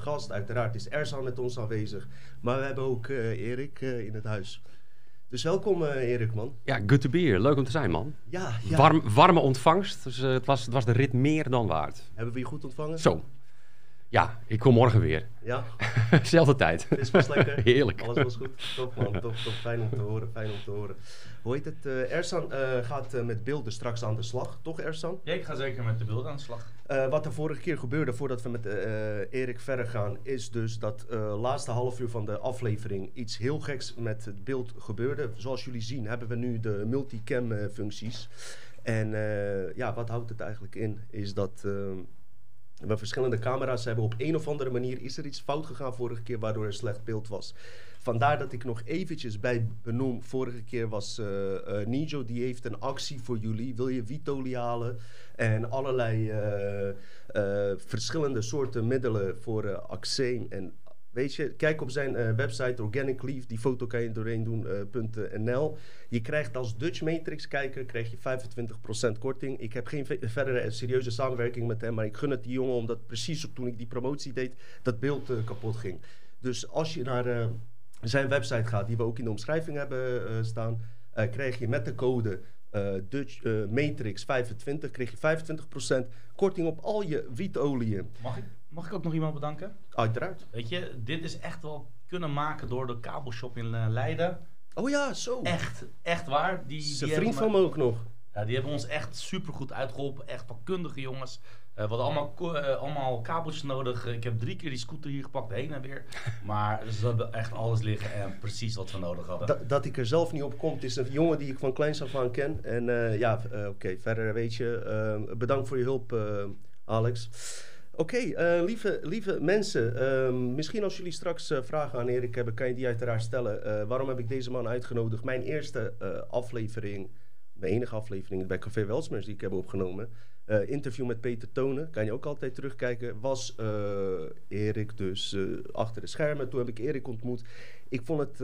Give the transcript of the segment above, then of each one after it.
Gast, uiteraard is Erzan met ons aanwezig. Maar we hebben ook Erik in het huis. Dus welkom Erik, man. Ja, good to be here. Leuk om te zijn, man. Ja, ja. Warm, warme ontvangst. Dus het, was, het was de rit meer dan waard. Hebben we je goed ontvangen? Zo. Ja, ik kom morgen weer. Ja? Zelfde tijd. Het was lekker. Heerlijk. Alles was goed. Top man, top, top. Fijn om te horen, fijn om te horen. Hoe heet het? Uh, Ersan uh, gaat uh, met beelden straks aan de slag, toch Ersan? Ja, ik ga zeker met de beelden aan de slag. wat er vorige keer gebeurde, voordat we met Erik verder gaan, is dus dat laatste half uur van de aflevering iets heel geks met het beeld gebeurde. Zoals jullie zien hebben we nu de multicam functies. En ja, wat houdt het eigenlijk in? Is dat we verschillende camera's hebben. Op een of andere manier is er iets fout gegaan vorige keer, waardoor er slecht beeld was. Vandaar dat ik nog eventjes bij benoem. Vorige keer was uh, Nijo, die heeft een actie voor jullie. Wil je Vitoli halen? En allerlei uh, verschillende soorten middelen voor uh, en Weet je, kijk op zijn website Organic Leaf, die foto kan je doorheen doen.nl. Je krijgt als Dutch Matrix kijker krijg je 25% korting. Ik heb geen verdere serieuze samenwerking met hem, maar ik gun het die jongen omdat precies toen ik die promotie deed, dat beeld kapot ging. Dus als je naar zijn website gaat, die we ook in de omschrijving hebben staan, krijg je met de code Dutch Matrix 25 krijg je 25% korting op al je wietolieën. Mag ik? Mag ik ook nog iemand bedanken? Uiteraard. Weet je, dit is echt wel kunnen maken door de kabelshop in uh, Leiden. Oh ja, zo. Echt, echt waar. Die, Zijn vriend van me ook nog. Ja, die hebben ons echt super goed uitgeholpen. Echt vakkundige jongens. Uh, we hadden allemaal, uh, allemaal kabeltjes nodig. Ik heb drie keer die scooter hier gepakt, heen en weer. Maar ze hebben echt alles liggen en precies wat we nodig hadden. Dat, dat ik er zelf niet op kom. Het is een jongen die ik van kleins af aan ken. En ja, oké, verder weet je. bedankt voor je hulp, Alex. Oké, okay, uh, lieve, lieve mensen, uh, misschien als jullie straks uh, vragen aan Erik hebben, kan je die uiteraard stellen. Eh, waarom heb ik deze man uitgenodigd? Mijn eerste aflevering, mijn enige aflevering bij Café Welsmers die ik heb opgenomen, interview met Peter Tonen, kan je ook altijd terugkijken, was Erik dus achter de schermen. Toen heb ik Erik ontmoet. Ik vond het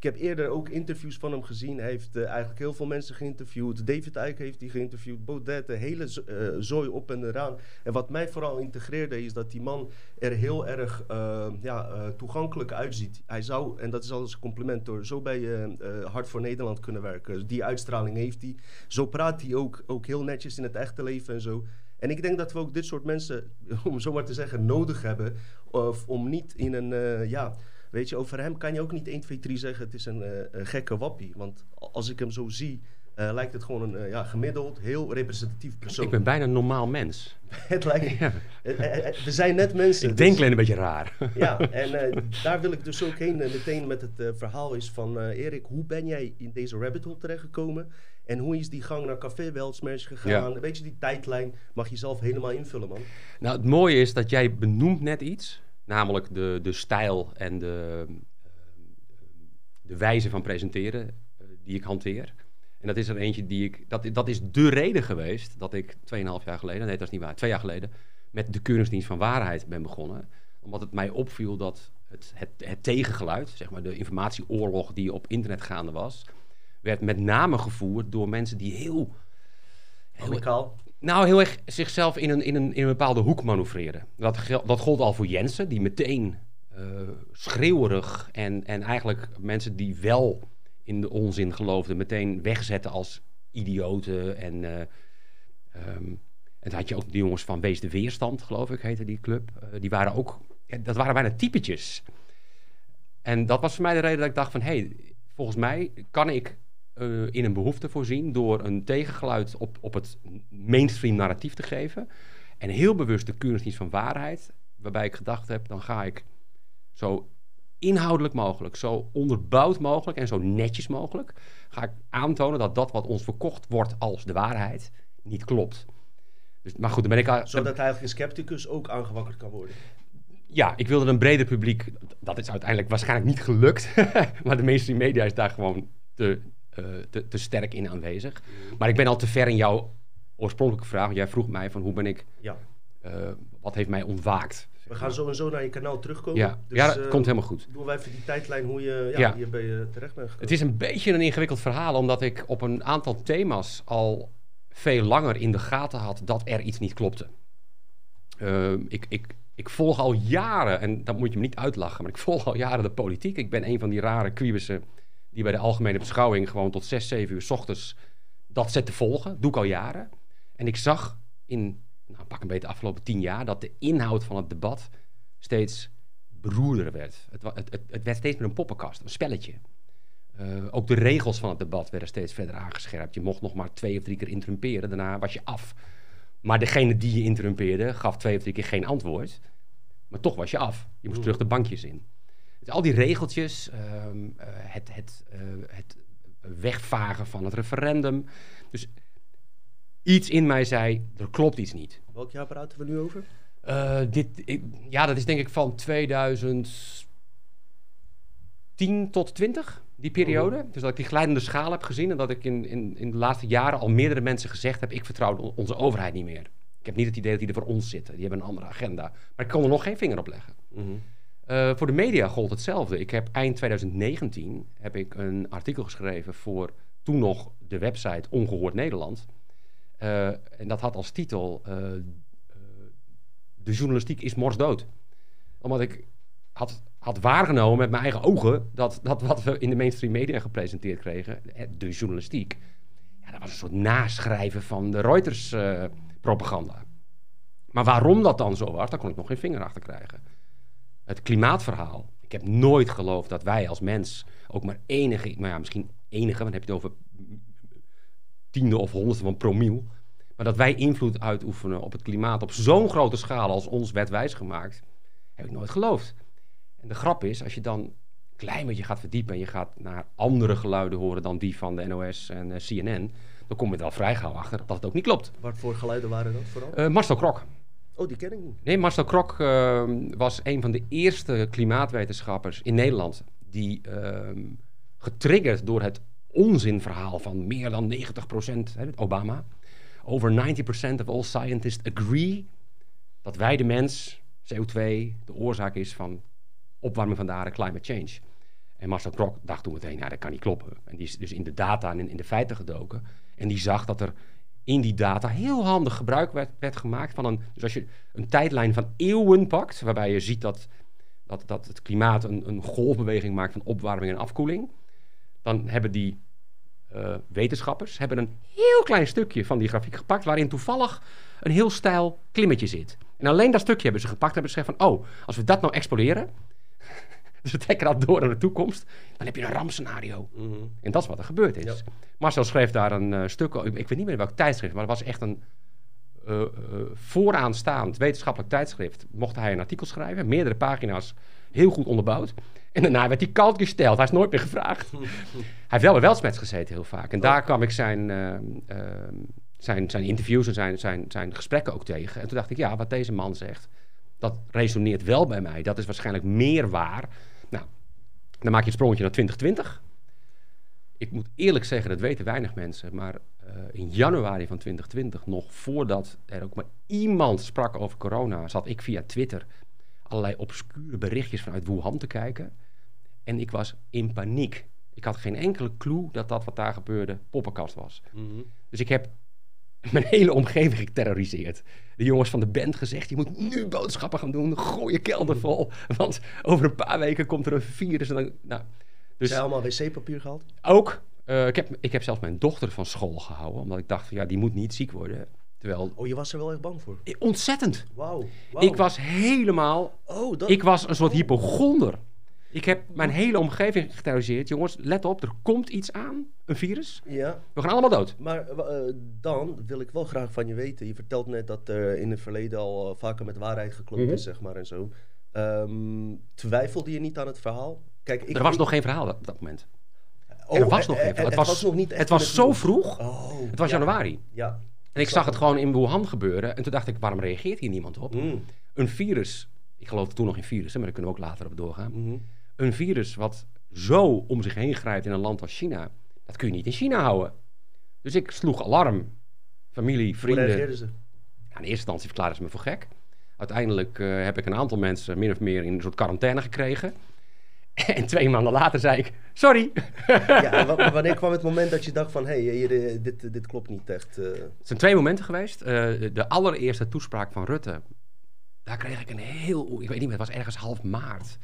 ik heb eerder ook interviews van hem gezien. Hij heeft uh, eigenlijk heel veel mensen geïnterviewd. David Eyck heeft hij geïnterviewd. Baudet, de hele uh, zooi op en eraan. En wat mij vooral integreerde is dat die man er heel erg uh, ja, toegankelijk uitziet. Hij zou, en dat is alles een compliment hoor, zo bij Hart voor Nederland kunnen werken. Die uitstraling heeft hij. Zo praat hij ook, ook heel netjes in het echte leven en zo. En ik denk dat we ook dit soort mensen, om zo maar te zeggen, nodig hebben. om niet in een, ja Weet je, over hem kan je ook niet 1, 2, 3 zeggen: het is een, uh, een gekke wappie. Want als ik hem zo zie, uh, lijkt het gewoon een uh, ja, gemiddeld, heel representatief persoon. Ik ben bijna een normaal mens. het lijkt, ja. we zijn net mensen. Ik denk dus, alleen een beetje raar. ja, en daar wil ik dus ook heen meteen met het verhaal is van Erik, hoe ben jij in deze rabbit hole terechtgekomen? En hoe is die gang naar Café Welsmers gegaan? Ja. Weet je, die tijdlijn mag je zelf helemaal invullen, man. Nou, het mooie is dat jij benoemt net iets Namelijk de, de stijl en de, de wijze van presenteren eh, die ik hanteer. En dat is er eentje die ik. Dat, dat is de reden geweest dat ik 2,5 jaar geleden, nee, dat is niet waar, twee jaar geleden, met de Keuringsdienst van Waarheid ben begonnen. Omdat het mij opviel dat het, het, het tegengeluid, zeg maar de informatieoorlog die op internet gaande was, werd met name gevoerd door mensen die heel. heel nou, heel erg zichzelf in een, in een, in een bepaalde hoek manoeuvreren. Dat, dat gold al voor Jensen, die meteen uh, schreeuwerig en, en eigenlijk mensen die wel in de onzin geloofden, meteen wegzetten als idioten. En, uh, en had je ook de jongens van Wees de Weerstand, geloof ik, heette die club. Uh, die waren ook, dat waren bijna typetjes. En dat was voor mij de reden dat ik dacht van, hé, hey, volgens mij kan ik uh, in een behoefte voorzien door een tegengeluid op, op het mainstream narratief te geven. En heel bewust de keuringsdienst van waarheid, waarbij ik gedacht heb, dan ga ik zo inhoudelijk mogelijk, zo onderbouwd mogelijk en zo netjes mogelijk, ga ik aantonen dat dat wat ons verkocht wordt als de waarheid niet klopt. Dus, maar goed, dan ben ik al, Zodat eigenlijk een scepticus ook aangewakkerd kan worden. Ja, ik wilde een breder publiek. Dat is uiteindelijk waarschijnlijk niet gelukt. maar de mainstream media is daar gewoon te, te, te, sterk in aanwezig. Maar ik ben al te ver in jouw oorspronkelijke vraag. Jij vroeg mij van hoe ben ik... Ja. Uh, wat heeft mij ontwaakt? We gaan zo en zo naar je kanaal terugkomen. Ja, dus, ja dat uh, komt helemaal goed. Doen wij even die tijdlijn hoe je ja, ja. hier bij je terecht bent gekomen. Het is een beetje een ingewikkeld verhaal, omdat ik op een aantal thema's al veel langer in de gaten had dat er iets niet klopte. Uh, ik, ik, ik volg al jaren, en dat moet je me niet uitlachen, maar ik volg al jaren de politiek. Ik ben een van die rare kwiebussen die bij de algemene beschouwing gewoon tot 6, 7 uur s ochtends dat zet te volgen. Doe ik al jaren. En ik zag in, nou, pak een beetje de afgelopen tien jaar, dat de inhoud van het debat steeds beroerder werd. Het, het, het, het werd steeds meer een poppenkast, een spelletje. Eh, ook de regels van het debat werden steeds verder aangescherpt. Je mocht nog maar twee of drie keer interrumperen, daarna was je af. Maar degene die je interrumpeerde, gaf twee of drie keer geen antwoord. Maar toch was je af. Je moest terug de bankjes in. Al die regeltjes, ehm, eh, het, het, eh, het wegvagen van het referendum. Dus iets in mij zei, er klopt iets niet. Welk jaar praten we nu over? Eh, dit, ik- ja, dat is denk ik van 2010 tot 20, die periode. Dus dat ik die glijdende schaal heb gezien en dat ik in, in, in de laatste jaren al meerdere mensen gezegd heb: ik vertrouw on- onze overheid niet meer. Ik heb niet het idee dat die er voor ons zitten. Die hebben een andere agenda. Maar ik kon er nog geen vinger op leggen. Eh, voor de media gold hetzelfde. Ik heb eind 2019 heb ik een artikel geschreven voor toen nog de website Ongehoord Nederland. Eh, en dat had als titel eh, De journalistiek is morsdood. Omdat ik had, had waargenomen met mijn eigen ogen dat, dat wat we in de mainstream media gepresenteerd kregen, de journalistiek, ja, dat was een soort naschrijven van de Reuters eh, propaganda. Maar waarom dat dan zo was, daar kon ik nog geen vinger achter krijgen het klimaatverhaal. Ik heb nooit geloofd dat wij als mens ook maar enige, maar ja, misschien enige, want dan heb je het over tiende of honderdste van promiel. Maar dat wij invloed uitoefenen op het klimaat op zo'n grote schaal als ons werd wijsgemaakt, heb ik nooit geloofd. En de grap is, als je dan een klein beetje gaat verdiepen en je gaat naar andere geluiden horen dan die van de NOS en eh, CNN, dan kom je er al vrij gauw achter dat het ook niet klopt. Wat voor geluiden waren dat vooral? Eh Marcel Krok. Oh, die. Nee, Marcel Krok eh, was een van de eerste klimaatwetenschappers in Nederland die ehm, getriggerd door het onzinverhaal van meer dan 90%, hè, Obama, over 90% of all scientists agree dat wij de mens, CO2, de oorzaak is van opwarming van de aarde, climate change. En Marcel Krok dacht toen meteen, nou dat kan niet kloppen. En die is dus in de data en in de feiten gedoken. En die zag dat er in die data heel handig gebruik werd, gemaakt van een... Dus als je een tijdlijn van eeuwen pakt, waarbij je ziet dat, dat, dat het klimaat een, een golfbeweging maakt van opwarming en afkoeling, dan hebben die eh, wetenschappers hebben een heel klein stukje van die grafiek gepakt, waarin toevallig een heel stijl klimmetje zit. En alleen dat stukje hebben ze gepakt en hebben ze gezegd van, oh, als we dat nou exploderen, dus we trekken dat door naar de toekomst, dan heb je een rampscenario. En dat is wat er gebeurd is. Ja. Marcel schreef daar een eh, stuk, over. ik, ik weet niet meer welk tijdschrift, maar het was echt een eh, eh, vooraanstaand wetenschappelijk tijdschrift. Mocht hij een artikel schrijven, meerdere pagina's, heel goed onderbouwd. En daarna werd hij koud gesteld, hij is nooit meer gevraagd. hij heeft wel bij Weltsmets gezeten heel vaak. En daar kwam ik zijn, eh, eh, zijn, zijn interviews en zijn, zijn, zijn gesprekken ook tegen. En toen dacht ik, ja, wat deze man zegt, dat resoneert wel bij mij. Dat is waarschijnlijk meer waar. Nou, dan maak je het sprongetje naar 2020. Ik moet eerlijk zeggen, dat weten weinig mensen. Maar eh, in januari van 2020, nog voordat er ook maar iemand sprak over corona, zat ik via Twitter allerlei obscure berichtjes vanuit Wuhan te kijken. En ik was in paniek. Ik had geen enkele clue dat dat wat daar gebeurde poppenkast was. Dus ik heb mijn hele omgeving geterroriseerd. De jongens van de band gezegd, je moet nu boodschappen gaan doen. Gooi je kelder vol. Want over een paar weken komt er een virus. En dan, nou, dus Zij allemaal wc-papier gehaald? ook, eh, ik, heb, ik heb zelfs mijn dochter van school gehouden. Omdat ik dacht, van, ja, die moet niet ziek worden. Terwijl, Oh, je was er wel echt bang voor? eh, ontzettend. Wauw. wauw. Ik was helemaal, Oh, dat... ik was een soort hypochonder. Ik heb mijn hele omgeving geterroriseerd. Jongens, let op, er komt iets aan. Een virus. Ja, We gaan allemaal dood. maar eh, dan wil ik wel graag van je weten. Je vertelt net dat er in het verleden al eh, vaker met waarheid geklopt Mhm. is, zeg maar, en zo. Ehm, twijfelde je niet aan het verhaal? Kijk, ik, er was ik- nog geen verhaal op dat moment. Oh, er was nog eh, geen verhaal. Het, Het was, was- nog niet Het was zo vroeg. Oh, Het was ja. januari. Ja. En ik zag het gewoon in Wuhan gebeuren. En toen dacht ik, waarom reageert hier niemand op? Mm. Een virus. Ik geloofde toen nog in virussen, maar daar kunnen we ook later op doorgaan. Mhm. Een virus wat zo om zich heen grijpt in een land als China. Dat kun je niet in China houden. Dus ik sloeg alarm. Familie, Hoe vrienden. reageerden ze? Ja, in eerste instantie verklaarden ze me voor gek. Uiteindelijk eh, heb ik een aantal mensen min of meer in een soort quarantaine gekregen. En twee maanden later zei ik, sorry. ja, wanneer kwam het moment dat je dacht van... hé, hey, eh, dit, dit klopt niet echt? eh. Het zijn twee momenten geweest. Eh, de allereerste toespraak van Rutte daar kreeg ik een heel... Ik weet niet meer, het was ergens half maart.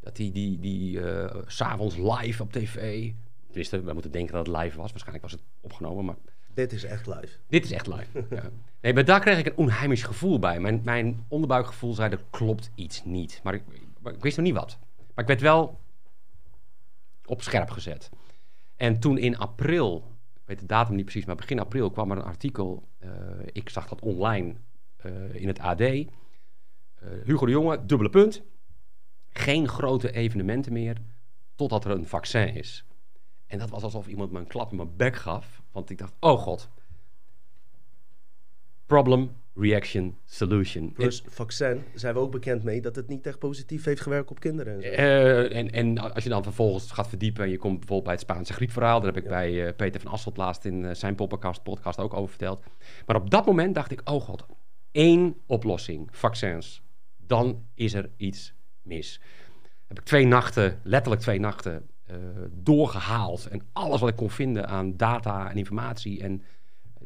Dat die, die, die eh, s'avonds live op tv... Tenminste, we moeten denken dat het live was. Waarschijnlijk was het opgenomen, maar Dit is echt live. dit is echt live. ja. Nee, maar daar kreeg ik een onheimisch gevoel bij. Mijn, mijn onderbuikgevoel zei, er klopt iets niet. Maar ik, maar ik wist nog niet wat. Maar ik werd wel op scherp gezet. En toen in april, ik weet de datum niet precies, maar begin april kwam er een artikel. eh, ik zag dat online eh, in het AD. Eh, Hugo de Jonge, dubbele punt. Geen grote evenementen meer totdat er een vaccin is. En dat was alsof iemand me een klap in mijn bek gaf. Want ik dacht, oh god. Problem, reaction, solution. Plus vaccin zijn we ook bekend mee dat het niet echt positief heeft gewerkt op kinderen. En zo. Eh, en, en als je dan vervolgens gaat verdiepen en je komt bijvoorbeeld bij het Spaanse griepverhaal, daar heb ik bij eh, Peter van Asselt laatst in eh, zijn podcast, podcast ook over verteld. Maar op dat moment dacht ik, oh god, één oplossing, vaccins. Dan is er iets mis. Heb ik twee nachten, letterlijk twee nachten, eh, doorgehaald. En alles wat ik kon vinden aan data en informatie. En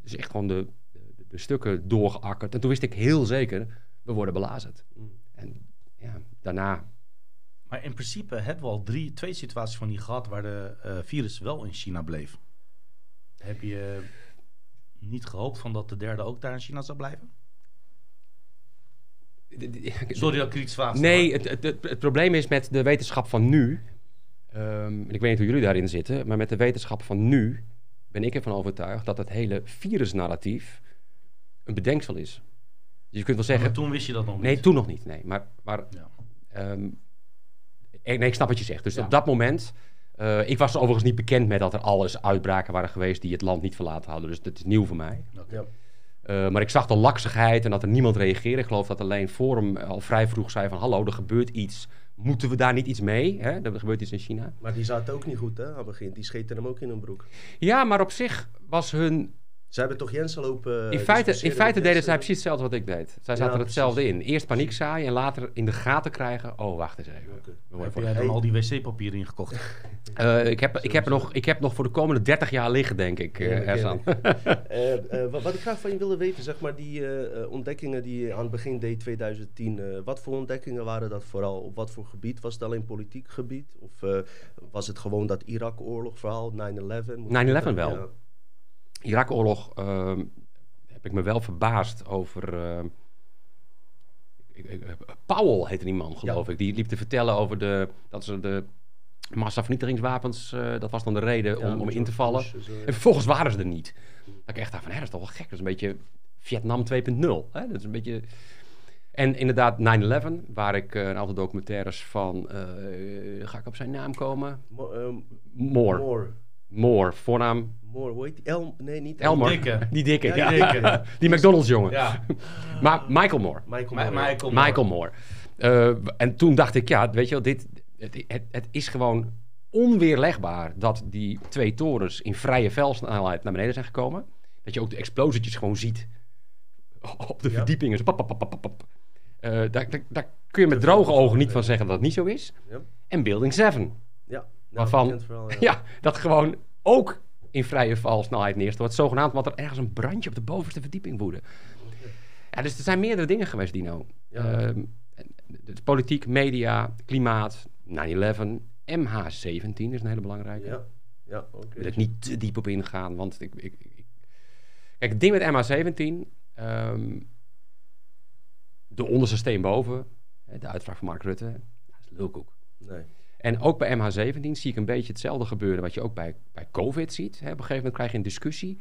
dus echt gewoon de, de, de stukken doorgeakkerd. En toen wist ik heel zeker, we worden belazerd. En ja, daarna Maar in principe hebben we al drie, twee situaties van die gehad waar de eh, virus wel in China bleef. Heb je niet gehoopt van dat de derde ook daar in China zou blijven? Sorry dat ik iets vraag. Nee, het, het, het, het probleem is met de wetenschap van nu. Ehm, en ik weet niet hoe jullie daarin zitten, maar met de wetenschap van nu ben ik ervan overtuigd dat het hele virusnarratief een bedenksel is. Dus je kunt wel zeggen. Maar toen wist je dat nog niet. Nee, toen nog niet. Nee, maar, maar Ja. ehm, ik, nee, ik snap wat je zegt. Dus Ja. op dat moment. eh, ik was overigens niet bekend met dat er alles uitbraken waren geweest die het land niet verlaten hadden. Dus dat is nieuw voor mij. Eh, maar ik zag de laksigheid en dat er niemand reageerde. Ik geloof dat alleen Forum al vrij vroeg zei van... hallo, er gebeurt iets. Moeten we daar niet iets mee? Hè? Er gebeurt iets in China. Maar die zaten ook niet goed hè, aan het begin. Die scheten hem ook in hun broek. Ja, maar op zich was hun... Ze hebben toch Jensen lopen... In eh, feite, in feite deden zij precies hetzelfde wat ik deed. Zij zaten er hetzelfde in. Eerst paniek zaaien en later in de gaten krijgen... oh, wacht eens even. We worden Heb voor- jij dan Hey. al die wc-papier ingekocht? Eh, ik, heb, ik, heb er nog, ik heb nog voor de komende 30 jaar liggen, denk ik, Ja, eh Ersan. Eh, eh, wat, wat ik graag van je wilde weten, zeg maar, die ontdekkingen die je aan het begin deed 2010, eh, wat voor ontdekkingen waren dat vooral? Op wat voor gebied? Was het alleen politiek gebied? Of eh, was het gewoon dat Irak-oorlog verhaal, 9-11? Moet 9/11 ik- wel. Ja. Irak-oorlog ehm, heb ik me wel verbaasd over. ehm, eh, Powell heette die man, geloof ik. Die liep te vertellen over de, dat ze de massavernietigingswapens. eh, dat was dan de reden Ja, om, om in te vallen. ja. En vervolgens waren ze er niet. Dat ik echt dacht van, hè, dat is toch wel gek. Dat is een beetje Vietnam 2.0. Hè? Dat is een beetje... En inderdaad 9-11, waar ik eh, een aantal documentaires van... eh, ga ik op zijn naam komen? Ehm. Moore. Moore, voornaam Moore, hoe heet die? El, nee, niet Elmer. Dikke. Die dikke, Ja, ja. die dikke. Die McDonald's jongen. Ja. Maar Michael Moore. Michael Ma- Moore. Michael Moore. Michael Moore. Eh, en toen dacht ik, ja, weet je wel, dit, het, het, het is gewoon onweerlegbaar dat die twee torens in vrije veldsnelheid naar beneden zijn gekomen. Dat je ook de explosietjes gewoon ziet op de Ja. verdiepingen. Zo pap, pap, pap, pap, pap. Eh, daar, daar, daar kun je met droge ogen niet van zeggen dat het niet zo is. Ja. En Building 7. Ja. Nou, Waarvan-. Ja, dat gewoon ook in vrije valsnelheid neerstort. Zogenaamd omdat er ergens een brandje op de bovenste verdieping woedde. Ja, dus er zijn meerdere dingen geweest, Dino. Ja. Ehm, politiek, media, klimaat, 9-11, MH17 is een hele belangrijke. Ja, ja oké. Ik wil er niet te diep op ingaan, want ik... ik, ik- Kijk, het ding met MH17... ehm, de onderste steen boven, de uitspraak van Mark Rutte, dat is lulkoek. Nee. En ook bij MH17 zie ik een beetje hetzelfde gebeuren wat je ook bij, bij COVID ziet. Hè. Op een gegeven moment krijg je een discussie.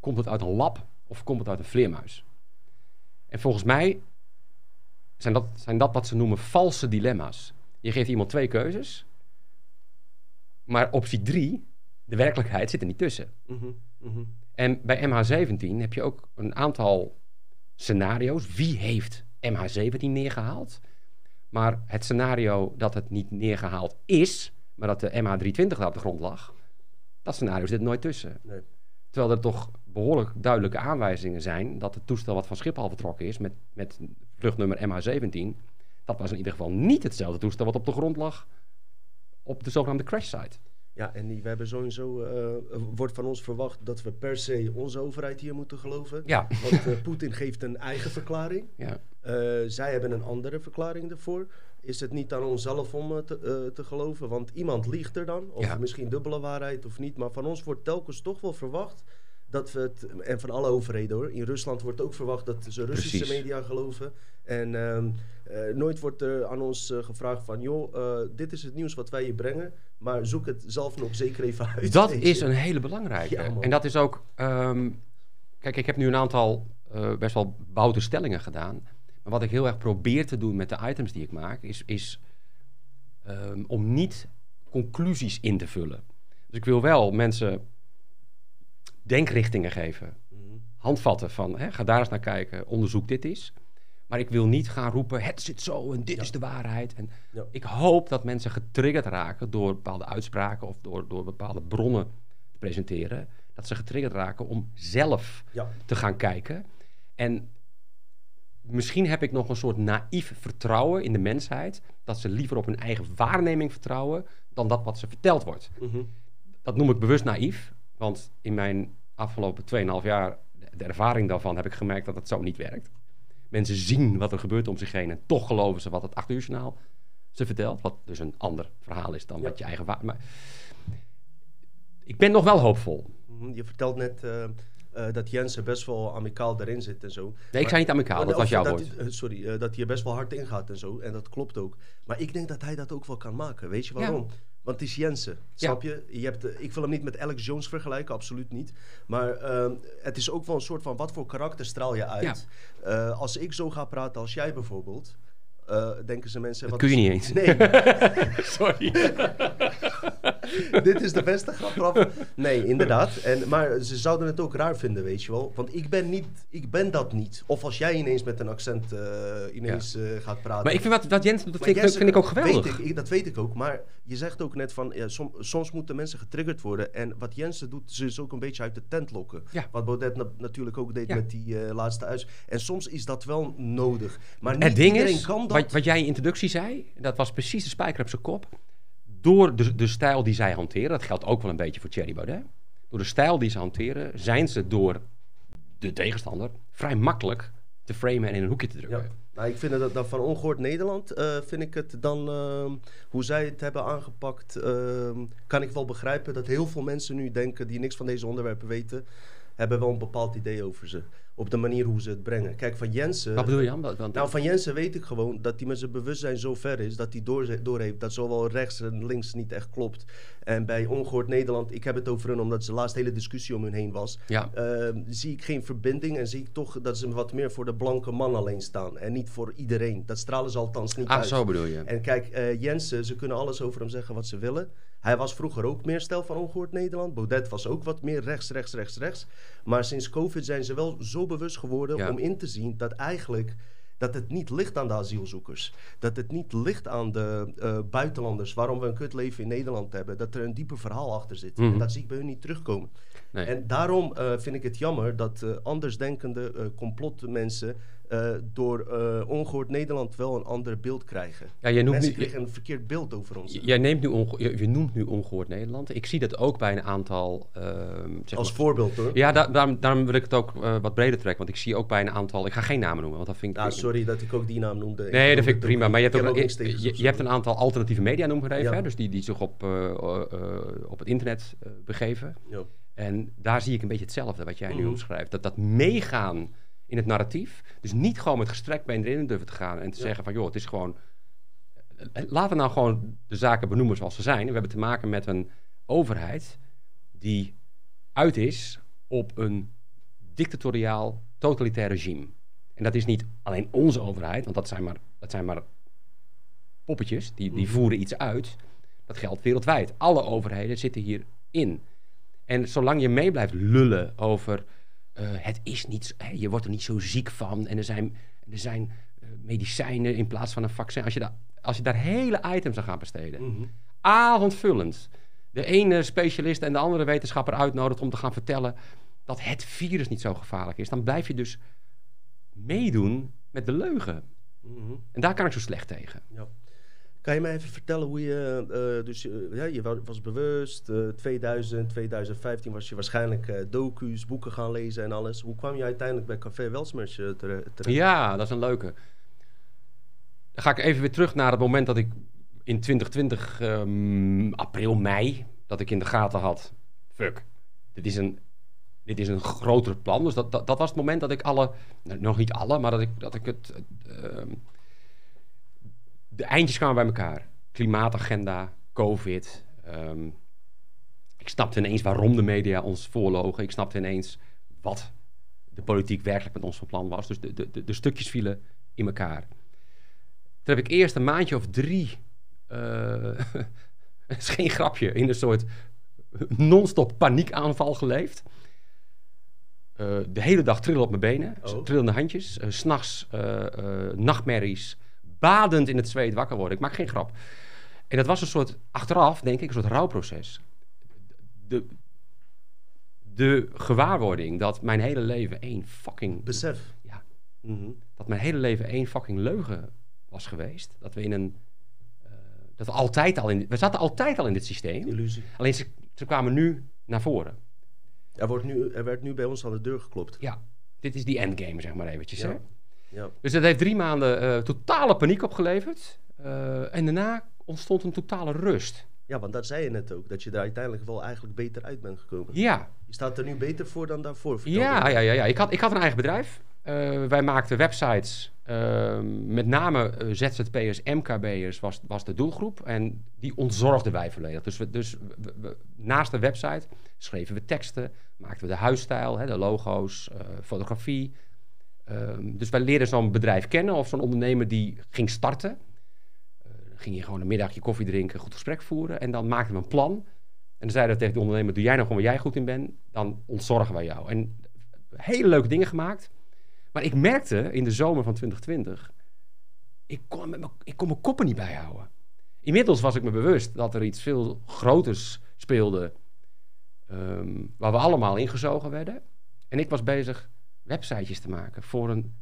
Komt het uit een lab of komt het uit een vleermuis? En volgens mij zijn dat, zijn dat wat ze noemen valse dilemma's. Je geeft iemand twee keuzes, maar optie drie, de werkelijkheid, zit er niet tussen. Mhm, mhm. En bij MH17 heb je ook een aantal scenario's. Wie heeft MH17 neergehaald? Maar het scenario dat het niet neergehaald is, maar dat de MH320 daar op de grond lag, dat scenario zit er nooit tussen. Nee. Terwijl er toch behoorlijk duidelijke aanwijzingen zijn dat het toestel wat van Schiphol vertrokken is met, met vluchtnummer MH17, dat was in ieder geval niet hetzelfde toestel wat op de grond lag op de zogenaamde crash site. Ja, en die, we hebben sowieso, eh, wordt van ons verwacht dat we per se onze overheid hier moeten geloven. Ja, Want eh, Poetin geeft een eigen verklaring. ja. Eh, zij hebben een andere verklaring ervoor. Is het niet aan onszelf om eh, te, eh, te geloven? Want iemand liegt er dan. Of Ja. misschien dubbele waarheid of niet. Maar van ons wordt telkens toch wel verwacht dat we het. En van alle overheden hoor. In Rusland wordt ook verwacht dat ze Russische Precies. media geloven. En ehm, eh, nooit wordt er aan ons gevraagd van. joh, dit is het nieuws wat wij je brengen. Maar zoek het zelf nog zeker even uit. Dat is een hele belangrijke. Ja, en dat is ook. ehm, kijk, ik heb nu een aantal best wel boute stellingen gedaan. Maar wat ik heel erg probeer te doen met de items die ik maak, is, is ehm, om niet conclusies in te vullen. Dus ik wil wel mensen denkrichtingen geven. Mhm. Handvatten van, hè, ga daar eens naar kijken, onderzoek dit eens. Maar ik wil niet gaan roepen, het zit zo en dit Ja. is de waarheid. En Ja. ik hoop dat mensen getriggerd raken door bepaalde uitspraken of door, door bepaalde bronnen te presenteren. Dat ze getriggerd raken om zelf Ja. te gaan kijken. En misschien heb ik nog een soort naïef vertrouwen in de mensheid. Dat ze liever op hun eigen waarneming vertrouwen dan dat wat ze verteld wordt. Mhm. Dat noem ik bewust naïef. Want in mijn afgelopen 2,5 jaar, de, ervaring daarvan, heb ik gemerkt dat het zo niet werkt. Mensen zien wat er gebeurt om zich heen en toch geloven ze wat het 8 uur journaal ze vertelt. Wat dus een ander verhaal is dan Ja. wat je eigen waar. Maar ik ben nog wel hoopvol. Mhm. Je vertelt net eh, eh, dat Jensen best wel amicaal erin zit en zo. Nee, ik Maar- zei niet amicaal, Oh, dat was jouw dat woord. hij- eh, sorry, eh, dat hij best wel hard in gaat en zo. En dat klopt ook. Maar ik denk dat hij dat ook wel kan maken. Weet je waarom? Want het is Jensen, snap je? je hebt, ik wil hem niet met Alex Jones vergelijken, absoluut niet. Maar ehm, het is ook wel een soort van, wat voor karakter straal je uit? Als ik zo ga praten als jij bijvoorbeeld, denken ze mensen... Dat wat kun je niet eens. Nee, Sorry. dit is de beste grap. grap. Nee, inderdaad. En, maar ze zouden het ook raar vinden, weet je wel. Want ik ben, niet, ik ben dat niet. Of als jij ineens met een accent eh, ineens eh, gaat praten. Maar ik vind wat, wat Jens doet, dat vind, ik- Jesse, vind ik ook geweldig. Weet ik, ik- dat weet ik ook. Maar je zegt ook net van, ja, som- soms moeten mensen getriggerd worden. En wat Jensen doet, ze is ook een beetje uit de tent lokken. Ja. Wat Baudet na- natuurlijk ook deed met die eh, laatste uit. En soms is dat wel nodig. Maar niet Het ding iedereen is, kan dat. wat, wat jij in introductie zei, dat was precies de spijker op zijn kop. Door de, de stijl die zij hanteren, dat geldt ook wel een beetje voor Thierry Baudet. Door de stijl die ze hanteren, zijn ze door de tegenstander vrij makkelijk te framen en in een hoekje te drukken. Ja. Nou, ik vind dat, dat van Ongehoord Nederland, eh, vind ik het dan, ehm, hoe zij het hebben aangepakt, ehm, kan ik wel begrijpen dat heel veel mensen nu denken, die niks van deze onderwerpen weten, hebben wel een bepaald idee over ze. Op de manier hoe ze het brengen. Kijk, van Jensen... Wat bedoel je dan? Want- Nou, van Jensen weet ik gewoon dat hij met zijn bewustzijn zo ver is dat hij door, doorheeft dat zowel rechts en links niet echt klopt. En bij Ongehoord Nederland, ik heb het over hun omdat de laatste hele discussie om hun heen was, ja. Ehm, zie ik geen verbinding en zie ik toch dat ze wat meer voor de blanke man alleen staan. En niet voor iedereen. Dat stralen ze althans niet Ah, uit. zo bedoel je. En kijk, eh, Jensen, ze kunnen alles over hem zeggen wat ze willen. Hij was vroeger ook meer stijl van ongehoord Nederland. Baudet was ook wat meer rechts, rechts, rechts, rechts. Maar sinds COVID zijn ze wel zo bewust geworden Ja. om in te zien dat eigenlijk dat het niet ligt aan de asielzoekers. Dat het niet ligt aan de eh, buitenlanders waarom we een kutleven in Nederland hebben. Dat er een dieper verhaal achter zit. Mhm. En dat zie ik bij hun niet terugkomen. Nee. En daarom eh, vind ik het jammer dat eh, andersdenkende complotmensen eh, door eh, ongehoord Nederland wel een ander beeld krijgen. ja, jij noemt Mensen nu, kregen een verkeerd beeld over ons. jij neemt nu onge- je, je noemt nu ongehoord Nederland. Ik zie dat ook bij een aantal. ehm, zeg Als maar- voorbeeld hoor. ja, da- daarom, daarom wil ik het ook eh, wat breder trekken. Want ik zie ook bij een aantal. Ik ga geen namen noemen, want dat vind ik. Nou, sorry dat ik ook die naam noemde. Nee, dat vind ik prima. Maar je hebt, ook, je, hebt een aantal alternatieve media noemgegeven. Ja. Hè? Dus die, die zich op, op het internet begeven. Ja. En daar zie ik een beetje hetzelfde wat jij nu Mhm. omschrijft. Dat dat meegaan in het narratief. Dus niet gewoon met gestrekt been erin durven te gaan. En te Ja. zeggen van, joh, het is gewoon... Laten we nou gewoon de zaken benoemen zoals ze zijn. We hebben te maken met een overheid die uit is op een dictatoriaal, totalitair regime. En dat is niet alleen onze overheid, want dat zijn maar, dat zijn maar poppetjes, die, die Mhm. voeren iets uit. Dat geldt wereldwijd. Alle overheden zitten hierin. En zolang je mee blijft lullen over eh, het is niet, je wordt er niet zo ziek van en er zijn, er zijn eh, medicijnen in plaats van een vaccin. Als je, daar, als je daar hele items aan gaat besteden, avondvullend, de ene specialist en de andere wetenschapper uitnodigt om te gaan vertellen dat het virus niet zo gevaarlijk is, dan blijf je dus meedoen met de leugen. Mhm. En daar kan ik zo slecht tegen. Kan je mij even vertellen hoe je, eh, dus eh, ja, je wa- was bewust, eh 2000, 2015 was je waarschijnlijk eh, docu's, boeken gaan lezen en alles. Hoe kwam je uiteindelijk bij Café Welsmers tere- terecht? Ja, dat is een leuke. Dan ga ik even weer terug naar het moment dat ik in 2020, ehm, april, mei, dat ik in de gaten had. Fuck, dit is een, dit is een groter plan. Dus dat, dat, was het moment dat ik alle, nou, nog niet alle, maar dat ik, dat ik het, het, ehm, de eindjes kwamen bij elkaar. Klimaatagenda, COVID. ehm, ik snapte ineens waarom de media ons voorlogen. Ik snapte ineens wat de politiek werkelijk met ons van plan was. Dus de, de, de, stukjes vielen in elkaar. Toen heb ik eerst een maandje of drie, het is geen grapje, in een soort non-stop paniekaanval geleefd. Eh, de hele dag trillen op mijn benen, Oh. trillende handjes, 's s'nachts eh, eh, nachtmerries, badend in het zweet wakker worden. Ik maak geen grap. En dat was een soort, achteraf denk ik, een soort rouwproces. De, de gewaarwording dat mijn hele leven één fucking... Besef. Ja, Mhm. dat mijn hele leven één fucking leugen was geweest. Dat we in een... eh, dat we altijd al in... We zaten altijd al in dit systeem. Illusie. Alleen ze, ze kwamen nu naar voren. Er, wordt nu, er werd nu bij ons aan de deur geklopt. Ja, dit is die endgame, zeg maar eventjes. Ja. Hè? Ja. Dus dat heeft drie maanden eh, totale paniek opgeleverd. Eh, en daarna ontstond een totale rust. ja, want dat zei je net ook. Dat je er uiteindelijk wel eigenlijk beter uit bent gekomen. Ja, Je staat er nu beter voor dan daarvoor. Ja, ja, ja, ja. Ik, had, ik had een eigen bedrijf. Eh, wij maakten websites. eh, met name ZZP'ers, MKB'ers was, was de doelgroep. En die ontzorgden wij volledig. Dus, we, dus we- we- naast de website schreven we teksten. Maakten we de huisstijl, hè, de logo's, fotografie. Ehm, dus wij leerden zo'n bedrijf kennen of zo'n ondernemer die ging starten. Eh, dan ging je gewoon een middagje koffie drinken, goed gesprek voeren. En dan maakten we een plan. En dan zeiden we tegen de ondernemer, doe jij nou gewoon waar jij goed in bent. Dan ontzorgen wij jou. En hele leuke dingen gemaakt. Maar ik merkte in de zomer van 2020, ik kon, mijn- ik kon mijn koppen niet bijhouden. Inmiddels was ik me bewust dat er iets veel groters speelde, ehm, waar we allemaal ingezogen werden. En ik was bezig websitejes te maken voor een,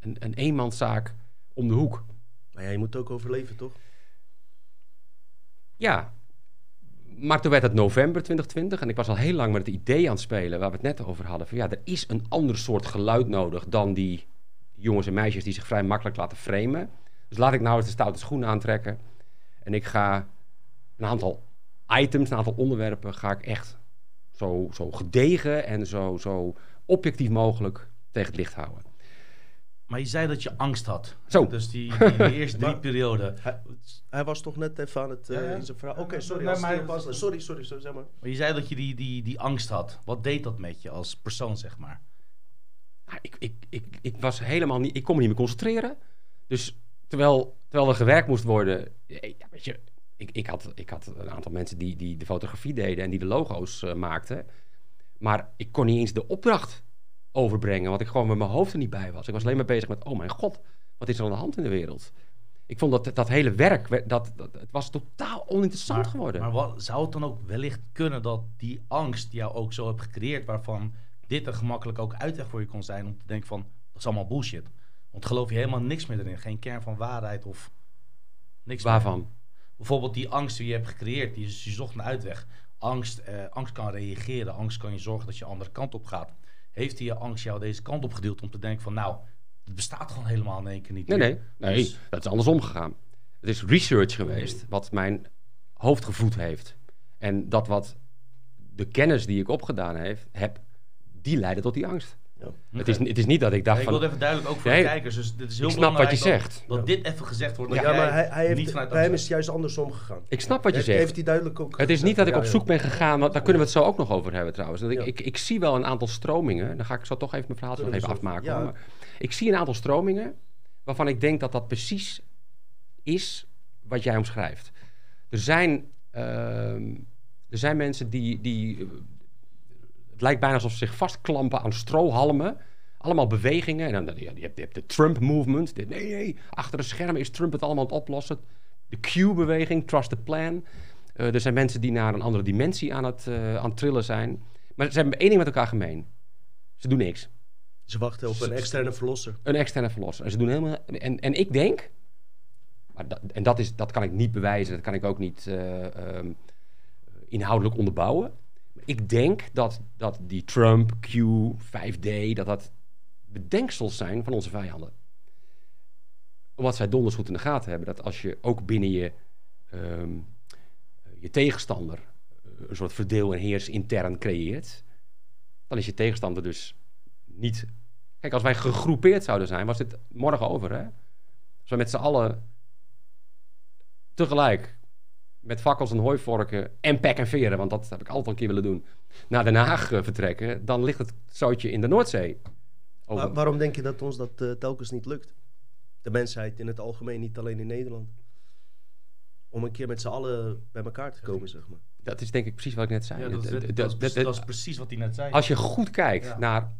een, een eenmanszaak om de hoek. Maar ja, je moet ook overleven, toch? Ja, maar toen werd het november 2020 en ik was al heel lang met het idee aan het spelen waar we het net over hadden. Van ja, er is een ander soort geluid nodig dan die jongens en meisjes die zich vrij makkelijk laten framen. Dus laat ik nou eens de stoute schoenen aantrekken. En ik ga een aantal items, een aantal onderwerpen, ga ik echt zo, zo gedegen en zo, zo objectief mogelijk tegen het licht houden. Maar je zei dat je angst had. Zo. Dus die, die, die eerste drie perioden. Hij, hij was toch net even aan het eh, Ja, ja. in zijn verhaal. Oké, sorry. nee, maar- was- sorry, sorry, sorry, zeg maar. Maar je zei dat je die, die, die angst had. Wat deed dat met je als persoon, zeg maar? Nou, ik, ik, ik, ik was helemaal niet, ik kon me niet meer concentreren. Dus terwijl, terwijl er gewerkt moest worden, eh, ja, weet je, ik, ik, had, ik had een aantal mensen die, die de fotografie deden en die de logo's eh, maakten. Maar ik kon niet eens de opdracht overbrengen, want ik gewoon met mijn hoofd er niet bij was. Ik was alleen maar bezig met, oh mijn god, wat is er aan de hand in de wereld? Ik vond dat dat hele werk, dat, dat, het was totaal oninteressant maar, geworden. Maar wat, zou het dan ook wellicht kunnen dat die angst jou ook zo heeft gecreëerd... waarvan dit er gemakkelijk ook uitweg voor je kon zijn... om te denken van, dat is allemaal bullshit. Want geloof je helemaal niks meer erin. Geen kern van waarheid of niks meer. Waarvan? Bijvoorbeeld die angst die je hebt gecreëerd, die is, je zocht een uitweg. Angst, eh, angst kan reageren, angst kan je zorgen dat je de andere kant op gaat. Heeft die angst jou deze kant op geduwd om te denken van nou, het bestaat gewoon helemaal in één keer niet Nee, meer. nee, nee, Dus- dat is andersom gegaan. Het is research geweest wat mijn hoofd gevoed heeft. En dat wat de kennis die ik opgedaan heeft, heb, die leidde tot die angst. Het, is, het is niet dat ik dacht ik van, wil het even duidelijk ook voor Nee, de kijkers. Dus dit is heel ik snap wat je belangrijk dat- zegt. Dat, dit even gezegd wordt. Ja, dat jij maar hij, hij niet heeft, vanuit bij hem is het juist andersom gegaan. ik snap wat je zegt. Heeft hij duidelijk ook Het is gezegd. niet dat ik op zoek ben gegaan, want daar kunnen we het zo ook nog over hebben trouwens. Dat ik, Ja. ik, ik zie wel een aantal stromingen, dan ga ik zo toch even mijn verhaal nog even afmaken. Maar ik zie een aantal stromingen waarvan ik denk dat dat precies is wat jij omschrijft. Er zijn, ehm, er zijn mensen die, die eh, het lijkt bijna alsof ze zich vastklampen aan strohalmen. Allemaal bewegingen. En dan, je, hebt, je hebt de Trump-movement. Nee, nee, achter de schermen is Trump het allemaal aan het oplossen. De Q-beweging, Trust the Plan. Eh, er zijn mensen die naar een andere dimensie aan het, eh, aan het trillen zijn. Maar ze hebben één ding met elkaar gemeen. Ze doen niks. Ze wachten op een externe verlosser. Een externe verlosser. En ze doen helemaal... En, en ik denk... Maar dat, en dat, is, dat kan ik niet bewijzen, dat kan ik ook niet eh, ehm, inhoudelijk onderbouwen. Ik denk dat, dat die Trump, Q, 5D, dat dat bedenksels zijn van onze vijanden. Omdat zij donders goed in de gaten hebben dat als je ook binnen je, ehm, je tegenstander eh, een soort verdeel en heers intern creëert, dan is je tegenstander dus niet. Kijk, als wij gegroepeerd zouden zijn, was dit morgen over, hè? Als we met z'n allen tegelijk met fakkels en hooivorken en pek en veren, want dat heb ik altijd al een keer willen doen, naar Den Haag eh, vertrekken, dan ligt het zoutje in de Noordzee. Over- Waar- waarom denk je dat ons dat eh, telkens niet lukt? De mensheid in het algemeen, niet alleen in Nederland. Om een keer met z'n allen bij elkaar te komen, zeg maar. Dat is denk ik precies wat ik net zei. Ja, dat, is, Dat- dat, dat- is, dat- precies- dat is precies wat hij net zei. Als je goed kijkt Ja. naar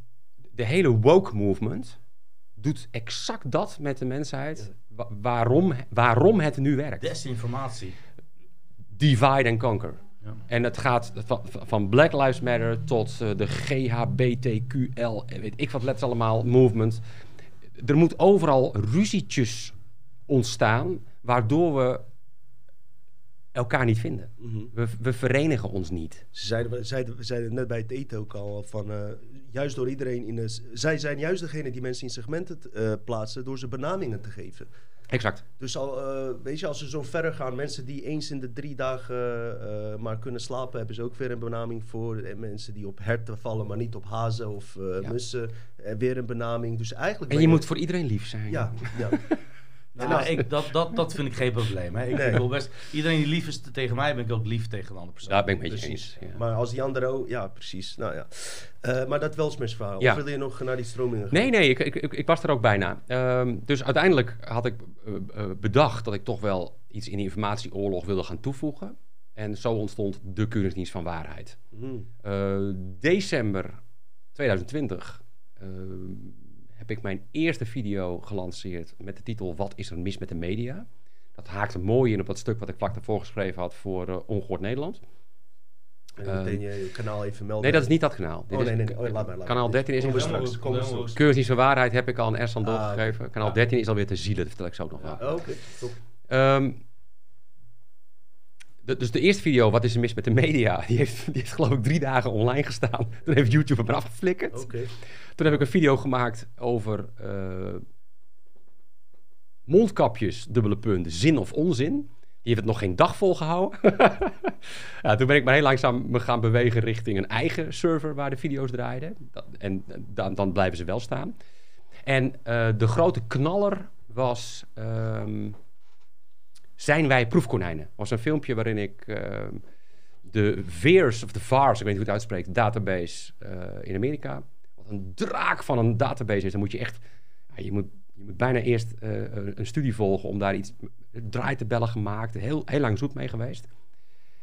de hele woke movement, doet exact dat met de mensheid. wa- waarom, waarom het nu werkt. Desinformatie. Divide and conquer. Ja. En het gaat van, van Black Lives Matter tot eh, de GHBTQL, en weet ik wat letters allemaal, movement. Er moet overal ruzietjes ontstaan, waardoor we elkaar niet vinden. Mhm. We, we verenigen ons niet. Ze zeiden, we, zeiden, we zeiden net bij het eten ook al van eh, juist door iedereen in de. Zij zijn juist degene die mensen in segmenten eh, plaatsen door ze benamingen te geven. Exact. Dus al, eh, weet je, als ze zo verder gaan, mensen die eens in de drie dagen eh, maar kunnen slapen, hebben ze ook weer een benaming voor. En mensen die op herten vallen, maar niet op hazen of eh, Ja. mussen, en weer een benaming. Dus eigenlijk. En ben je moet voor iedereen lief zijn. Ja, ja. Nou, als- ik, dat, dat, dat vind ik geen probleem. Hè. Ik Nee. bedoel best, iedereen die lief is te- tegen mij, ben ik ook lief tegen een andere persoon. Daar ben ik met je precies. eens. ja. Maar als die andere ook, ja, precies. Nou ja. Eh, maar dat Welsmers-verhaal. Ja. Of wil je nog naar die stromingen gaan? Nee, nee, ik, ik, ik, ik was er ook bijna. Ehm, dus uiteindelijk had ik eh, eh, bedacht dat ik toch wel iets in de informatieoorlog wilde gaan toevoegen. En zo ontstond de Keuringsdienst van Waarheid. Eh, december 2020 eh, heb ik mijn eerste video gelanceerd met de titel Wat is er mis met de media? Dat haakte mooi in op dat stuk wat ik vlak daarvoor geschreven had voor eh, Ongehoord Nederland. En Eh, meteen je kanaal even melden. Nee, dat is niet dat kanaal. Dit Oh, nee, nee, nee. Oh, laat maar, laat kanaal maar. 13 is we straks. Keuringsdienst van Waarheid heb ik al aan Ersan Ah, doorgegeven. Kanaal Ja. 13 is alweer te zielen, dat vertel ik zo nog wel. Ja. Oh, Oké, top. Ehm, de- dus de eerste video, Wat is er mis met de media? Die heeft, die heeft geloof ik drie dagen online gestaan. Toen heeft YouTube hem eraf geflikkerd. Oké. Toen heb ik een video gemaakt over eh, mondkapjes, dubbele punt, zin of onzin. Die heeft het nog geen dag volgehouden. ja, toen ben ik maar heel langzaam me gaan bewegen richting een eigen server waar de video's draaiden. Dat- en eh, dan, dan blijven ze wel staan. En eh, de grote knaller was... ehm, zijn wij proefkonijnen? was een filmpje waarin ik ehm, de VAERS, of de VARS, ik weet niet hoe het uitspreekt, database eh, in Amerika. Wat een draak van een database is. Dan moet je echt, je, moet, je moet bijna eerst eh, een studie volgen om daar iets, draai te bellen gemaakt. Heel, heel lang zoet mee geweest.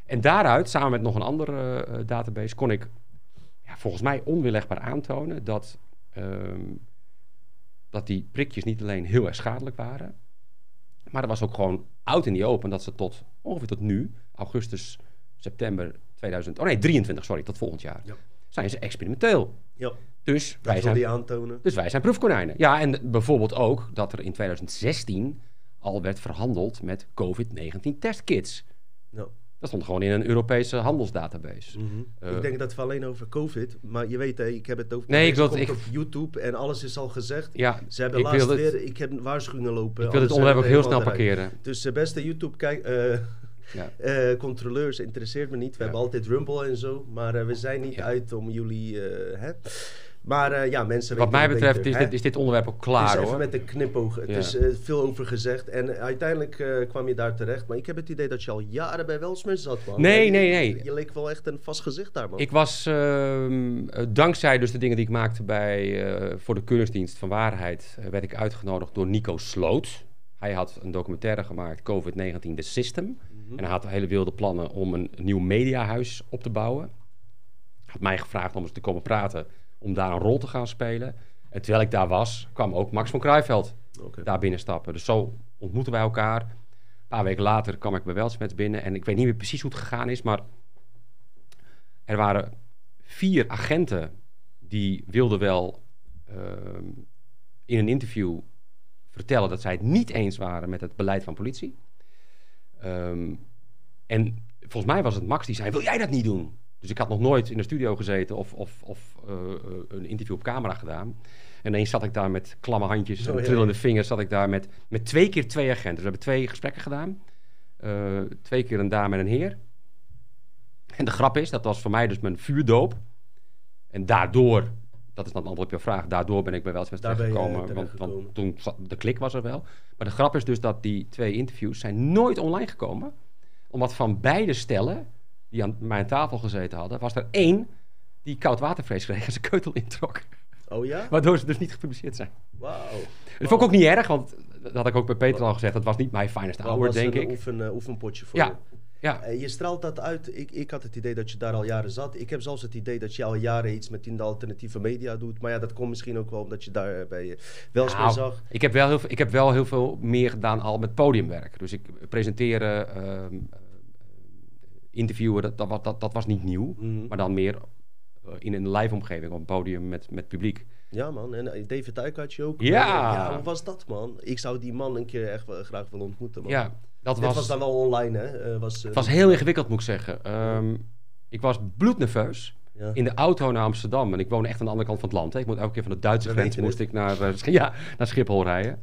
En daaruit, samen met nog een andere eh, database, kon ik ja, volgens mij onweerlegbaar aantonen dat, ehm, dat die prikjes niet alleen heel erg schadelijk waren, maar er was ook gewoon oud in die open dat ze tot ongeveer tot nu, augustus, september 2000, oh nee, 23, sorry, tot volgend jaar, Ja. zijn ze experimenteel. Ja, Dus dat wij, zijn, die aantonen. dus wij zijn proefkonijnen. Ja, en bijvoorbeeld ook dat er in 2016 al werd verhandeld met COVID-19 testkits. Ja. Dat stond gewoon in een Europese handelsdatabase. Mhm. Eh, ik denk dat we alleen over COVID, maar je weet, hè, ik heb het over. Nee, ik wil het- ik- op YouTube en alles is al gezegd. Ja, Ze hebben ik laatst het- weer, ik heb waarschuwingen lopen. ik wil alles onderwerp ook heel snel parkeren. Dus de beste YouTube kijk, eh, Ja. eh, controleurs interesseert me niet. We Ja. hebben altijd Rumble en zo, maar eh, we zijn niet Ja. uit om jullie. eh, hè? Maar eh, ja, mensen. Wat mij het betreft beter, is dit, is dit onderwerp ook Het klaar is even hoor. met een knipoog. Het Ja. is eh, veel over gezegd. En uiteindelijk eh, kwam je daar terecht. Maar ik heb het idee dat je al jaren bij Welsmers zat. Man. Nee, nee, nee. Je, leek wel echt een vast gezicht daar, man. Ik was, ehm, eh, dankzij dus de dingen die ik maakte bij, voor de Keuringsdienst van Waarheid, werd ik uitgenodigd door Nico Sloot. Hij had een documentaire gemaakt, COVID-19 The System. Mhm. En hij had hele wilde plannen om een nieuw mediahuis op te bouwen. Had mij gevraagd om eens te komen praten, om daar een rol te gaan spelen. En terwijl ik daar was, kwam ook Max van Kruijveld Oké. daar binnenstappen. Dus zo ontmoetten wij elkaar. Een paar weken later kwam ik bij Weltsmets binnen. En ik weet niet meer precies hoe het gegaan is, maar er waren vier agenten die wilden wel ehm, in een interview vertellen dat zij het niet eens waren met het beleid van politie. Ehm, en volgens mij was het Max die zei: Wil jij dat niet doen? Dus ik had nog nooit in de studio gezeten of, of, of eh, eh, een interview op camera gedaan. En ineens zat ik daar met klamme handjes en Oh, ja, trillende vingers. Zat ik daar met, met twee keer twee agenten. Dus we hebben twee gesprekken gedaan. Eh, twee keer een dame en een heer. En de grap is, dat was voor mij dus mijn vuurdoop. En daardoor, dat is dan het antwoord op je vraag, daardoor ben ik bij ben je, terechtgekomen. Want, want toen de klik was er wel. Maar de grap is dus dat die twee interviews zijn nooit online gekomen. Omdat van beide stellen, die aan mijn tafel gezeten hadden, was er één die koudwatervrees kreeg en zijn keutel introk. Oh ja? Waardoor ze dus niet gepubliceerd zijn. Wauw. Dat vond ik ook niet erg, want dat had ik ook bij Peter al gezegd. Dat was niet mijn finest hour, denk een ik. Oefen, eh, oefenpotje voor Ja. je. Ja, En je straalt dat uit. Ik, ik had het idee dat je daar al jaren zat. Ik heb zelfs het idee dat je al jaren iets met in de alternatieve media doet. Maar ja, dat komt misschien ook wel omdat je daar eh, bij eh, Welsmeer Nou, zag. Ik heb, wel heel, veel- ik heb wel heel veel meer gedaan al met podiumwerk. Dus ik presenteren, ehm, eh, interviewen, dat, dat, dat, dat was niet nieuw. Mhm. Maar dan meer eh, in een live omgeving, op een podium met, met publiek. Ja man, en eh, David Uyck had je ook. Ja. Eh, ja, hoe was dat man? Ik zou die man een keer echt wel, graag willen ontmoeten man. Ja, dat Dit was, was, dan wel online hè? Was, het was heel ingewikkeld, moet ik zeggen. Ehm, ik was bloednerveus ja. in de auto naar Amsterdam. En ik woon echt aan de andere kant van het land. Hè. Ik moet elke keer van de Duitse grens moest ik naar, ja, naar Schiphol rijden.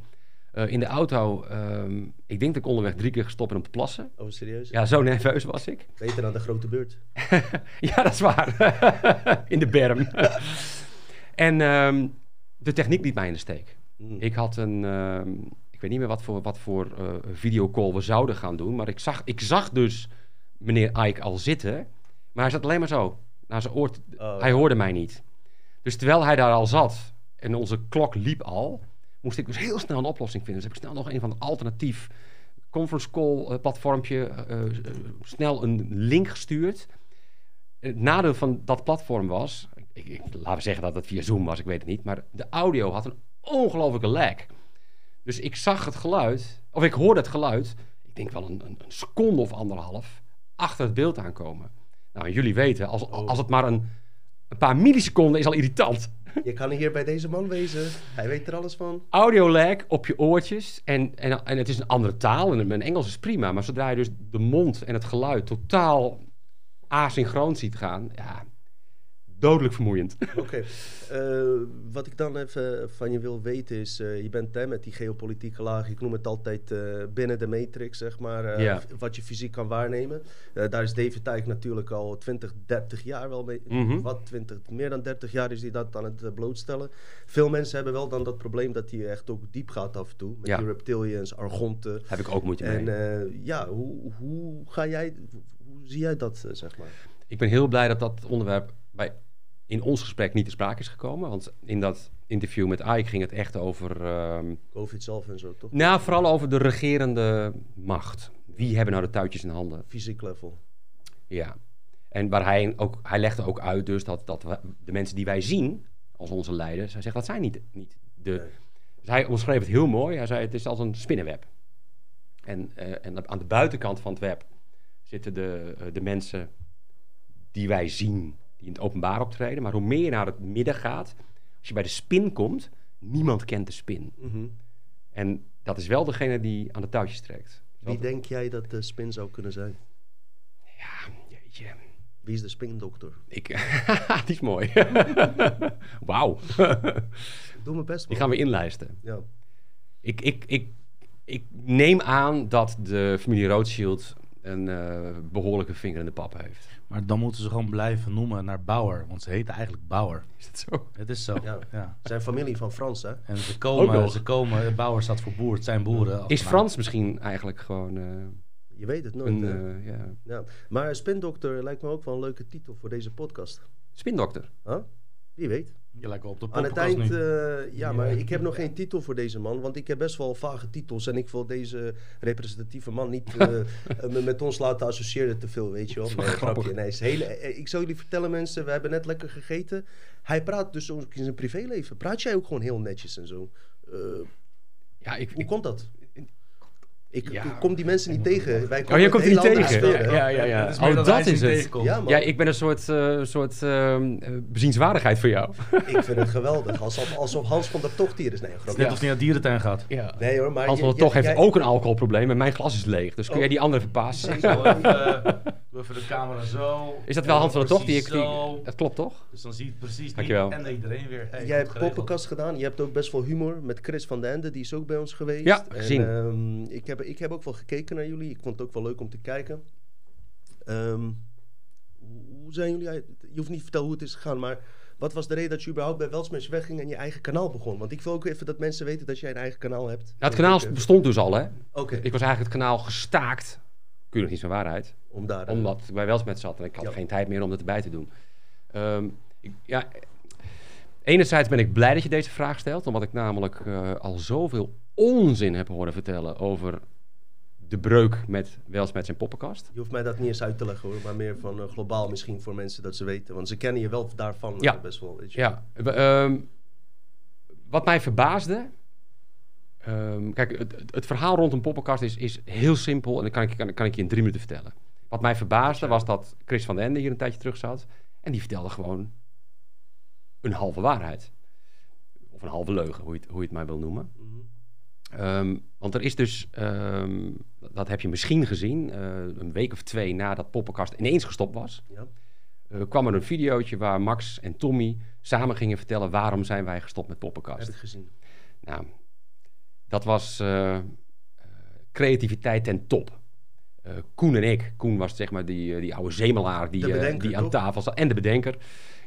Eh, in de auto, ehm, ik denk dat ik onderweg drie keer gestopt ben om te plassen. Oh serieus? Ja, zo nerveus was ik. Beter dan de grote beurt. Ja, dat is waar. in de berm. en ehm, de techniek liet mij in de steek. Mm. Ik had een, ehm, ik weet niet meer wat voor, wat voor eh, videocall we zouden gaan doen, maar ik zag, ik zag dus meneer Ike al zitten, maar hij zat alleen maar zo, naar zijn oor. Oh. Hij hoorde mij niet. Dus terwijl hij daar al zat en onze klok liep al, moest ik dus heel snel een oplossing vinden. Dus heb ik snel nog een van alternatief conference call eh, platformpje, eh, eh, snel een link gestuurd. Het nadeel van dat platform was, ik, ik, laten we zeggen dat het via Zoom was, ik weet het niet, maar de audio had een ongelofelijke lag. Dus ik zag het geluid, of ik hoorde het geluid, ik denk wel een, een, een seconde of anderhalf, achter het beeld aankomen. Nou, jullie weten, als, Oh. als het maar een, een paar milliseconden is al irritant. Je kan hier bij deze man wezen. Hij weet er alles van. Audio lag op je oortjes en, en, en het is een andere taal en mijn Engels is prima, maar zodra je dus de mond en het geluid totaal asynchroon ziet gaan, ja, dodelijk vermoeiend. Oké. Eh, wat ik dan even van je wil weten is, eh, je bent hè, met die geopolitieke laag, ik noem het altijd eh, binnen de matrix, zeg maar, Ja. wat je fysiek kan waarnemen. Daar is David Tyke natuurlijk al 20, 30 jaar wel mee. Mhm. Wat 20, meer dan 30 jaar is hij dat aan het blootstellen. Veel mensen hebben wel dan dat probleem dat hij echt ook diep gaat af en toe. Met Ja. die reptilians, argonten. Heb ik ook moeite mee. En ja, hoe, hoe ga jij, hoe zie jij dat, zeg maar? Ik ben heel blij dat dat onderwerp bij, in ons gesprek niet te sprake is gekomen. Want in dat interview met Ike ging het echt over... ehm, Covid zelf en zo, toch? nou, vooral over de regerende macht. Wie hebben nou de touwtjes in handen? Fysiek level. Ja. En waar hij ook... Hij legde ook uit dus dat, dat we- de mensen die wij zien als onze leiders... Hij zegt, dat zijn niet, niet de... Nee. Dus hij omschreef het heel mooi. Hij zei, het is als een spinnenweb. En, eh, en aan de buitenkant van het web zitten de, eh, de mensen die wij zien, die in het openbaar optreden. Maar hoe meer je naar het midden gaat, als je bij de spin komt, niemand kent de spin. Mhm. En dat is wel degene die aan de touwtjes trekt. Wie denk jij dat de spin zou kunnen zijn? Ja, jeetje. Wie is de spindokter? Ik, die is mooi. Wauw. Doe mijn best, man. Die gaan we inlijsten. Ja. Ik, ik, ik, ik neem aan dat de familie Rothschild een eh, behoorlijke vinger in de pap heeft. Maar dan moeten ze gewoon blijven noemen naar Bauer. Want ze heten eigenlijk Bauer. Is dat zo? Het is zo. Ja. Ja. Zijn familie van Frans, hè? En ze komen, ze komen, Bauer staat voor boer, het zijn boeren. Is. Frans misschien eigenlijk gewoon eh, Je weet het nooit. een eh, ja. ja. Maar spindokter lijkt me ook wel een leuke titel voor deze podcast. spindokter? Huh? Wie weet. Je wel op de Aan het eind, eh, ja, Ja. maar ik heb nog geen titel voor deze man, want ik heb best wel vage titels en ik wil deze representatieve man niet eh, eh, me- met ons laten associëren te veel, weet je wel. Nee, grapje. Nee, is hele, ik zal jullie vertellen mensen, we hebben net lekker gegeten. Hij praat dus ook in zijn privéleven. Praat jij ook gewoon heel netjes en zo? Ja, ik, hoe ik, komt dat? Ik Ja. kom die mensen niet tegen. Wij Oh, komen jij komt er niet tegen? Ja, ja, ja. Oh, dat is het. Ja, man. Ja, ik ben een soort, eh, soort ehm, eh, bezienswaardigheid voor jou. Ik vind het geweldig. Alsof, alsof Hans van der Tocht hier is. Nee, net of hij naar de dierentuin gaat. Ja. Nee hoor, maar... Hans van der je- Toch heeft jij- ook een alcoholprobleem en mijn glas is leeg. Dus kun Oh. jij die andere verpassen? Doe even de camera zo. Is dat wel Hans van der Toch? Die, zo. dat klopt toch? Dus dan zie je het precies niet. Dankjewel. En iedereen weer. Hey, Jij hebt poppenkast gedaan. Je hebt ook best wel humor met Chris van den Ende. Die is ook bij ons geweest. Ja, En, gezien. ehm, ik, heb, ik heb ook wel gekeken naar jullie. Ik vond het ook wel leuk om te kijken. Ehm, hoe zijn jullie... Je hoeft niet te vertellen hoe het is gegaan, maar... Wat was de reden dat je überhaupt bij Welsmens wegging en je eigen kanaal begon? Want ik wil ook even dat mensen weten dat jij een eigen kanaal hebt. Nou, het kanaal Ik, bestond dus al, hè? Oké, Ik was eigenlijk het kanaal gestaakt. Kun je nog niet van waarheid. om daar... eh, Omdat bij Welsmet zat en ik had Ja. geen tijd meer om dat erbij te doen. Ehm, ik, ja, enerzijds ben ik blij dat je deze vraag stelt, omdat ik namelijk eh, al zoveel onzin heb horen vertellen over de breuk met Welsmets en Poppenkast. Je hoeft mij dat niet eens uit te leggen hoor, maar meer van eh, globaal misschien voor mensen dat ze weten. Want ze kennen je wel daarvan Ja. best wel. Weet je. Ja, ehm, wat mij verbaasde. Ehm, kijk, het, het- het verhaal rondom Poppenkast is, is heel simpel en dat kan ik, kan, kan ik je in drie minuten vertellen. Wat mij verbaasde was dat Chris van den Ende hier een tijdje terug zat en die vertelde gewoon een halve waarheid. Of een halve leugen, hoe je het, hoe je het maar wil noemen. Mhm. Ehm, want er is dus, ehm, dat heb je misschien gezien, eh, een week of twee nadat Poppenkast ineens gestopt was, Ja. eh, kwam er een videootje waar Max en Tommy samen gingen vertellen waarom zijn wij gestopt met Heb Poppenkast. ik gezien. Nou, dat was eh, eh, creativiteit ten top. Eh, Koen en ik, Koen was zeg maar die, die oude zemelaar die, bedenker, die aan tafel zat en de bedenker.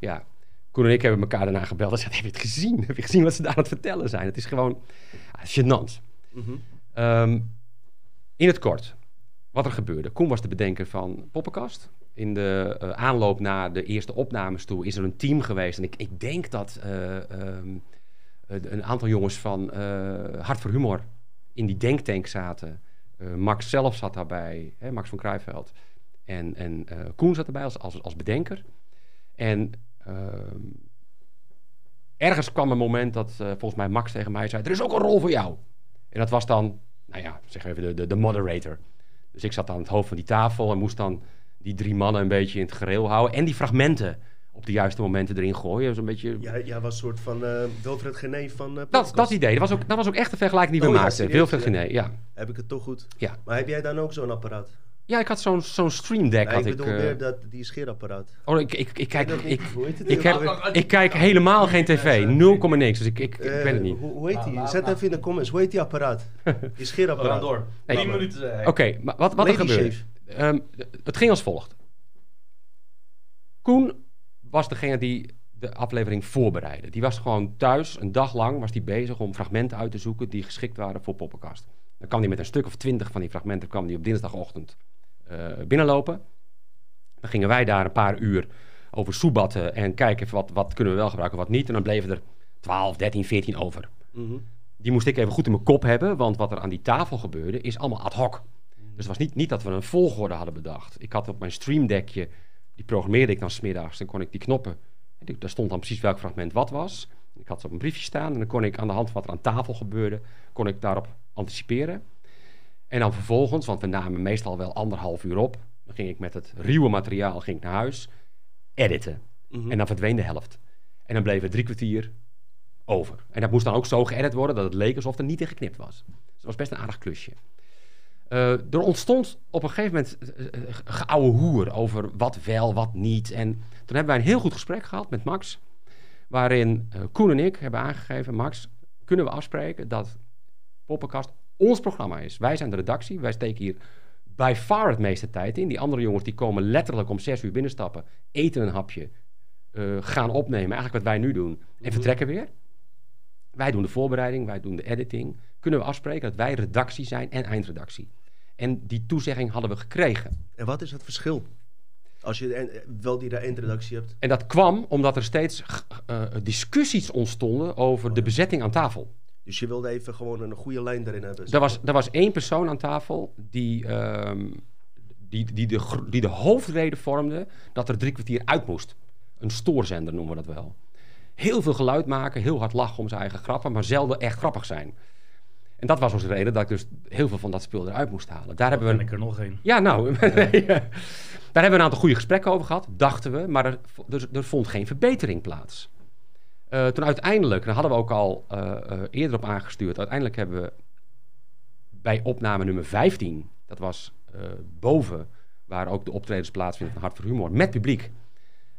Ja, Koen en ik hebben elkaar daarna gebeld en zeiden, heb je het gezien? Heb je gezien wat ze daar aan het vertellen zijn? Het is gewoon gênant. Mhm. Ehm, in het kort, wat er gebeurde. Koen was de bedenker van Poppenkast. In de aanloop naar de eerste opnames toe is er een team geweest. En ik, ik denk dat eh, ehm, eh, een aantal jongens van eh, Hart voor Humor in die denktank zaten. Eh, Max zelf zat daarbij, hè, Max van Kruijveld. En, en eh, Koen zat erbij als, als, als bedenker. En ehm, ergens kwam een moment dat eh, volgens mij Max tegen mij zei... er is ook een rol voor jou. En dat was dan, nou ja, zeg even de, de, de moderator. Dus ik zat aan het hoofd van die tafel en moest dan die drie mannen een beetje in het gereel houden. En die fragmenten op de juiste momenten erin gooien. Zo'n beetje... Jij, jij was een soort van eh Wilfred Gené van eh dat, dat idee, dat was, ook, dat was ook echt de vergelijking die we Oh ja, maakten. Wilfred ja. Gené, ja. Heb ik het toch goed? Ja. Maar heb jij dan ook zo'n apparaat? Ja, ik had zo'n zo'n stream deck. Nee, had ik ik, bedoel eh, meer dat, die scheerapparaat. Oh, ik, ik, ik, kijk, ik, niet? Hoe heet het? ik, heb, ik kijk helemaal geen tv. 0, niks. Dus ik, ik, ik weet het niet. Hoe, hoe heet die? Zet even in de comments. Hoe heet die apparaat? Die scheerapparaat. door. Nee. 10 minuten. Oké, maar wat, wat er Lady. Shave. Ehm, het ging als volgt. Koen was degene die de aflevering voorbereidde. Die was gewoon thuis, een dag lang was hij bezig om fragmenten uit te zoeken die geschikt waren voor Poppenkast. Dan kwam hij met een stuk of twintig van die fragmenten kwam die op dinsdagochtend eh, binnenlopen. Dan gingen wij daar een paar uur over soebatten en kijken wat, wat kunnen we wel gebruiken, wat niet. En dan bleven er 12, 13, 14 over. Mhm. Die moest ik even goed in mijn kop hebben, want wat er aan die tafel gebeurde is allemaal ad hoc. Dus het was niet, niet dat we een volgorde hadden bedacht. Ik had op mijn streamdeckje, die programmeerde ik dan smiddags, dan kon ik die knoppen, en daar stond dan precies welk fragment wat was. Ik had ze op een briefje staan en dan kon ik aan de hand van wat er aan tafel gebeurde, kon ik daarop anticiperen. En dan vervolgens, want we namen meestal wel anderhalf uur op, dan ging ik met het ruwe materiaal ging ik naar huis, editen. Mhm. En dan verdween de helft. En dan bleef er drie kwartier over. En dat moest dan ook zo geëdit worden dat het leek alsof er niet in geknipt was. Dus dat was best een aardig klusje. Eh, er ontstond op een gegeven moment uh, geouwe hoer over wat wel, wat niet. En toen hebben wij een heel goed gesprek gehad met Max. Waarin eh, Koen en ik hebben aangegeven, Max, kunnen we afspreken dat Poppenkast ons programma is. Wij zijn de redactie, wij steken hier by far het meeste tijd in. Die andere jongens die komen letterlijk om zes uur binnenstappen, eten een hapje, eh, gaan opnemen, eigenlijk wat wij nu doen, en Mhm. vertrekken weer. Wij doen de voorbereiding, wij doen de editing. Kunnen we afspreken dat wij redactie zijn en eindredactie? En die toezegging hadden we gekregen. En wat is het verschil? Als je wel die eindredactie hebt. En dat kwam omdat er steeds eh, discussies ontstonden over de bezetting aan tafel. Dus je wilde even gewoon een goede lijn erin hebben. Er was, er was één persoon aan tafel die, ehm, die, die, de, die de hoofdreden vormde dat er drie kwartier uit moest. Een stoorzender noemen we dat wel. Heel veel geluid maken, heel hard lachen om zijn eigen grappen, maar zelden echt grappig zijn. En dat was onze reden dat ik dus heel veel van dat spul eruit moest halen. Daar hebben we ben een ik er nog een. ja, nou, daar hebben we een aantal goede gesprekken over gehad, dachten we, maar er, er, er vond geen verbetering plaats. Eh, toen uiteindelijk, daar hadden we ook al eh, eh, eerder op aangestuurd, uiteindelijk hebben we bij opname nummer 15, dat was eh, boven, waar ook de optredens plaatsvinden van Hart voor Humor, met publiek.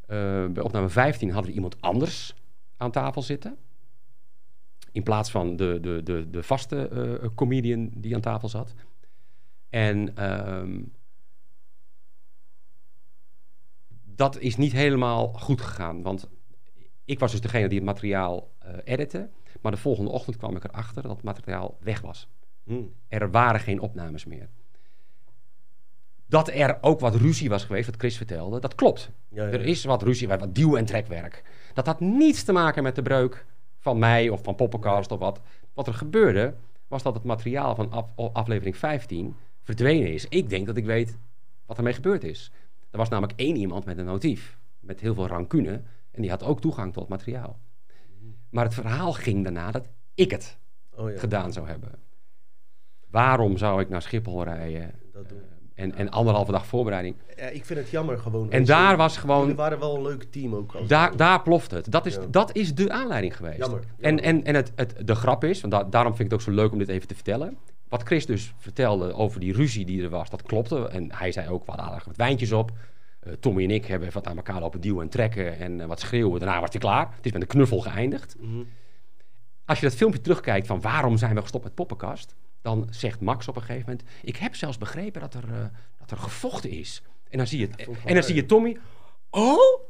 Eh, bij opname 15 hadden we iemand anders aan tafel zitten. In plaats van de, de, de, de vaste eh, comedian die aan tafel zat. En ehm, dat is niet helemaal goed gegaan. Want ik was dus degene die het materiaal eh editte. Maar de volgende ochtend kwam ik erachter dat het materiaal weg was. Hm. Er waren geen opnames meer. Dat er ook wat ruzie was geweest, wat Chris vertelde, dat klopt. Ja, ja. Er is wat ruzie, wat duw- en trekwerk. Dat had niets te maken met de breuk van mij of van Poppencast of wat. Wat er gebeurde, was dat het materiaal van af- aflevering 15 verdwenen is. Ik denk dat ik weet wat ermee gebeurd is. Er was namelijk één iemand met een motief, met heel veel rancune. En die had ook toegang tot materiaal. Maar het verhaal ging daarna dat ik het Oh ja, gedaan zou hebben. Waarom zou ik naar Schiphol rijden? dat doen. En, en anderhalve dag voorbereiding. Ja, ik vind het jammer gewoon. En daar was gewoon. waren wel een leuk team ook. als- Daar, daar plofte het. Dat is, Ja. dat is de aanleiding geweest. Jammer, En, jammer. en, en het, het, de grap is, want da- daarom vind ik het ook zo leuk om dit even te vertellen. Wat Chris dus vertelde over die ruzie die er was, dat klopte. En hij zei ook, we hadden aardig wat wijntjes op. Eh, Tommy en ik hebben wat aan elkaar lopen duwen en trekken en eh, wat schreeuwen. Daarna was hij klaar. Het is met een knuffel geëindigd. Mhm. Als je dat filmpje terugkijkt van waarom zijn we gestopt met Poppenkast, dan zegt Max op een gegeven moment: Ik heb zelfs begrepen dat er, eh, dat er gevochten is. En dan zie je, en dan zie je Tommy, oh,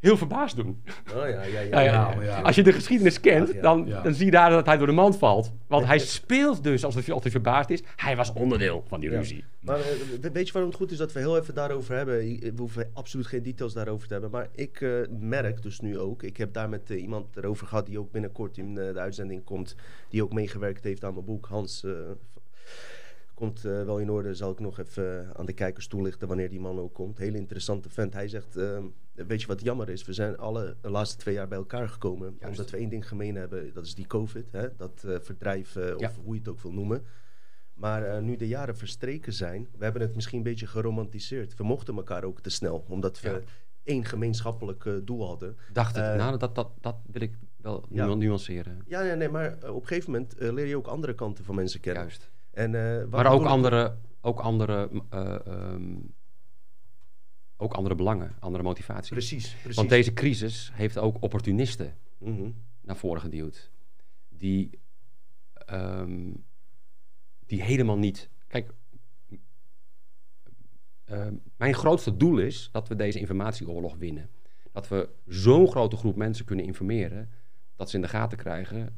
heel verbaasd doen. Oh ja, ja, ja. Nou ja, ja. Als je de geschiedenis kent, dan, Ja. dan zie je daar dat hij door de mand valt. Want hij speelt dus alsof hij altijd verbaasd is. Hij was onderdeel van die Ja. ruzie. Maar eh, we- weet je waarom het goed is dat we heel even daarover hebben? I- We hoeven absoluut geen details daarover te hebben. Maar ik eh, merk dus nu ook, ik heb daar met eh, iemand erover gehad die ook binnenkort in eh, de uitzending komt, die ook meegewerkt heeft aan mijn boek. Hans eh, komt eh, wel in orde, zal ik nog even eh, aan de kijkers toelichten wanneer die man ook komt. Hele interessante vent. Hij zegt, eh, weet je wat jammer is? We zijn alle de laatste twee jaar bij elkaar gekomen, Juist. omdat we één ding gemeen hebben. Dat is die COVID, hè? dat eh, verdrijf, eh, of Ja. hoe je het ook wil noemen. Maar eh, nu de jaren verstreken zijn, we hebben het misschien een beetje geromantiseerd. We mochten elkaar ook te snel, omdat we Ja. één gemeenschappelijk doel hadden. Dacht ik, nou, dat, dat, dat wil ik wel Ja. nuanceren. Ja, ja nee, maar op een gegeven moment leer je ook andere kanten van mensen kennen. Juist. En, Maar ook andere, ook, andere, eh, ehm, ook andere belangen, andere motivaties. Precies, precies. Want deze crisis heeft ook opportunisten Mhm. naar voren geduwd. Die, ehm, die helemaal niet. Kijk, ehm, mijn grootste doel is dat we deze informatieoorlog winnen. Dat we zo'n grote groep mensen kunnen informeren dat ze in de gaten krijgen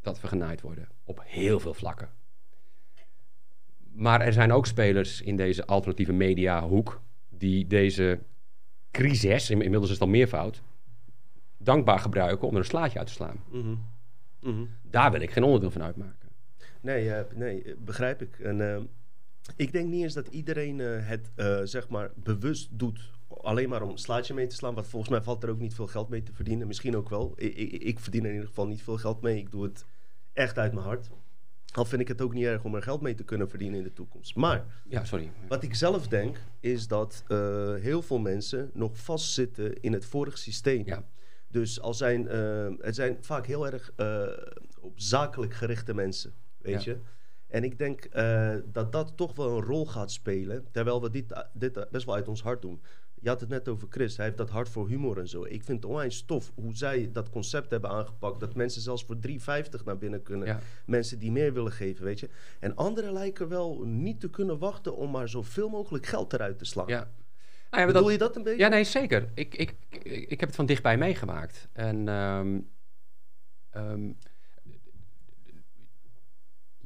dat we genaaid worden. Op heel veel vlakken. Maar er zijn ook spelers in deze alternatieve mediahoek die deze crisis, in- inmiddels is het al meervoud, dankbaar gebruiken om er een slaatje uit te slaan. Mhm. Mhm. Daar wil ik geen onderdeel van uitmaken. Nee, eh, nee eh, begrijp ik. En, eh, ik denk niet eens dat iedereen eh, het zeg maar bewust doet. Alleen maar om een slaatje mee te slaan. Want volgens mij valt er ook niet veel geld mee te verdienen. Misschien ook wel. Ik, ik, ik verdien er in ieder geval niet veel geld mee. Ik doe het echt uit mijn hart. Al vind ik het ook niet erg om er geld mee te kunnen verdienen in de toekomst. Maar Ja, sorry. wat ik zelf denk, is dat eh, heel veel mensen nog vastzitten in het vorige systeem. Ja. Dus al zijn, eh, het zijn vaak heel erg eh, op zakelijk gerichte mensen, weet Ja. je. En ik denk dat dat toch wel een rol gaat spelen, terwijl we dit, dit best wel uit ons hart doen. Je had het net over Chris, hij heeft dat hart voor humor en zo. Ik vind het onwijs tof hoe zij dat concept hebben aangepakt. Dat mensen zelfs voor 3,50 naar binnen kunnen. Ja. Mensen die meer willen geven, weet je. En anderen lijken wel niet te kunnen wachten om maar zoveel mogelijk geld eruit te slaan. Ja. Nou ja, Bedoel dat, je dat een beetje? ja, nee, zeker. Ik, ik, ik, ik heb het van dichtbij meegemaakt. En ehm, ehm,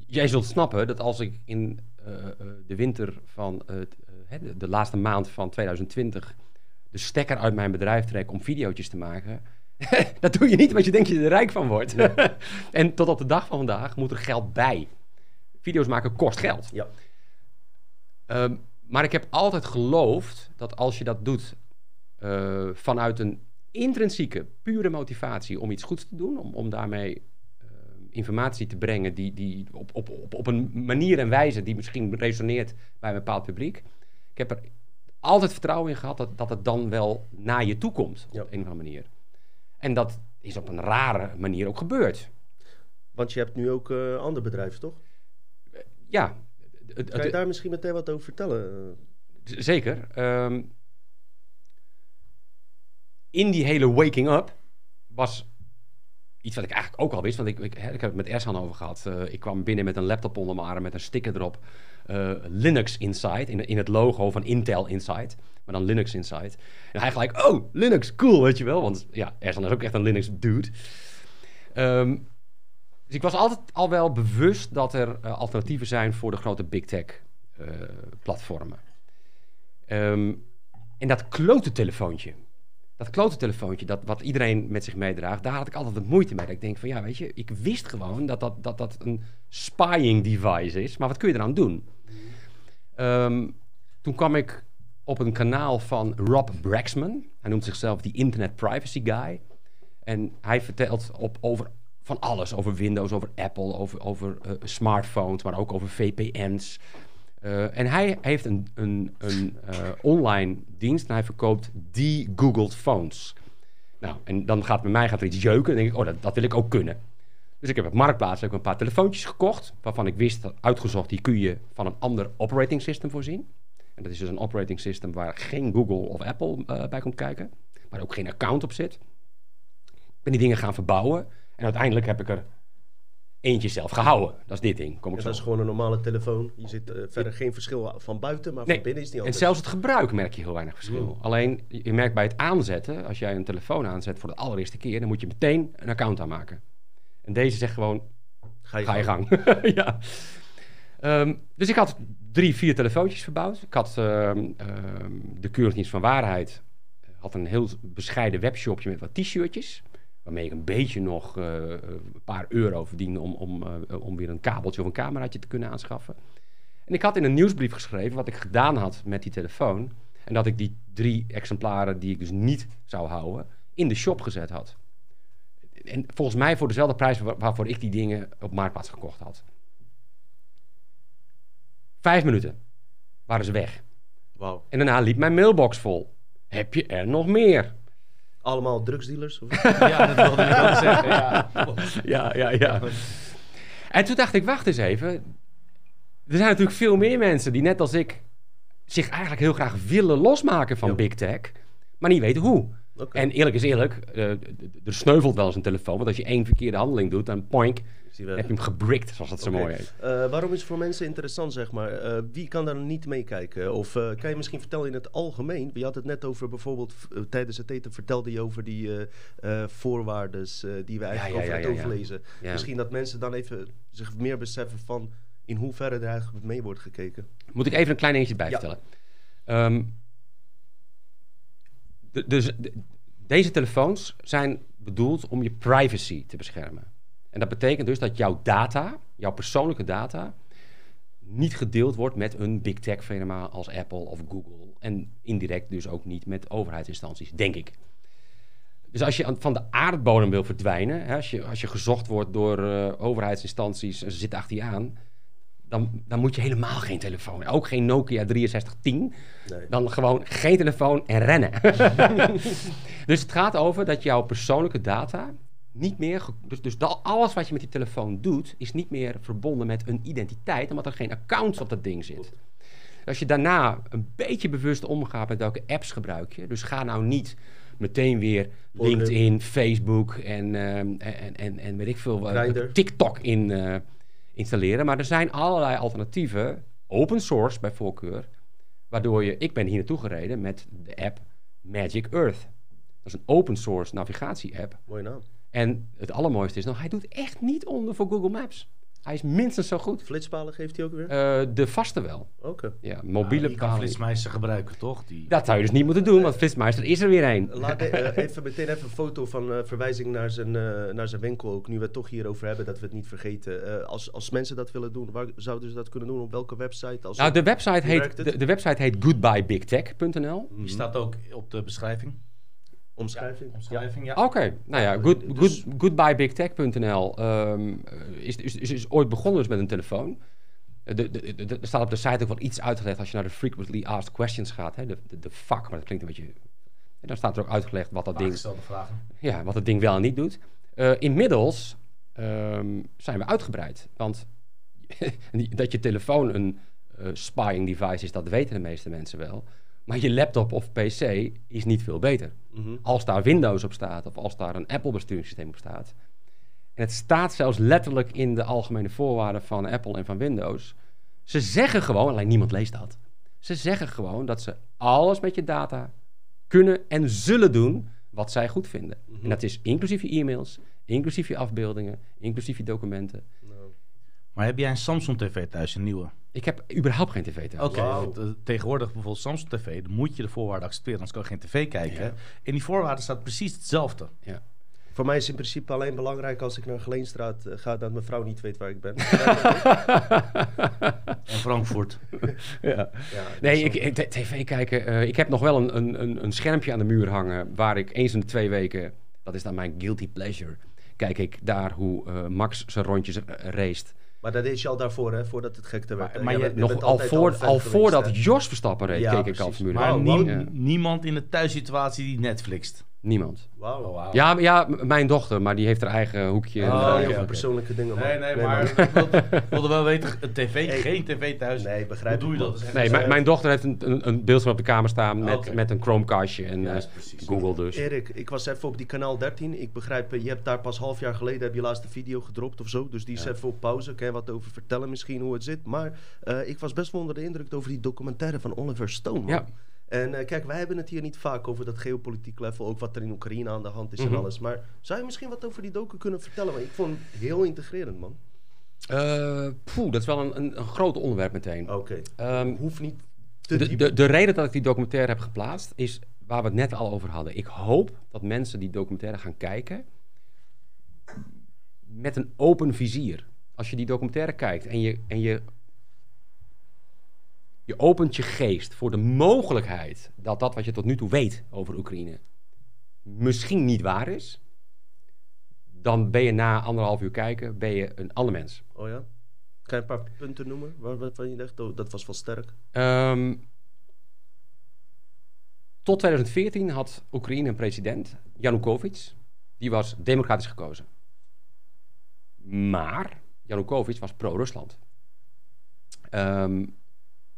jij zult snappen dat als ik in eh, eh, de winter van de, de laatste maand van 2020 de stekker uit mijn bedrijf trek om video's te maken. dat doe je niet, want je denkt dat je er rijk van wordt. en tot op de dag van vandaag moet er geld bij. Video's maken kost geld. Ja. Ehm, maar ik heb altijd geloofd dat als je dat doet eh, vanuit een intrinsieke, pure motivatie om iets goeds te doen, om, om daarmee ehm, informatie te brengen die, die op, op, op, op een manier en wijze die misschien resoneert bij een bepaald publiek. Ik heb er altijd vertrouwen in gehad dat, dat het dan wel naar je toe komt, op Ja. een of andere manier. En dat is op een rare manier ook gebeurd. Want je hebt nu ook eh ander bedrijf, toch? Ja, het- het- Kan je daar misschien meteen wat over vertellen? Zeker. Ehm, in die hele waking up was iets wat ik eigenlijk ook al wist. Want ik, ik, ik heb het met Ersan over gehad. Eh, ik kwam binnen met een laptop onder mijn arm met een sticker erop. Eh, Linux Inside, in, in het logo van Intel Inside. Maar dan Linux Inside. En hij gelijk, oh, Linux, cool, weet je wel. Want ja, Ersan is ook echt een Linux dude. Ehm, dus ik was altijd al wel bewust dat er eh, alternatieven zijn voor de grote big tech eh, platformen. Ehm, en dat klote telefoontje. Dat klote telefoontje, dat, wat iedereen met zich meedraagt, daar had ik altijd wat moeite mee. Dat ik denk van, ja, weet je, ik wist gewoon dat dat, dat, dat een spying device is. Maar wat kun je eraan doen? Ehm, toen kwam ik op een kanaal van Rob Braxman. Hij noemt zichzelf die Internet Privacy Guy. En hij vertelt op, over van alles. Over Windows, over Apple, over, over eh, smartphones, maar ook over VPN's. Eh, en hij heeft een, een, een eh, online dienst en hij verkoopt de-Googled phones. Nou, en dan gaat bij mij gaat er iets jeuken. Dan denk ik, oh, dat, dat wil ik ook kunnen. Dus ik heb op Marktplaats ik een paar telefoontjes gekocht. Waarvan ik wist, dat uitgezocht, die kun je van een ander operating system voorzien. En dat is dus een operating system waar geen Google of Apple eh, bij komt kijken. Waar ook geen account op zit. Ik ben die dingen gaan verbouwen. En uiteindelijk heb ik er eentje zelf gehouden. Dat is dit ding. Kom ik Ja, zo dat is gewoon een normale telefoon. Je zit eh, verder geen verschil van buiten, maar Nee, van binnen is die En anders. zelfs het gebruik merk je heel weinig verschil. Alleen, je merkt bij het aanzetten, als jij een telefoon aanzet voor de allereerste keer, dan moet je meteen een account aanmaken. En deze zegt gewoon, Ga je, ga je gang. ja. Ehm, dus ik had drie, vier telefoontjes verbouwd. Ik had ehm, de Keuringsdienst van Waarheid. Had een heel bescheiden webshopje met wat t-shirtjes. Waarmee ik een beetje nog eh, een paar euro verdiende om, om, eh, om weer een kabeltje of een cameraatje te kunnen aanschaffen. En ik had in een nieuwsbrief geschreven wat ik gedaan had met die telefoon. En dat ik die drie exemplaren die ik dus niet zou houden, in de shop gezet had. En volgens mij voor dezelfde prijs waar- waarvoor ik die dingen op Marktplaats gekocht had. Vijf minuten waren ze weg. Wauw. En daarna liep mijn mailbox vol. Heb je er nog meer? Allemaal drugsdealers? Of? Ja, dat wilde ik ook zeggen. Ja. Ja, ja, ja. En toen dacht ik, wacht eens even. Er zijn natuurlijk veel meer mensen die net als ik zich eigenlijk heel graag willen losmaken van big tech, maar niet weten hoe. En eerlijk is eerlijk, eh, er sneuvelt wel eens een telefoon, want als je één verkeerde handeling doet, dan poink, heb je hem gebrikt, zoals dat zo mooi heet. Eh, waarom is het voor mensen interessant, zeg maar? Eh, wie kan daar niet meekijken? Of kan je misschien vertellen in het algemeen? Je had het net over bijvoorbeeld, tijdens het eten vertelde je over die voorwaardes eh, die we eigenlijk ja, over ja, overlezen. Misschien dat mensen dan even zich meer beseffen van in hoeverre er eigenlijk mee wordt gekeken. Moet ik even een klein eentje bij Ja. vertellen. Dus de- deze telefoons zijn bedoeld om je privacy te beschermen. En dat betekent dus dat jouw data, jouw persoonlijke data, niet gedeeld wordt met een big tech firma als Apple of Google. En indirect dus ook niet met overheidsinstanties, denk ik. Dus als je van de aardbodem wil verdwijnen, hè, als, je, als je gezocht wordt door eh, overheidsinstanties en ze zitten achter je aan, dan, dan moet je helemaal geen telefoon. Ook geen Nokia 6310. Nee. Dan gewoon geen telefoon en rennen. dus het gaat over dat jouw persoonlijke data niet meer... Dus, dus dat, alles wat je met die telefoon doet... is niet meer verbonden met een identiteit... omdat er geen account op dat ding zit. Als je daarna een beetje bewust omgaat met welke apps gebruik je... dus ga nou niet meteen weer. LinkedIn, Facebook en, ehm, en, en, en weet ik veel... Grindr. TikTok in, eh, installeren. Maar er zijn allerlei alternatieven, open source bij voorkeur, waardoor je, ik ben hier naartoe gereden met de app Magic Earth. Dat is een open source navigatie-app. Mooie naam. En het allermooiste is nog, hij doet echt niet onder voor Google Maps. Hij is minstens zo goed. Flitspalen geeft hij ook weer? Eh, de vaste wel. Oké. Ja, mobiele Die kan bepaling. Flitsmeister gebruiken, toch? Die... Dat zou je dus niet moeten doen, want Flitsmeister is er weer een. Laat de- eh, even meteen even een foto van eh, verwijzing naar zijn, eh, naar zijn winkel ook. Nu we het toch hierover hebben, dat we het niet vergeten. Eh, als, als mensen dat willen doen, waar zouden ze dat kunnen doen? Op welke website? Als Nou, de website heet, de, de website heet goodbyebigtech.nl. Die staat ook op de beschrijving. Omschrijving. Omschrijving, ja. Oké, nou ja, good, Dus- good, goodbyebigtech.nl ehm, is, is, is, is ooit begonnen dus met een telefoon. Eh, de- de- de- de- Er staat op de site ook wel iets uitgelegd als je naar de frequently asked questions gaat. Hè, de, de, de vak, maar dat klinkt een beetje... En dan staat er ook uitgelegd wat dat ding, vragen. ja, wat het ding wel en niet doet. Eh, inmiddels ehm, zijn we uitgebreid. Want dat je telefoon een eh, spying device is, dat weten de meeste mensen wel. Maar je laptop of PC is niet veel beter. Mhm. Als daar Windows op staat of als daar een Apple besturingssysteem op staat. En het staat zelfs letterlijk in de algemene voorwaarden van Apple en van Windows. Ze zeggen gewoon, alleen niemand leest dat. Ze zeggen gewoon dat ze alles met je data kunnen en zullen doen wat zij goed vinden. En dat is inclusief je e-mails, inclusief je afbeeldingen, inclusief je documenten. Nou, Maar heb jij een Samsung TV thuis, een nieuwe? Ik heb überhaupt geen tv thuis. Oké, eh, tegenwoordig bijvoorbeeld Samsung TV, dan moet je de voorwaarden accepteren, anders kan je geen tv kijken. Ja. In die voorwaarden staat precies hetzelfde. Ja. Voor mij is in principe alleen belangrijk als ik naar Geleenstraat eh, ga, dat mijn vrouw niet weet waar ik ben. En Frankfurt. Ja. Ja, Nee, ik, tv kijken. eh, ik heb nog wel een, een, een, een schermpje aan de muur hangen. Waar ik eens in de twee weken. Dat is dan mijn guilty pleasure. Kijk ik daar hoe eh, Max zijn rondjes uh, raced. Maar dat deed je al daarvoor, hè, voordat het gekte werd. Maar- je- Nog al, voor, al voordat? Jos Verstappen reed, Ja, keek ik al. Formule Maar 1. Wauw, nie- wauw. Ja. niemand in de thuissituatie die Netflixt. Niemand. Wauw. Oh. Ja, ja, mijn dochter, maar die heeft haar eigen hoekje. Oh, ja, eh, ja, oké. persoonlijke dingen, man. Nee, nee, maar ik wilde, wel weten, een tv, Hey. geen tv thuis. Nee, begrijp Hoe doe je dat? Nee, mijn, mijn dochter heeft een, een, een beeldscherm op de kamer staan met, Oké. met een Chromecastje en eh, Juist, precies. Google dus. Erik, ik was even op die kanaal 13. Ik begrijp, eh, je hebt daar pas half jaar geleden heb je laatste video gedropt of zo. Dus die is Ja. even op pauze. Kan je wat over vertellen misschien hoe het zit. Maar eh, ik was best wel onder de indruk over die documentaire van Oliver Stone. man. Ja. En eh, kijk, wij hebben het hier niet vaak over dat geopolitiek level. Ook wat er in Oekraïne aan de hand is en Mhm. alles. Maar zou je misschien wat over die docu kunnen vertellen? Want ik vond het heel integrerend, man. Poeh, dat is wel een, een, een groot onderwerp meteen. Oké. Ehm, Hoeft niet te de, de, de reden dat ik die documentaire heb geplaatst is waar we het net al over hadden. Ik hoop dat mensen die documentaire gaan kijken met een open vizier. Als je die documentaire kijkt en je, en je, je opent je geest voor de mogelijkheid dat dat wat je tot nu toe weet over Oekraïne misschien niet waar is, dan ben je na anderhalf uur kijken ben je een ander mens. Oh ja? Kan je een paar punten noemen waar- waarvan je dacht, oh, dat was wel sterk? Ehm, tot 2014 had Oekraïne een president, Yanukovych. Die was democratisch gekozen. Maar Yanukovych was pro-Rusland. Ehm,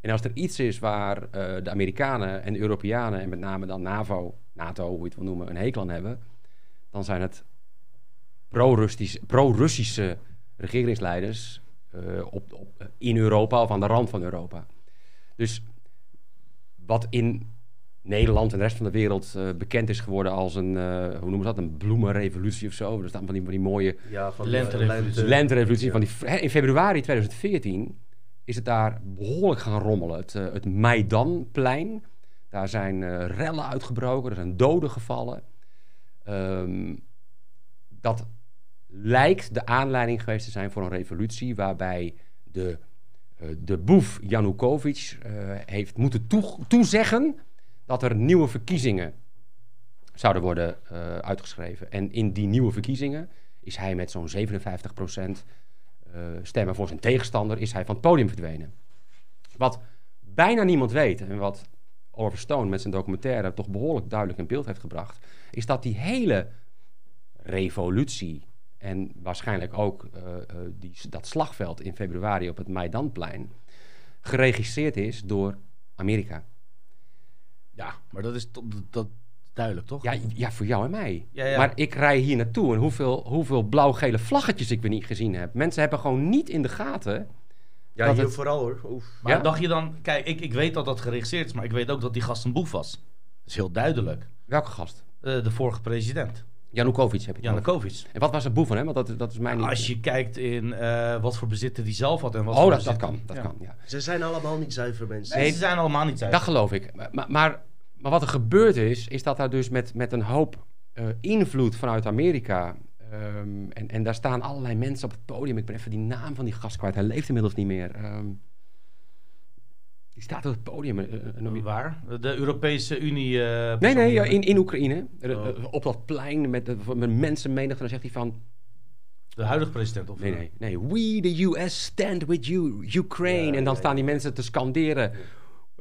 en als er iets is waar eh, de Amerikanen en de Europeanen... en met name dan NAVO, NATO, hoe je het wil noemen, een hekel aan hebben... dan zijn het pro-Russische pro-Russische regeringsleiders... eh, op, op, in Europa of aan de rand van Europa. Dus wat in Nederland en de rest van de wereld eh, bekend is geworden als een, eh, hoe noemen ze dat, een bloemenrevolutie of zo. Er staan van die, van die mooie Ja, van Lenterevolutie. lente- lenterevolutie. Ja. Van die, in februari 2014 is het daar behoorlijk gaan rommelen. Het, eh, het Maidanplein, daar zijn eh, rellen uitgebroken, er zijn doden gevallen. Ehm, dat lijkt de aanleiding geweest te zijn voor een revolutie waarbij de, eh, de boef Yanukovych eh, heeft moeten toe- toezeggen dat er nieuwe verkiezingen zouden worden uitgeschreven. En in die nieuwe verkiezingen is hij met zo'n 57% eh, stemmen voor zijn tegenstander is hij van het podium verdwenen. Wat bijna niemand weet en wat Oliver Stone met zijn documentaire toch behoorlijk duidelijk in beeld heeft gebracht, is dat die hele revolutie en waarschijnlijk ook eh, eh, die, dat slagveld in februari op het Maidanplein geregisseerd is door Amerika. Ja, maar dat is dat, duidelijk, toch? Ja, ja, voor jou en mij. Ja, ja. Maar ik rij hier naartoe en hoeveel, hoeveel blauw-gele vlaggetjes ik weer niet gezien heb. Mensen hebben gewoon niet in de gaten. Ja, dat hier het- vooral hoor. Oef. Maar Ja? dacht je dan, kijk, ik, ik weet dat dat geregisseerd is, maar ik weet ook dat die gast een boef was. Dat is heel duidelijk. Welke gast? Eh, de vorige president, Janukovic heb over. Janukovic. En wat was het boef van hem? Want dat, dat is mij niet... Als je kijkt in eh, wat voor bezitten die zelf had en wat oh, voor dat, dat kan. Dat Ja. kan, ja. Ze zijn allemaal niet zuiver mensen. Nee, ze zijn allemaal niet zuiver. Dat geloof ik. Maar, maar, maar, wat er gebeurd is, is dat daar dus met, met een hoop eh, invloed vanuit Amerika... ehm, en, en daar staan allerlei mensen op het podium. Ik ben even die naam van die gast kwijt. Hij leeft inmiddels niet meer. Ehm, Die staat op het podium. noem je- Waar? De Europese Unie. Nee, nee, ja, in, in Oekraïne. Oh. op dat plein met, met mensenmenigte. Dan zegt hij van... De huidige president. Of Nee, nee, nee. We, the US, stand with you, Ukraine. Ja, en dan staan die mensen te scanderen.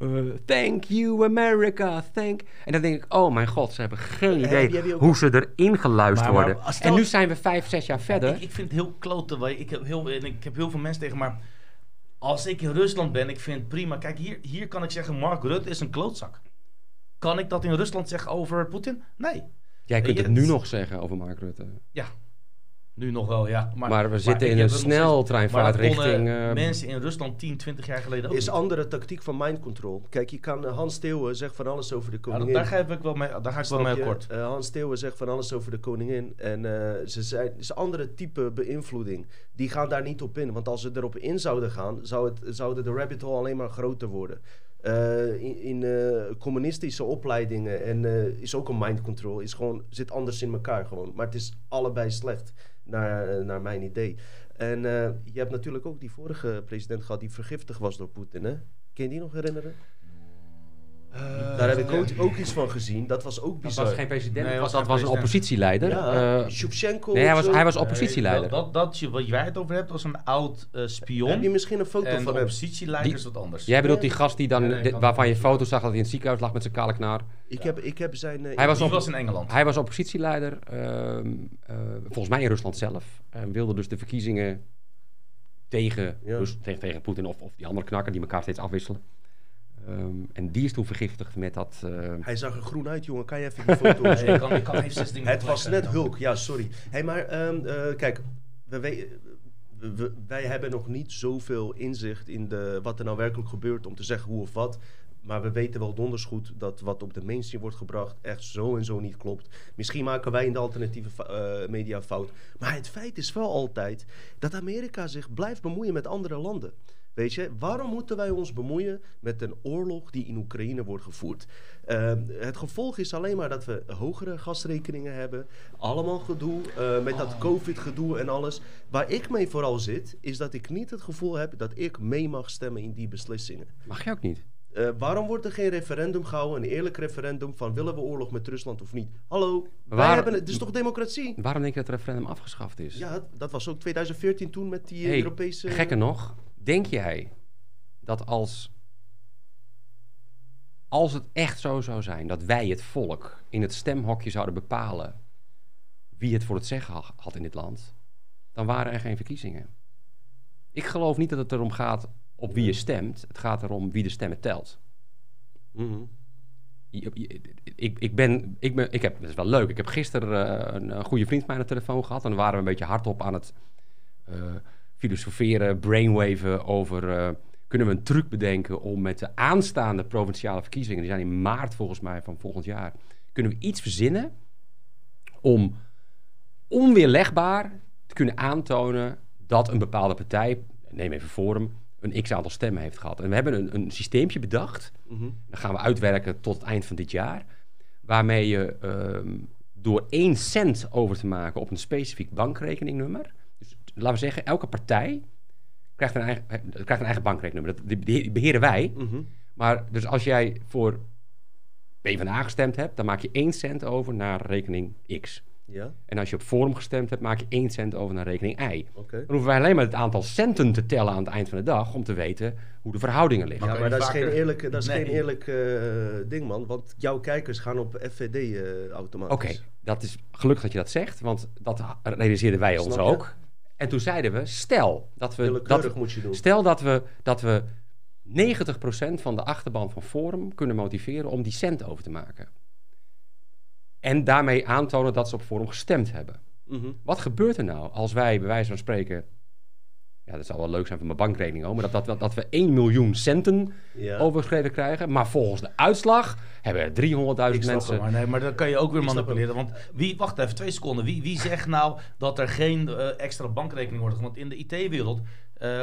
Eh, thank you, America, thank... En dan denk ik, oh mijn god, ze hebben geen Heb idee ook- hoe ze erin geluisterd Maar- maar worden. stel- En nu zijn we vijf, zes jaar verder. Ik, ik vind het heel klote. want Ik heb heel, en ik heb heel veel mensen tegen, maar als ik in Rusland ben, ik vind het prima. Kijk, hier, hier kan ik zeggen, Mark Rutte is een klootzak. Kan ik dat in Rusland zeggen over Poetin? Nee. Jij kunt je- het nu nog zeggen over Mark Rutte. Ja, nu nog wel, ja. Maar, Maar we zitten in een sneltreinvaart richting... eh, mensen in Rusland 10, 20 jaar geleden ook is niet. andere tactiek van mind control. Kijk, je kan eh, Hans Steeuwen zegt van alles over de Ja, koningin. daar, ga ik wel mee, daar ga ik wel mee akkoord. Eh, Hans Steeuwen zegt van alles over de koningin. En eh, ze zijn, het is een andere type beïnvloeding. Die gaan daar niet op in. Want als ze erop in zouden gaan, zou het, zouden de rabbit hole alleen maar groter worden. Eh, in in eh, communistische opleidingen en eh, is ook een mind control. Is gewoon, zit anders in elkaar gewoon. Maar het is allebei slecht, naar, eh, naar mijn idee. En eh, je hebt natuurlijk ook die vorige president gehad die vergiftigd was door Poetin. Hè? Kun je die nog herinneren? Daar heb ik ook, ook iets van gezien. Dat was ook Dat bizar. was geen president, Nee, dat was, dat was een oppositieleider. Ja, Eh, Shevchenko nee, hij of was, zo. hij was Nee, oppositieleider. dat, dat, je- wat jij het over hebt, was een oud eh, spion. Heb je misschien een foto en van hem? oppositieleider Die- is wat anders. Jij bedoelt die gast die dan, Nee, nee, dit- kan- waarvan je foto's zag dat hij in het ziekenhuis lag met zijn kale knaar. Ik heb, ik heb zijn... eh, Hij was Die op- was in Engeland. Hij was oppositieleider, ehm, eh, volgens mij in Rusland zelf. En wilde dus de verkiezingen tegen, Ja. dus tegen, tegen Poetin of, of die andere knakker die elkaar steeds afwisselen. Ehm, en die is toen vergiftigd met dat... eh, Hij zag er groen uit, jongen. Kan je even die foto Nee, ik kan, ik kan even zes dingen Het was net. Hulk. Ja, sorry. Hey, maar ehm, eh, kijk, we, we- we- wij hebben nog niet zoveel inzicht in de, wat er nou werkelijk gebeurt om te zeggen hoe of wat. Maar we weten wel donders goed dat wat op de mainstream wordt gebracht echt zo en zo niet klopt. Misschien maken wij in de alternatieve eh, media fout. Maar het feit is wel altijd dat Amerika zich blijft bemoeien met andere landen. Weet je, waarom moeten wij ons bemoeien met een oorlog die in Oekraïne wordt gevoerd? Eh, het gevolg is alleen maar dat we hogere gasrekeningen hebben. Allemaal gedoe eh, met dat COVID-gedoe en alles. Waar ik mee vooral zit, is dat ik niet het gevoel heb dat ik mee mag stemmen in die beslissingen. mag je ook niet. Eh, waarom wordt er geen referendum gehouden, een eerlijk referendum van willen we oorlog met Rusland of niet? Hallo, wij hebben het, is toch democratie? Waarom denk je dat het referendum afgeschaft is? Ja, dat was ook 2014 toen met die Hey, Europese... Gekker nog, denk jij dat als, als het echt zo zou zijn dat wij, het volk, in het stemhokje zouden bepalen wie het voor het zeggen ha- had in dit land, dan waren er geen verkiezingen. Ik geloof niet dat het erom gaat op wie je stemt. Het gaat erom wie de stemmen telt. Mhm. Je- Ik, ik, ben, ik, ben, ik heb, dat is wel leuk. Ik heb gisteren eh, een, een goede vriend van mij aan de telefoon gehad. En dan waren we een beetje hardop aan het eh, filosoferen, brainwaven over... eh, kunnen we een truc bedenken om met de aanstaande provinciale verkiezingen... die zijn in maart volgens mij van volgend jaar... kunnen we iets verzinnen om onweerlegbaar te kunnen aantonen... dat een bepaalde partij, neem even Forum, een x-aantal stemmen heeft gehad. En we hebben een, een systeempje bedacht... Mhm. Dat gaan we uitwerken tot het eind van dit jaar. Waarmee je ehm, door één cent over te maken op een specifiek bankrekeningnummer. Laten we zeggen, elke partij krijgt een eigen, eh, krijgt een eigen bankrekeningnummer. Dat die behe- beheren wij. Mhm. Maar dus als jij voor PvdA gestemd hebt, dan maak je één cent over naar rekening X. Ja, En als je op Forum gestemd hebt, maak je één cent over naar rekening Y. oké. Dan hoeven wij alleen maar het aantal centen te tellen aan het eind van de dag om te weten hoe de verhoudingen liggen. Maar Ja, maar dat is geen eerlijk, dat is Nee. geen eerlijk eh, ding, man. Want jouw kijkers gaan op FVD eh automatisch. Oké, dat is gelukkig dat je dat zegt, want dat realiseerden wij ons je? ook. En toen zeiden we, stel dat we, dat, moet je doen. stel dat we, dat we 90% van de achterban van Forum kunnen motiveren om die cent over te maken. En daarmee aantonen dat ze op Forum gestemd hebben. Mhm. Wat gebeurt er nou als wij bij wijze van spreken... Ja, dat zou wel leuk zijn voor mijn bankrekening ook... maar dat, dat, dat, we 1 miljoen centen Ja. overgeschreven krijgen... maar volgens de uitslag hebben er 300.000 Ik snap het, mensen... maar, nee, maar dan kan je ook weer manipuleren. Want wie, wacht even, twee seconden. Wie, wie zegt nou dat er geen eh, extra bankrekening wordt? Want in de IT-wereld, eh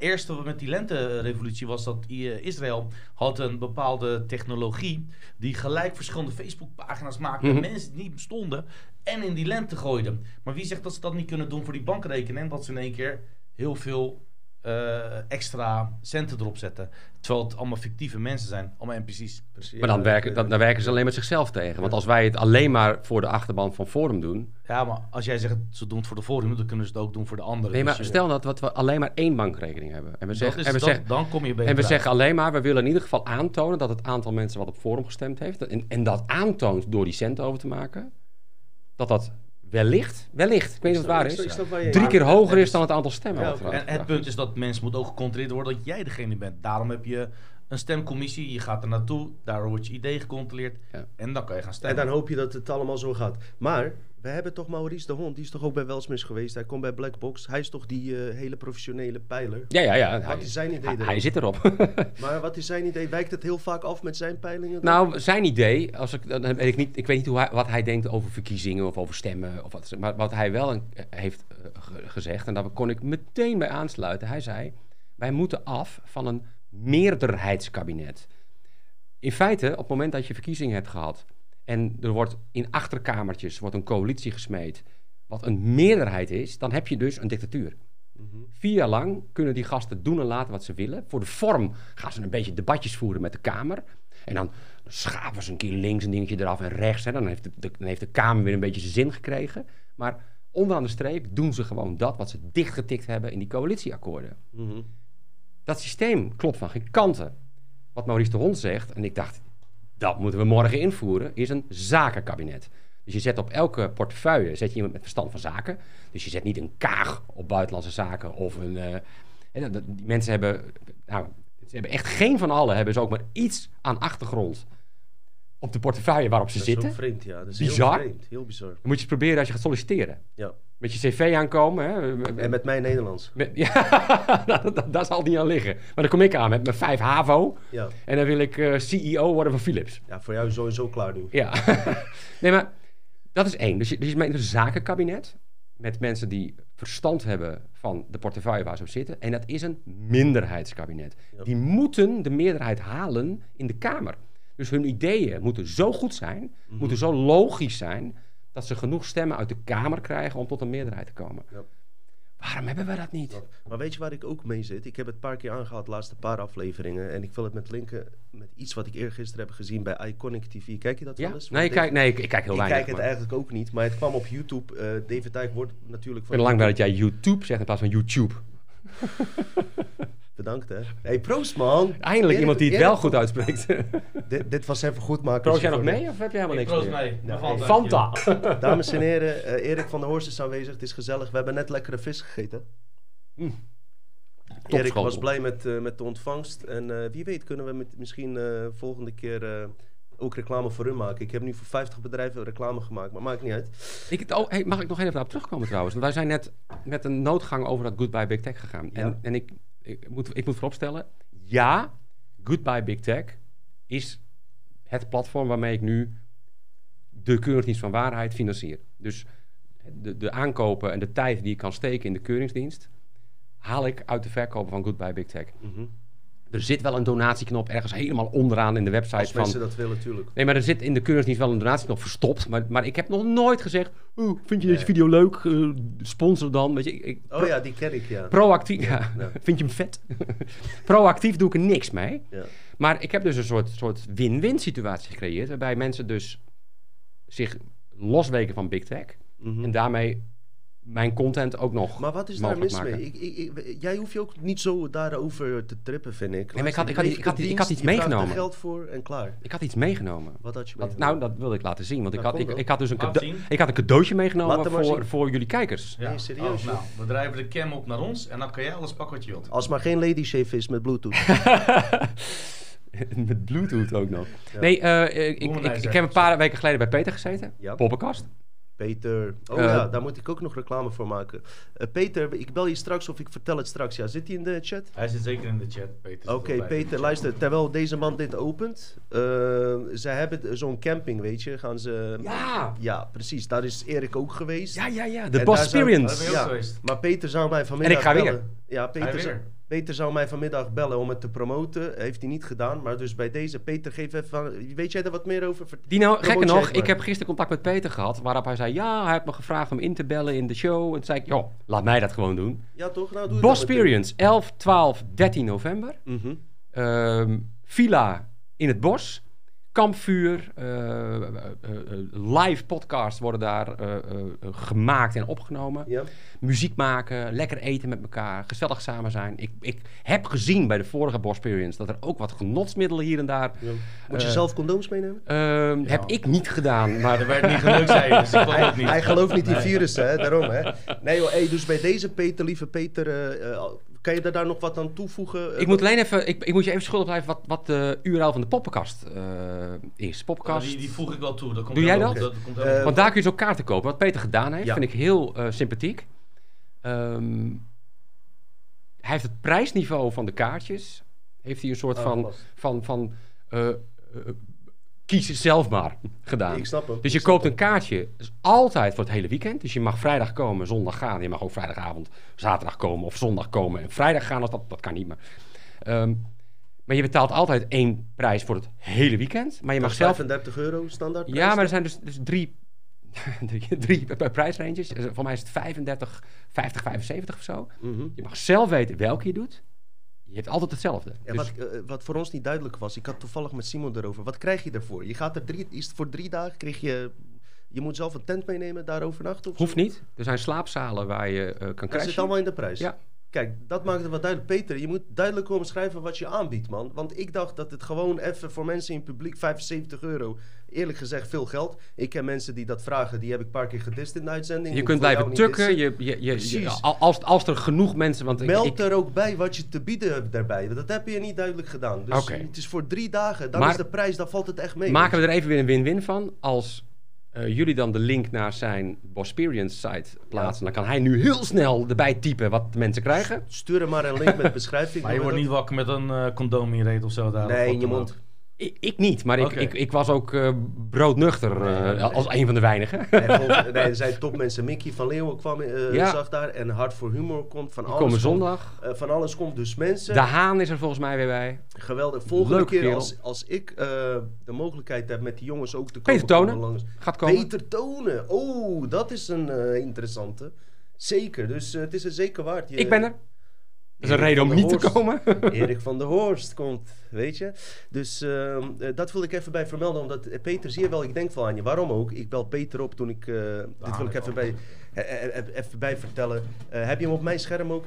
eerst met die lente-revolutie was dat Israël had een bepaalde technologie die gelijk verschillende Facebook-pagina's maakte, Mhm. mensen die niet bestonden en in die lente gooiden. Maar wie zegt dat ze dat niet kunnen doen voor die bankrekening? Dat ze in één keer heel veel eh, extra centen erop zetten. Terwijl het allemaal fictieve mensen zijn, allemaal NPC's. Precies. Maar dan werken, dan, dan werken ze alleen met zichzelf tegen. Want als wij het alleen maar voor de achterban van Forum doen. Ja, maar als jij zegt ze doen het voor de forum, dan kunnen ze het ook doen voor de anderen. Nee, maar Dus je- stel dat, dat we alleen maar één bankrekening hebben. En we zeggen, en we zeggen, dan kom je en we uit. zeggen alleen maar, we willen in ieder geval aantonen dat het aantal mensen wat op Forum gestemd heeft. En, en dat aantoont door die cent over te maken. Dat dat wellicht, wellicht, ik weet niet of het waar is. Drie keer hoger is is- dan het aantal stemmen. Ja. En het punt is dat mensen moet ook gecontroleerd worden dat jij degene bent. Daarom heb je een stemcommissie, je gaat er naartoe, daar wordt je idee gecontroleerd Ja. en dan kan je gaan En stemmen. dan hoop je dat het allemaal zo gaat. Maar we hebben toch Maurice de Hond, die is toch ook bij Welsmis geweest. Hij komt bij Blackbox. Hij is toch die eh, hele professionele pijler. Ja, ja, ja. Wat Hij, is zijn idee hij, zit erop. Maar wat is zijn idee? Wijkt het heel vaak af met zijn peilingen? dan? Nou, zijn idee, als ik, dan weet ik, niet, ik weet niet hoe hij, wat hij denkt over verkiezingen of over stemmen. Of wat, maar wat hij wel een- heeft eh, ge- gezegd, en daar kon ik meteen bij aansluiten. Hij zei, wij moeten af van een meerderheidskabinet. In feite, op het moment dat je verkiezingen hebt gehad... en er wordt in achterkamertjes wordt een coalitie gesmeed... wat een meerderheid is, dan heb je dus een dictatuur. Vier jaar lang kunnen die gasten doen en laten wat ze willen. Voor de vorm gaan ze een beetje debatjes voeren met de Kamer. En dan schaven ze een keer links een dingetje eraf en rechts. Hè. Dan, heeft de, de- dan heeft de Kamer weer een beetje zijn zin gekregen. Maar onderaan de streep doen ze gewoon dat wat ze dichtgetikt hebben in die coalitieakkoorden. Mhm. Dat systeem klopt van geen kanten. Wat Maurice de Hond zegt, en ik dacht, dat moeten we morgen invoeren, is een zakenkabinet. Dus je zet op elke portefeuille zet je iemand met verstand van zaken. Dus je zet niet een kaag op buitenlandse zaken of een. eh, die mensen hebben. Nou, ze hebben echt geen van allen hebben ze ook maar iets aan achtergrond op de portefeuille waarop ze Dat is zitten. ook vreemd, ja. Dat is Bizar. heel vreemd. Heel bizar. Dan moet je eens proberen als je gaat solliciteren. Ja. Met je cv aankomen. Hè? En met mijn Nederlands. Met- ja, dat, dat zal niet aan liggen. Maar dan kom ik aan met mijn 5 HAVO. Ja. En dan wil ik eh, CEO worden van Philips. ja, voor jou sowieso klaar nu. Ja. nee, maar dat is één. Dus je, dus je een zakenkabinet. Met mensen die verstand hebben van de portefeuille waar ze op zitten. En dat is een minderheidskabinet. Ja. Die moeten de meerderheid halen in de Kamer. Dus hun ideeën moeten zo goed zijn, Mhm. moeten zo logisch zijn, dat ze genoeg stemmen uit de Kamer krijgen om tot een meerderheid te komen. Ja. Waarom hebben we dat niet? Maar weet je waar ik ook mee zit? Ik heb het een paar keer aangehaald, de laatste paar afleveringen. En ik wil het met linken met iets wat ik eergisteren heb gezien bij Iconic TV. Kijk je dat Ja? wel eens? Nee, ik kijk, nee ik, ik kijk heel ik weinig. kijk het maar- eigenlijk ook niet, maar het kwam op YouTube. Eh, David Dijk wordt natuurlijk Ik van... ben lang dat jij YouTube zegt in plaats van YouTube. Bedankt, hè. hey, proost, man. Eindelijk iemand die het wel goed uitspreekt. Dit, dit was even goed maken. Proost jij nog mee of heb jij helemaal Ik niks proost meer? mee. Fanta. Fanta. Dames en heren, eh, Erik van der Horst is aanwezig. Het is gezellig. We hebben net lekkere vis gegeten. Mm. Erik was blij met, eh, met de ontvangst. En eh, wie weet kunnen we met, misschien eh, volgende keer eh, ook reclame voor hun maken. Ik heb nu voor 50 bedrijven reclame gemaakt, maar maakt niet uit. Ik, oh, hey, mag ik nog even op terugkomen trouwens? Want wij zijn net met een noodgang over dat Goodbye Big Tech gegaan. En, Ja. en ik, ik, moet, ik moet vooropstellen, ja, Goodbye Big Tech is het platform waarmee ik nu de Keuringsdienst van Waarheid financier. Dus de, de aankopen en de tijd die ik kan steken in de Keuringsdienst, haal ik uit de verkopen van Goodbye Big Tech. Mhm. Er zit wel een donatieknop ergens helemaal onderaan in de website Als van... mensen dat willen, natuurlijk. Nee, maar er zit in de Keuringsdienst wel een donatieknop verstopt. Maar, maar ik heb nog nooit gezegd... Oh, vind je deze video leuk? Eh, sponsor dan. Weet je, ik, ik- Oh ja, die ken ik, ja. Proactief, ja. Ja. Vind je hem vet? Proactief doe ik er niks mee. ja. Maar ik heb dus een soort, soort win-win situatie gecreëerd. Waarbij mensen dus zich losweken van Big Tech. Mhm. En daarmee mijn content ook nog Maar wat is daar mis maken. mee? Ik, ik, ik- jij hoeft je ook niet zo daarover te trippen, vind ik. maar ik had- ik had- ik had- ik had iets er meegenomen. geld voor en klaar. Ik had iets meegenomen. Wat had je meegenomen? nou, dat wilde ik laten zien. Want ik, had, ik, ik had dus een, ik had een cadeautje meegenomen voor, zien. voor jullie kijkers. Ja. Nee, serieus, Oh, nou, we drijven de cam op naar ons en dan kan jij alles pakken wat je wilt. Als maar geen lady shave is met bluetooth. Met Bluetooth ook nog. Ja. Nee, eh, ik, ik, ik heb een paar weken geleden bij Peter gezeten. Ja. Poppenkast. Peter. Oh ja, daar moet ik ook nog reclame voor maken. Eh, Peter, ik bel je straks of ik vertel het straks. Ja, zit hij in de chat? Hij zit zeker in de chat, Peter. Oké. Peter, luister. Terwijl deze man dit opent. eh, ze hebben zo'n camping, weet je. Gaan ze... Ja, Ja, precies. Daar is Erik ook geweest. ja, ja, ja. De zou- je ook geweest. Maar Peter zou mij vanmiddag En ik ga weer. bellen. Ja, Hij Peter, zou- weer. Peter zou mij vanmiddag bellen om het te promoten. Heeft hij niet gedaan. Maar dus bij deze, Peter, geef even... van- Weet jij er wat meer over? Dino, Promote nog, ik heb gisteren contact met Peter gehad, waarop hij zei, ja, hij heeft me gevraagd om in te bellen in de show. En toen zei ik, joh, laat mij dat gewoon doen. Ja, toch? Nou, doe Boss. Experience, 11, 12, 13 november. Ehm, villa in het bos. Kampvuur. eh, eh, eh, live podcasts worden daar eh, eh, eh, gemaakt en opgenomen. Ja. Muziek maken, lekker eten met elkaar, gezellig samen zijn. Ik, ik heb gezien bij de vorige Boss Experience dat er ook wat genotsmiddelen hier en daar. Ja. Moet je zelf condooms meenemen? ehm, Heb ik niet gedaan, maar Er werd niet gelukt, zei je, dus ik geloof Hij, het niet. hij gelooft niet in virussen, hè? daarom. Hè? Nee joh, hey, dus bij deze Peter, lieve Peter, eh, eh, kan je daar nog wat aan toevoegen? Ik moet alleen even, ik, ik moet je even schuldig blijven wat, wat de URL van de poppenkast eh, is. Ja, Poppenkast. die, die voeg ik wel toe. Dat komt Doe jij dat? komt Eh, Want daar kun je ook kaarten kopen. Wat Peter gedaan heeft, Ja. vind ik heel eh, sympathiek. Ehm, hij heeft het prijsniveau van de kaartjes. Heeft hij een soort van, Aangepast. van, van eh, eh, kies zelf maar gedaan. Ik snap hem. Dus je koopt een kaartje, altijd voor het hele weekend. Dus je mag vrijdag komen, zondag gaan. Je mag ook vrijdagavond, zaterdag komen of zondag komen en vrijdag gaan. Als dat, dat kan niet meer. Ehm, maar je betaalt altijd één prijs voor het hele weekend. Maar je mag zelf 35 euro standaard ja, maar er zijn dus, dus drie, drie, prijsranges. Dus Voor mij is het 35, 50, 75 of zo. Mhm. Je mag zelf weten welke je doet. Je hebt altijd hetzelfde. Ja, Dus wat, eh, wat voor ons niet duidelijk was, ik had toevallig met Simon erover. Wat krijg je ervoor? Je gaat er drie, is voor drie dagen, kreeg je, je moet zelf een tent meenemen, daar overnachten hoeft niet. Er zijn slaapzalen waar je eh, kan Dat zit allemaal in de prijs. Ja. Kijk, dat maakt het wat duidelijk. Peter, je moet duidelijk omschrijven wat je aanbiedt, man. Want ik dacht dat het gewoon even voor mensen in het publiek 75 euro. Eerlijk gezegd veel geld. Ik ken mensen die dat vragen, die heb ik een paar keer gedist in de uitzending. Je kunt blijven tukken. Je, je, je, je- als, als er genoeg mensen... Want Meld ik, er ook bij wat je te bieden hebt daarbij. Dat heb je niet duidelijk gedaan. Dus het is voor drie dagen. Dan Maar- is de prijs, dan valt het echt mee. maken we er even weer een win-win van. Als eh, jullie dan de link naar zijn Bosperience site plaatsen... dan kan hij nu heel snel erbij typen wat de mensen krijgen. Stuur hem maar een link met beschrijving. Maar je wordt niet wakker met een eh, condoom in je reet of zo daar. Nee, in je mond. Ik, ik niet, maar ik, ik, ik was ook eh, broodnuchter eh, Nee, nee. als een van de weinigen. Nee, er zijn topmensen. Mickey van Leeuwen kwam, eh, Ja. zag daar. En Hart voor Humor komt. Van alles komen komt. zondag. Van alles komt. Dus mensen, De Haan is er volgens mij weer bij. geweldig. Volgende keer als, als ik de mogelijkheid heb met die jongens ook te Peter komen. Tonen. komen langs. Gaat komen. Peter Tonen. Oh, dat is een interessante. Zeker. Dus het is er zeker waard. Je- Ik ben er. Dat is een reden om niet te komen. Erik van der Horst komt, weet je. Dus ehm, eh, dat wil ik even bij vermelden, omdat eh, Peter, zie je wel, ik denk wel aan je. Waarom ook? Ik bel Peter op toen ik, eh, dit wil ik even bij, even bij vertellen. Heb je hem op mijn scherm ook?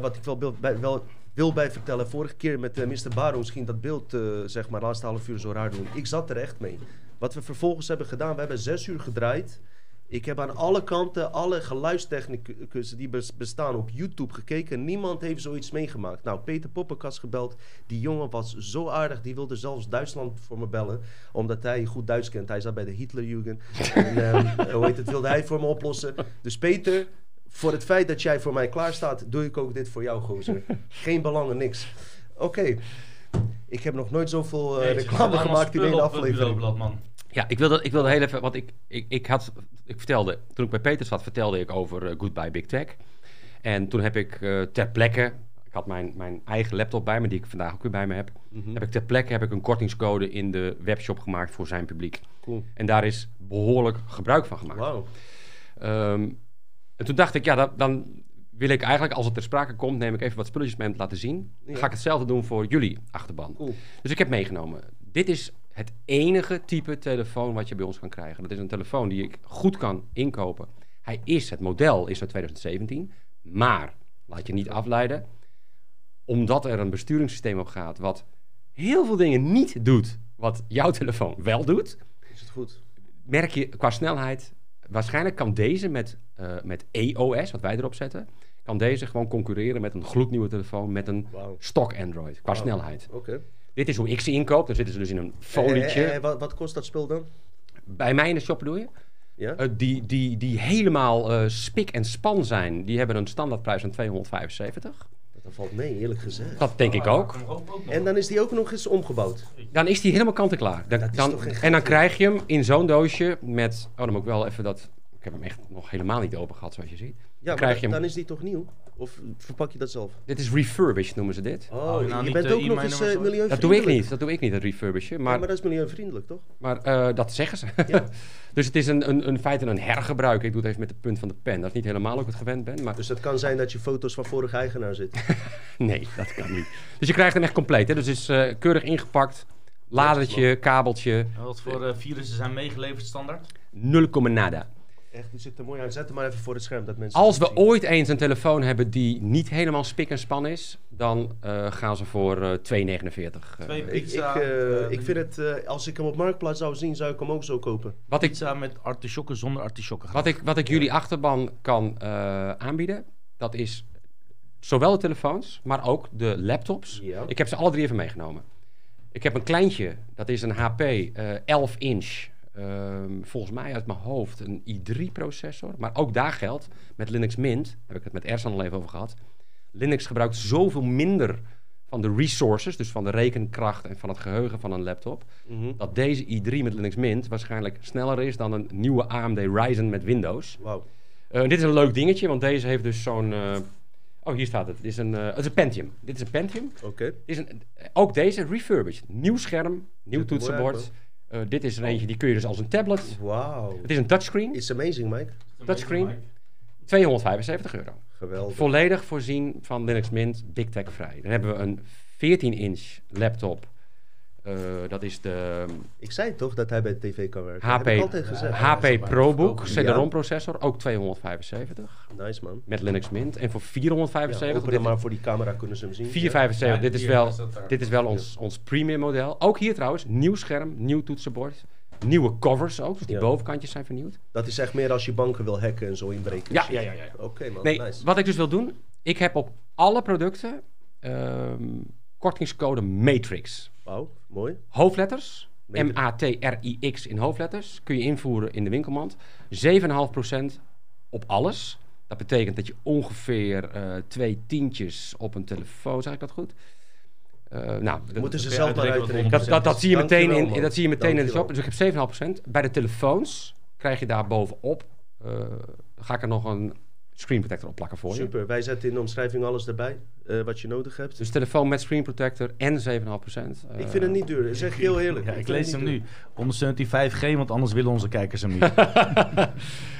Wat ik wel, wil- bij, wel wil bij vertellen, vorige keer met Mr. Baro misschien dat beeld, eh, zeg maar, de laatste half uur zo raar doen. Ik zat er echt mee. Wat we vervolgens hebben gedaan, we hebben zes uur gedraaid. Ik heb aan alle kanten, alle geluidstechnicus die bes- bestaan op YouTube gekeken. Niemand heeft zoiets meegemaakt. Nou, Peter Poppenkast gebeld. Die jongen was zo aardig. Die wilde zelfs Duitsland voor me bellen. Omdat hij goed Duits kent. Hij zat bij de Hitlerjugend. en hoe heet het, wilde hij voor me oplossen. Dus Peter, voor het feit dat jij voor mij klaar staat, doe ik ook dit voor jou, gozer. Geen belangen, niks. Oké. Ik heb nog nooit zoveel eh, reclame gemaakt in één aflevering. Ja, ik wilde, ik wilde heel even, want ik, ik, ik had, ik vertelde, toen ik bij Peter zat, vertelde ik over eh, Goodbye Big Tech. En toen heb ik eh, ter plekke, ik had mijn, mijn eigen laptop bij me, die ik vandaag ook weer bij me heb. Mhm. Heb ik ter plekke heb ik een kortingscode in de webshop gemaakt voor zijn publiek. Cool. En daar is behoorlijk gebruik van gemaakt. Wauw. Ehm, en toen dacht ik, ja, dat, dan wil ik eigenlijk, als het ter sprake komt, neem ik even wat spulletjes mee om te laten zien. Ja. ga ik hetzelfde doen voor jullie achterban. Cool. Dus ik heb meegenomen. Dit is het enige type telefoon wat je bij ons kan krijgen. Dat is een telefoon die ik goed kan inkopen. Hij is, het model is uit 2017. Maar, laat je niet afleiden, omdat er een besturingssysteem op gaat wat heel veel dingen niet doet wat jouw telefoon wel doet, Is het goed? merk je qua snelheid, waarschijnlijk kan deze met, eh, met EOS, wat wij erop zetten, kan deze gewoon concurreren met een gloednieuwe telefoon met een stock Android, qua snelheid. Oké. Dit is hoe ik ze inkoop. Dan zitten ze dus in een folietje. Eh, eh, eh, wat, wat kost dat spul dan? Bij mij in de shop bedoel je? Ja? Eh, die, die, die helemaal spik en span zijn, die hebben een standaardprijs van 275. Dat valt mee, eerlijk gezegd. Dat denk ik ook. En dan is die ook nog eens omgebouwd. Dan is die helemaal kant-en-klaar. Dan, Dat is dan- en dan krijg je hem in zo'n doosje met... Oh, dan moet ik wel even dat... Ik heb hem echt nog helemaal niet open gehad, zoals je ziet. Ja, maar krijg je hem- dan is die toch nieuw? Of verpak je dat zelf? Dit is refurbished, noemen ze dit. Oh, nou je niet, bent eh, ook nog eens uh, hoor. milieuvriendelijk. Dat doe ik niet. Dat doe ik niet, het refurbishen. Maar, Maar, maar dat is milieuvriendelijk, toch? maar eh, dat zeggen ze. Ja. dus het is een, een, een feite een hergebruik. Ik doe het even met de punt van de pen. Dat is niet helemaal ik het gewend ben. Maar Dus het kan zijn dat je foto's van vorige eigenaar zit. nee, dat kan niet. Dus je krijgt hem echt compleet. Hè? Dus het is eh, keurig ingepakt. Ladertje, kabeltje, En Wat voor eh, virussen zijn meegeleverd standaard? 0, nada. Echt, die zit er mooi aan. Zet hem maar even voor het scherm, dat mensen Als we zien. ooit eens een telefoon hebben die niet helemaal spik en span is, dan eh, gaan ze voor eh 2,49. eh. Twee Ik, pizza. ik, eh, eh, ik vind het, eh, als ik hem op Marktplaats zou zien, zou ik hem ook zo kopen. wat, ik, Pizza met artisjokken zonder artisjokken. wat, ik, wat ik jullie achterban kan eh, aanbieden, dat is zowel de telefoons, maar ook de laptops. Ja. Ik heb ze alle drie even meegenomen. Ik heb een kleintje, dat is een HP eh 11 inch. Ehm, volgens mij uit mijn hoofd een i3-processor. Maar ook daar geldt, met Linux Mint, heb ik het met Ersan al even over gehad. Linux gebruikt zoveel minder van de resources, dus van de rekenkracht en van het geheugen van een laptop, Mhm. dat deze i3 met Linux Mint waarschijnlijk sneller is dan een nieuwe AMD Ryzen met Windows. Wauw. Eh, dit is een leuk dingetje, want deze heeft dus zo'n... eh, oh, hier staat het. Dit is een, eh, het is een Pentium. Dit is een Pentium. Oké. Een, ook deze refurbished. Nieuw scherm, nieuw toetsenbord. Eh, dit is er eentje, die kun je dus als een tablet. Wauw. Het is een touchscreen, It's amazing, Mike. touchscreen. 275 euro. Geweldig. Volledig voorzien van Linux Mint, Big Tech vrij. Dan hebben we een 14-inch laptop. Eh, dat is de Ik zei toch dat hij bij de tv kan werken. HP, Heb ik altijd gezegd. Ja, HP ProBook goedkoper. CD-ROM processor, ook 275 Nice man. met Linux Mint. En voor Ja, 475, open dit, hem maar voor die camera kunnen ze hem zien. 475, Ja, dit is wel, is dit is wel ons, ons premium model. Ook hier trouwens, nieuw scherm, nieuw toetsenbord. Nieuwe covers ook, dus die Ja. bovenkantjes zijn vernieuwd. Dat is echt meer als je banken wil hacken en zo inbreken. Ja, ja, ja, ja. Oké man, Nee, nice. wat ik dus wil doen, ik heb op alle producten ehm, kortingscode Matrix. Wauw, mooi. Hoofdletters, Matrix. In hoofdletters, kun je invoeren in de winkelmand. 7,5% op alles. Dat betekent dat je ongeveer eh, twee tientjes op een telefoon, zeg ik dat goed? Eh, nou, dat- Moeten ze zelf maar uitrekenen dat, dat, dat zie je meteen in, dat zie je meteen in de shop. Dus ik heb 7,5%. Bij de telefoons krijg je daar bovenop. eh, ga ik er nog een screen protector op plakken voor je. Super, wij zetten in de omschrijving alles erbij eh, wat je nodig hebt. Dus telefoon met screen protector en 7,5%. ik vind het niet duur, dat zeg heel eerlijk. Ja, ik lees hem nu. Ondersteunt die 5G, want anders willen onze kijkers hem niet.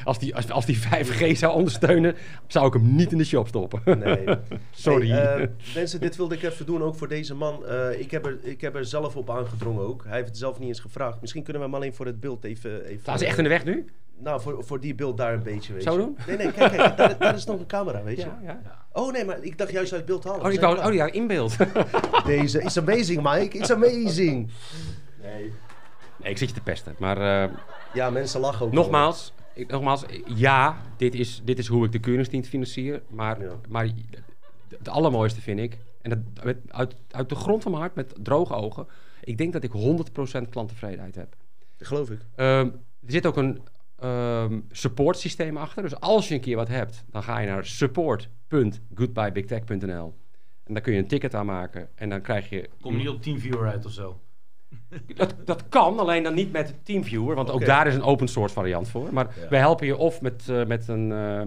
Als die, als, als die 5G zou ondersteunen, zou ik hem niet in de shop stoppen. Nee. Sorry. Hey, eh, mensen, dit wilde ik even doen, ook voor deze man. Eh, ik, heb er, ik heb er zelf op aangedrongen ook. Hij heeft het zelf niet eens gevraagd. Misschien kunnen we hem alleen voor het beeld even... even Staan ze echt in de weg nu? Nou, voor, voor die beeld daar een beetje, weet Zo je. doen? Nee, nee, kijk, kijk. Daar, daar is nog een camera, weet je. Ja, ja. Oh nee, maar ik dacht juist uit beeld halen. Oh, ik wou, oh ja, in beeld. Deze is amazing, Mike. It's amazing. Nee, ik zit je te pesten. Maar eh, Ja, mensen lachen ook. nogmaals, ik, nogmaals, ja, dit is, dit is hoe ik de Keuringsdienst financier. Maar, Ja. maar het allermooiste vind ik, en dat, met, uit, uit de grond van mijn hart, met droge ogen, ik denk dat ik 100% klanttevredenheid heb. Dat geloof ik. Ehm, er zit ook een ehm support systeem achter. Dus als je een keer wat hebt, dan ga je naar support.goodbyebigtech.nl. En dan kun je een ticket aanmaken. En dan krijg je... Kom niet op TeamViewer uit of zo. Dat, dat kan, alleen dan niet met TeamViewer. Want ook daar is een open source variant voor. Maar Ja. wij helpen je of met, eh, met een eh,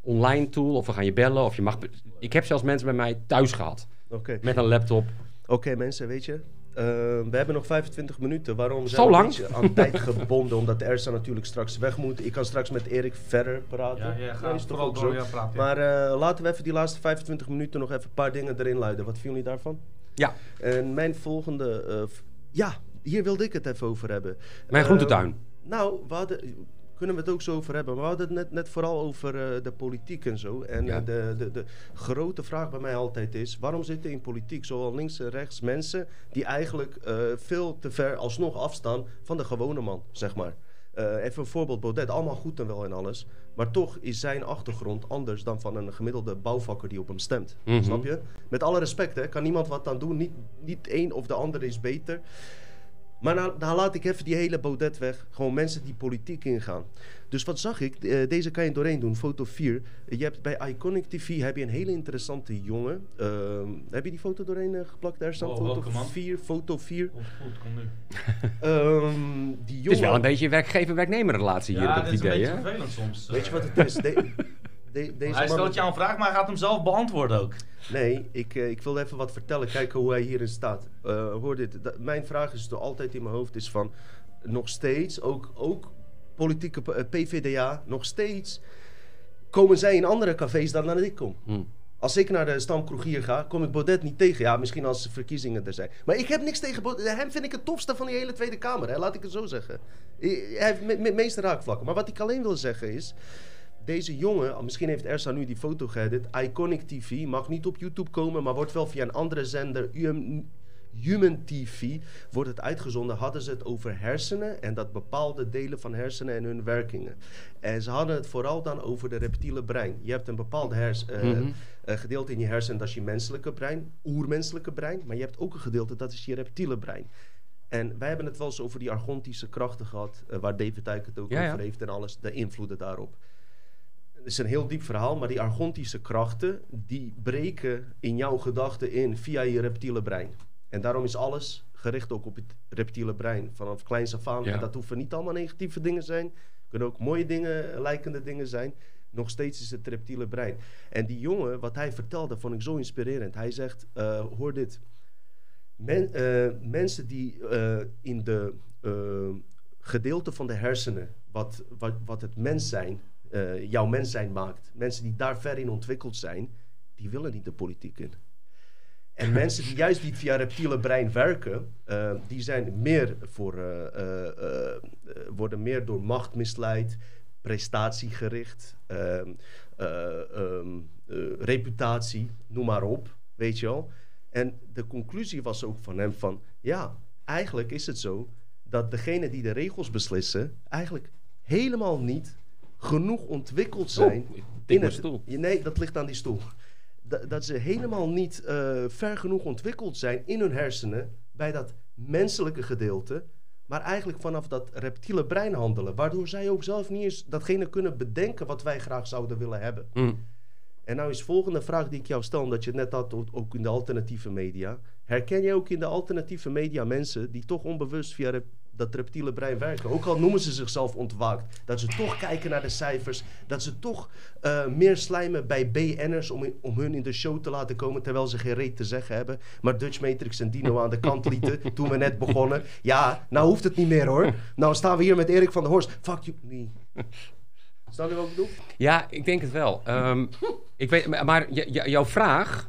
online tool. Of we gaan je bellen. Of je mag... Ik heb zelfs mensen bij mij thuis gehad. Oké. Met een laptop. Oké, mensen, weet je. Eh, we hebben nog 25 minuten. Waarom zijn Zo we lang? aan tijd gebonden? Omdat Ersa natuurlijk straks weg moet. Ik kan straks met Erik verder praten. Ja, ja, ga is toch ook door. zo? Ja, praat, ja. Maar eh, laten we even die laatste 25 minuten nog even een paar dingen erin luiden. Wat vinden jullie daarvan? Ja, En mijn volgende... eh, ja, hier wilde ik het even over hebben. mijn groentetuin. Nou, we hadden, kunnen we het ook zo over hebben. Maar we hadden het net, net vooral over eh, de politiek en zo. En Ja. eh, de, de, de grote vraag bij mij altijd is... waarom zitten in politiek zowel links en rechts mensen... die eigenlijk eh, veel te ver alsnog afstaan van de gewone man, zeg maar. Even een voorbeeld, Baudet, allemaal goed en wel en alles. Maar toch is zijn achtergrond anders dan van een gemiddelde bouwvakker die op hem stemt. Mhm. Snap je? Met alle respect, hè, kan niemand wat aan doen. Niet, niet één of de ander is beter. Maar nou, nou laat ik even die hele Baudet weg. Gewoon mensen die politiek ingaan. Dus wat zag ik? Eh, deze kan je doorheen doen, foto 4. je hebt bij Iconic TV heb je een hele interessante jongen. Ehm, heb je die foto doorheen eh, geplakt? Daar staat Oh, foto welke man? 4, foto 4. Komt goed, kom nu. Ehm, die jongen... Het is wel een beetje een werkgever-werknemer relatie hier, Ja, ik dit het is een idee. beetje hè? vervelend soms. Weet je eh. wat het is? De- de- deze Hij stelt jou een vraag, maar hij gaat hem zelf beantwoorden ook. Nee, ik, eh, ik wil even wat vertellen. Kijken hoe hij hierin staat. Eh, hoor dit. Dat- mijn vraag is er altijd in mijn hoofd is van... Nog steeds, ook, ook politieke p- eh, PVDA, nog steeds... Komen zij in andere cafés dan dat ik kom. Hm. Als ik naar de stamkroeg hier ga, kom ik Baudet niet tegen. Ja, misschien als verkiezingen er zijn. Maar ik heb niks tegen Baudet. Hem vind ik het topste van die hele Tweede Kamer. Hè? Laat ik het zo zeggen. Hij heeft me- me- meeste raakvlakken. Maar wat ik alleen wil zeggen is... Deze jongen, misschien heeft Ersa nu die foto geëdit. Iconic TV mag niet op YouTube komen, maar wordt wel via een andere zender, UM, Human TV, wordt het uitgezonden. Hadden ze het over hersenen en dat bepaalde delen van hersenen en hun werkingen. En ze hadden het vooral dan over de reptiele brein. Je hebt een bepaald hers, eh, Mhm. eh, gedeelte in je hersenen, dat is je menselijke brein, oermenselijke brein. Maar je hebt ook een gedeelte, dat is je reptiele brein. En wij hebben het wel eens over die argontische krachten gehad, eh, waar David Dijk het ook Ja, ja. over heeft en alles, de invloeden daarop. Het is een heel diep verhaal, maar die argontische krachten, die breken in jouw gedachten in via je reptiele brein. En daarom is alles gericht ook op het reptiele brein, vanaf kleins af aan. Ja. En dat hoeven niet allemaal negatieve dingen zijn, kunnen ook mooie dingen, lijkende dingen zijn. Nog steeds is het reptiele brein. En die jongen, wat hij vertelde, vond ik zo inspirerend. Hij zegt, eh, hoor dit. Men, eh, mensen die eh, in de eh, gedeelte van de hersenen, wat, wat, wat het mens zijn, eh, jouw mens zijn maakt, mensen die daar ver in ontwikkeld zijn, die willen niet de politiek in. En mensen die juist niet via reptiele brein werken, eh, die zijn meer voor, eh, worden meer door macht misleid, prestatiegericht, ehm, eh, ehm, eh, reputatie, noem maar op, weet je wel. En de conclusie was ook van hem van, ja, eigenlijk is het zo dat degene die de regels beslissen, eigenlijk helemaal niet genoeg ontwikkeld zijn. Tik in het- stoel. Nee, dat ligt aan die stoel. Dat, dat ze helemaal niet eh, ver genoeg ontwikkeld zijn in hun hersenen bij dat menselijke gedeelte, maar eigenlijk vanaf dat reptiele brein handelen, waardoor zij ook zelf niet eens datgene kunnen bedenken wat wij graag zouden willen hebben. Hm. En nou is de volgende vraag die ik jou stel, omdat je het net had ook in de alternatieve media. Herken jij ook in de alternatieve media mensen die toch onbewust via dat reptiele brein werken? Ook al noemen ze zichzelf ontwaakt. Dat ze toch kijken naar de cijfers. Dat ze toch eh, meer slijmen bij BN'ers om, in- om hun in de show te laten komen terwijl ze geen reet te zeggen hebben. Maar Dutch Matrix en Dino aan de kant lieten toen we net begonnen. Ja, nou hoeft het niet meer hoor. Nou staan we hier met Erik van der Horst. Fuck you. Nee. Snap je wat ik bedoel? Ja, ik denk het wel. Ehm, ik weet, maar maar j- j- jouw vraag,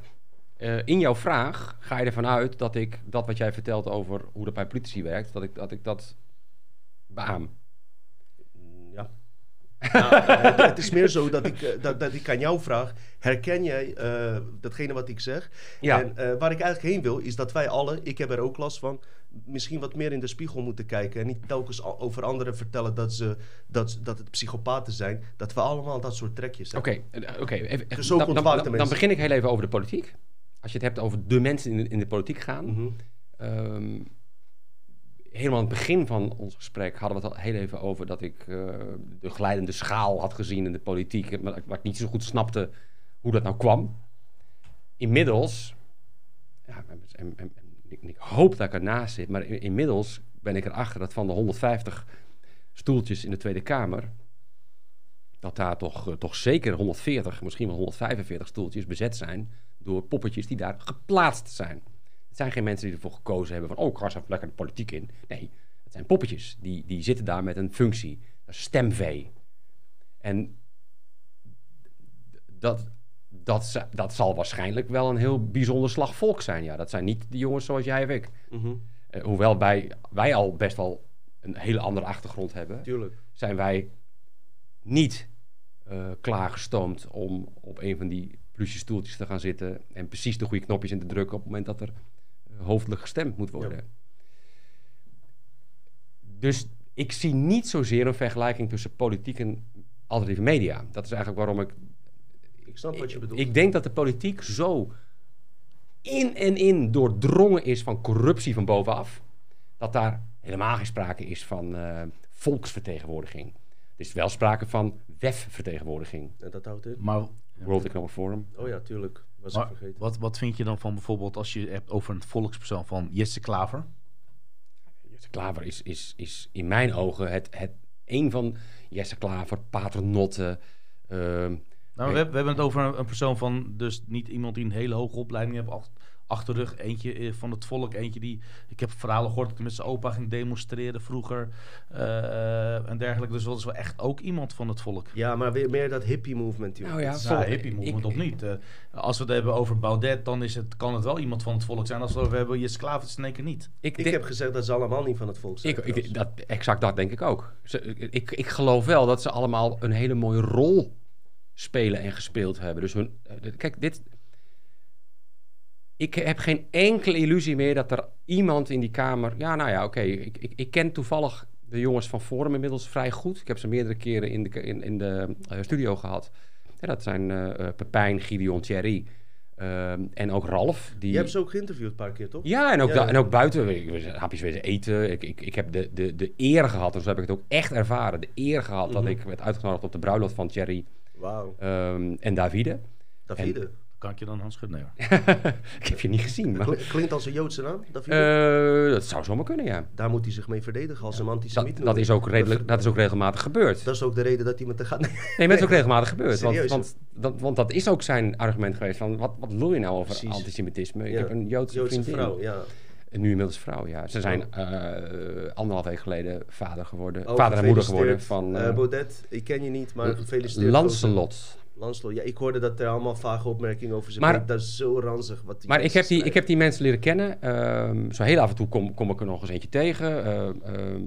eh, in jouw vraag ga je ervan uit dat ik dat wat jij vertelt over hoe dat bij politici werkt, dat ik dat, ik dat beaam. Ja. Ja, het, het is meer zo dat ik, eh, dat, dat ik aan jou vraag: herken jij eh, datgene wat ik zeg? Ja. En waar ik eigenlijk heen wil, is dat wij alle, ik heb er ook last van, misschien wat meer in de spiegel moeten kijken. En niet telkens over anderen vertellen dat, ze, dat, dat het psychopaten zijn. Dat we allemaal dat soort trekjes Oké, hebben. oké. even- Dus dan, dan, begin ik heel even over de politiek. Als je het hebt over de mensen in de, in de politiek gaan. Mhm. Ehm, helemaal aan het begin van ons gesprek hadden we het al heel even over dat ik eh, de glijdende schaal had gezien in de politiek, maar, maar ik niet zo goed snapte hoe dat nou kwam. Inmiddels, ja, en, en, en- ik, ik hoop dat ik ernaast zit, maar in- inmiddels ben ik erachter dat van de 150 stoeltjes in de Tweede Kamer, dat daar toch, eh, toch zeker 140, misschien wel 145 stoeltjes bezet zijn door poppetjes die daar geplaatst zijn. Het zijn geen mensen die ervoor gekozen hebben van, oh, ik ga eens lekker de politiek in. Nee, het zijn poppetjes. Die, die zitten daar met een functie. Dat is stemvee. En dat, dat, dat zal waarschijnlijk wel een heel bijzonder slag volk zijn. Ja, dat zijn niet de jongens zoals jij of ik. Mhm. Eh, hoewel wij, wij al best wel een hele andere achtergrond hebben, Tuurlijk. zijn wij niet eh, klaargestoomd om op een van die plusje stoeltjes te gaan zitten en precies de goede knopjes in te drukken op het moment dat er eh, hoofdelijk gestemd moet worden. Ja. Dus ik zie niet zozeer een vergelijking tussen politiek en alternatieve media. Dat is eigenlijk waarom ik. Ik snap wat je bedoelt. Ik denk dat de politiek zo in en in doordrongen is van corruptie van bovenaf, dat daar helemaal geen sprake is van eh, volksvertegenwoordiging. Er is wel sprake van WEF-vertegenwoordiging, En dat houdt in? Maar, World Economic Forum. Oh ja, tuurlijk. Was maar ik vergeten. wat, wat vind je dan van bijvoorbeeld als je het hebt over een volkspersoon van Jesse Klaver? Jesse Klaver is, is, is in mijn ogen het, het, een van Jesse Klaver, Paternotte, ehm, Nou, we, hebben- we hebben het over een, een persoon van, dus niet iemand die een hele hoge opleiding heeft ach- achter de rug. Eentje eh, van het volk, eentje die, ik heb verhalen gehoord dat hij met zijn opa ging demonstreren vroeger eh, en dergelijke. Dus dat is wel echt ook iemand van het volk. Ja, maar weer meer dat hippie movement, joh. Nou ja, Ja, hippie movement ik- of niet. Eh, als we het hebben over Baudet, dan is het, kan het wel iemand van het volk zijn. Als we het over hebben, je slaaf het is in één keer niet. Ik, Ik heb gezegd dat ze allemaal niet van het volk zijn. Ik, ik, dat, exact dat denk ik ook. Ze, ik, ik geloof wel dat ze allemaal een hele mooie rol spelen en gespeeld hebben. Dus hun, eh, kijk, dit. Ik heb geen enkele illusie meer dat er iemand in die kamer. Ja, nou ja, oké. ik, ik, ik ken toevallig de jongens van Forum inmiddels vrij goed. Ik heb ze meerdere keren in de, in, in de eh, studio gehad. Dat zijn eh, Pepijn, Gideon, Thierry. ehm, en ook Ralf. Die, Je hebt ze ook geïnterviewd een paar keer, toch? ja, en ook, Ja. en ook buiten. We hapjes wezen eten. Ik, ik, ik heb de, de, de eer gehad, en zo heb ik het ook echt ervaren. De eer gehad dat Mhm. ik werd uitgenodigd op de bruiloft van Thierry Wauw. ehm, en Davide. Davide. Kan ik je dan Hans schudden? Nee, hoor. ik heb je niet gezien, maar... Kl- Klinkt als een Joodse naam, eh, dat zou zomaar kunnen, ja. Daar moet hij zich mee verdedigen als een antisemiet. Dat, dat, is ook redelijk, dat is ook regelmatig gebeurd. Dat is ook de reden dat hij met de gaat. Nee, maar het is ook regelmatig gebeurd. Want, Serieus, want, dat, want dat is ook zijn argument geweest van... wat, wat lul je nou over Precies. antisemitisme? Ik Ja. heb een Joodse, Joodse vriendin. vrouw, ja. En nu inmiddels vrouw, ja. Ze zijn Oh. eh, anderhalf week geleden vader geworden. Oh, vader en moeder geworden van... Eh, eh, Baudet, ik ken je niet, maar gefeliciteerd. Lancelot. Ja, ik hoorde dat er allemaal vage opmerkingen over zijn Maar- maar, Dat is zo ranzig. Wat die Maar ik heb, die, ik heb die mensen leren kennen. Ehm, zo heel af en toe kom, kom ik er nog eens eentje tegen. ehm, ehm,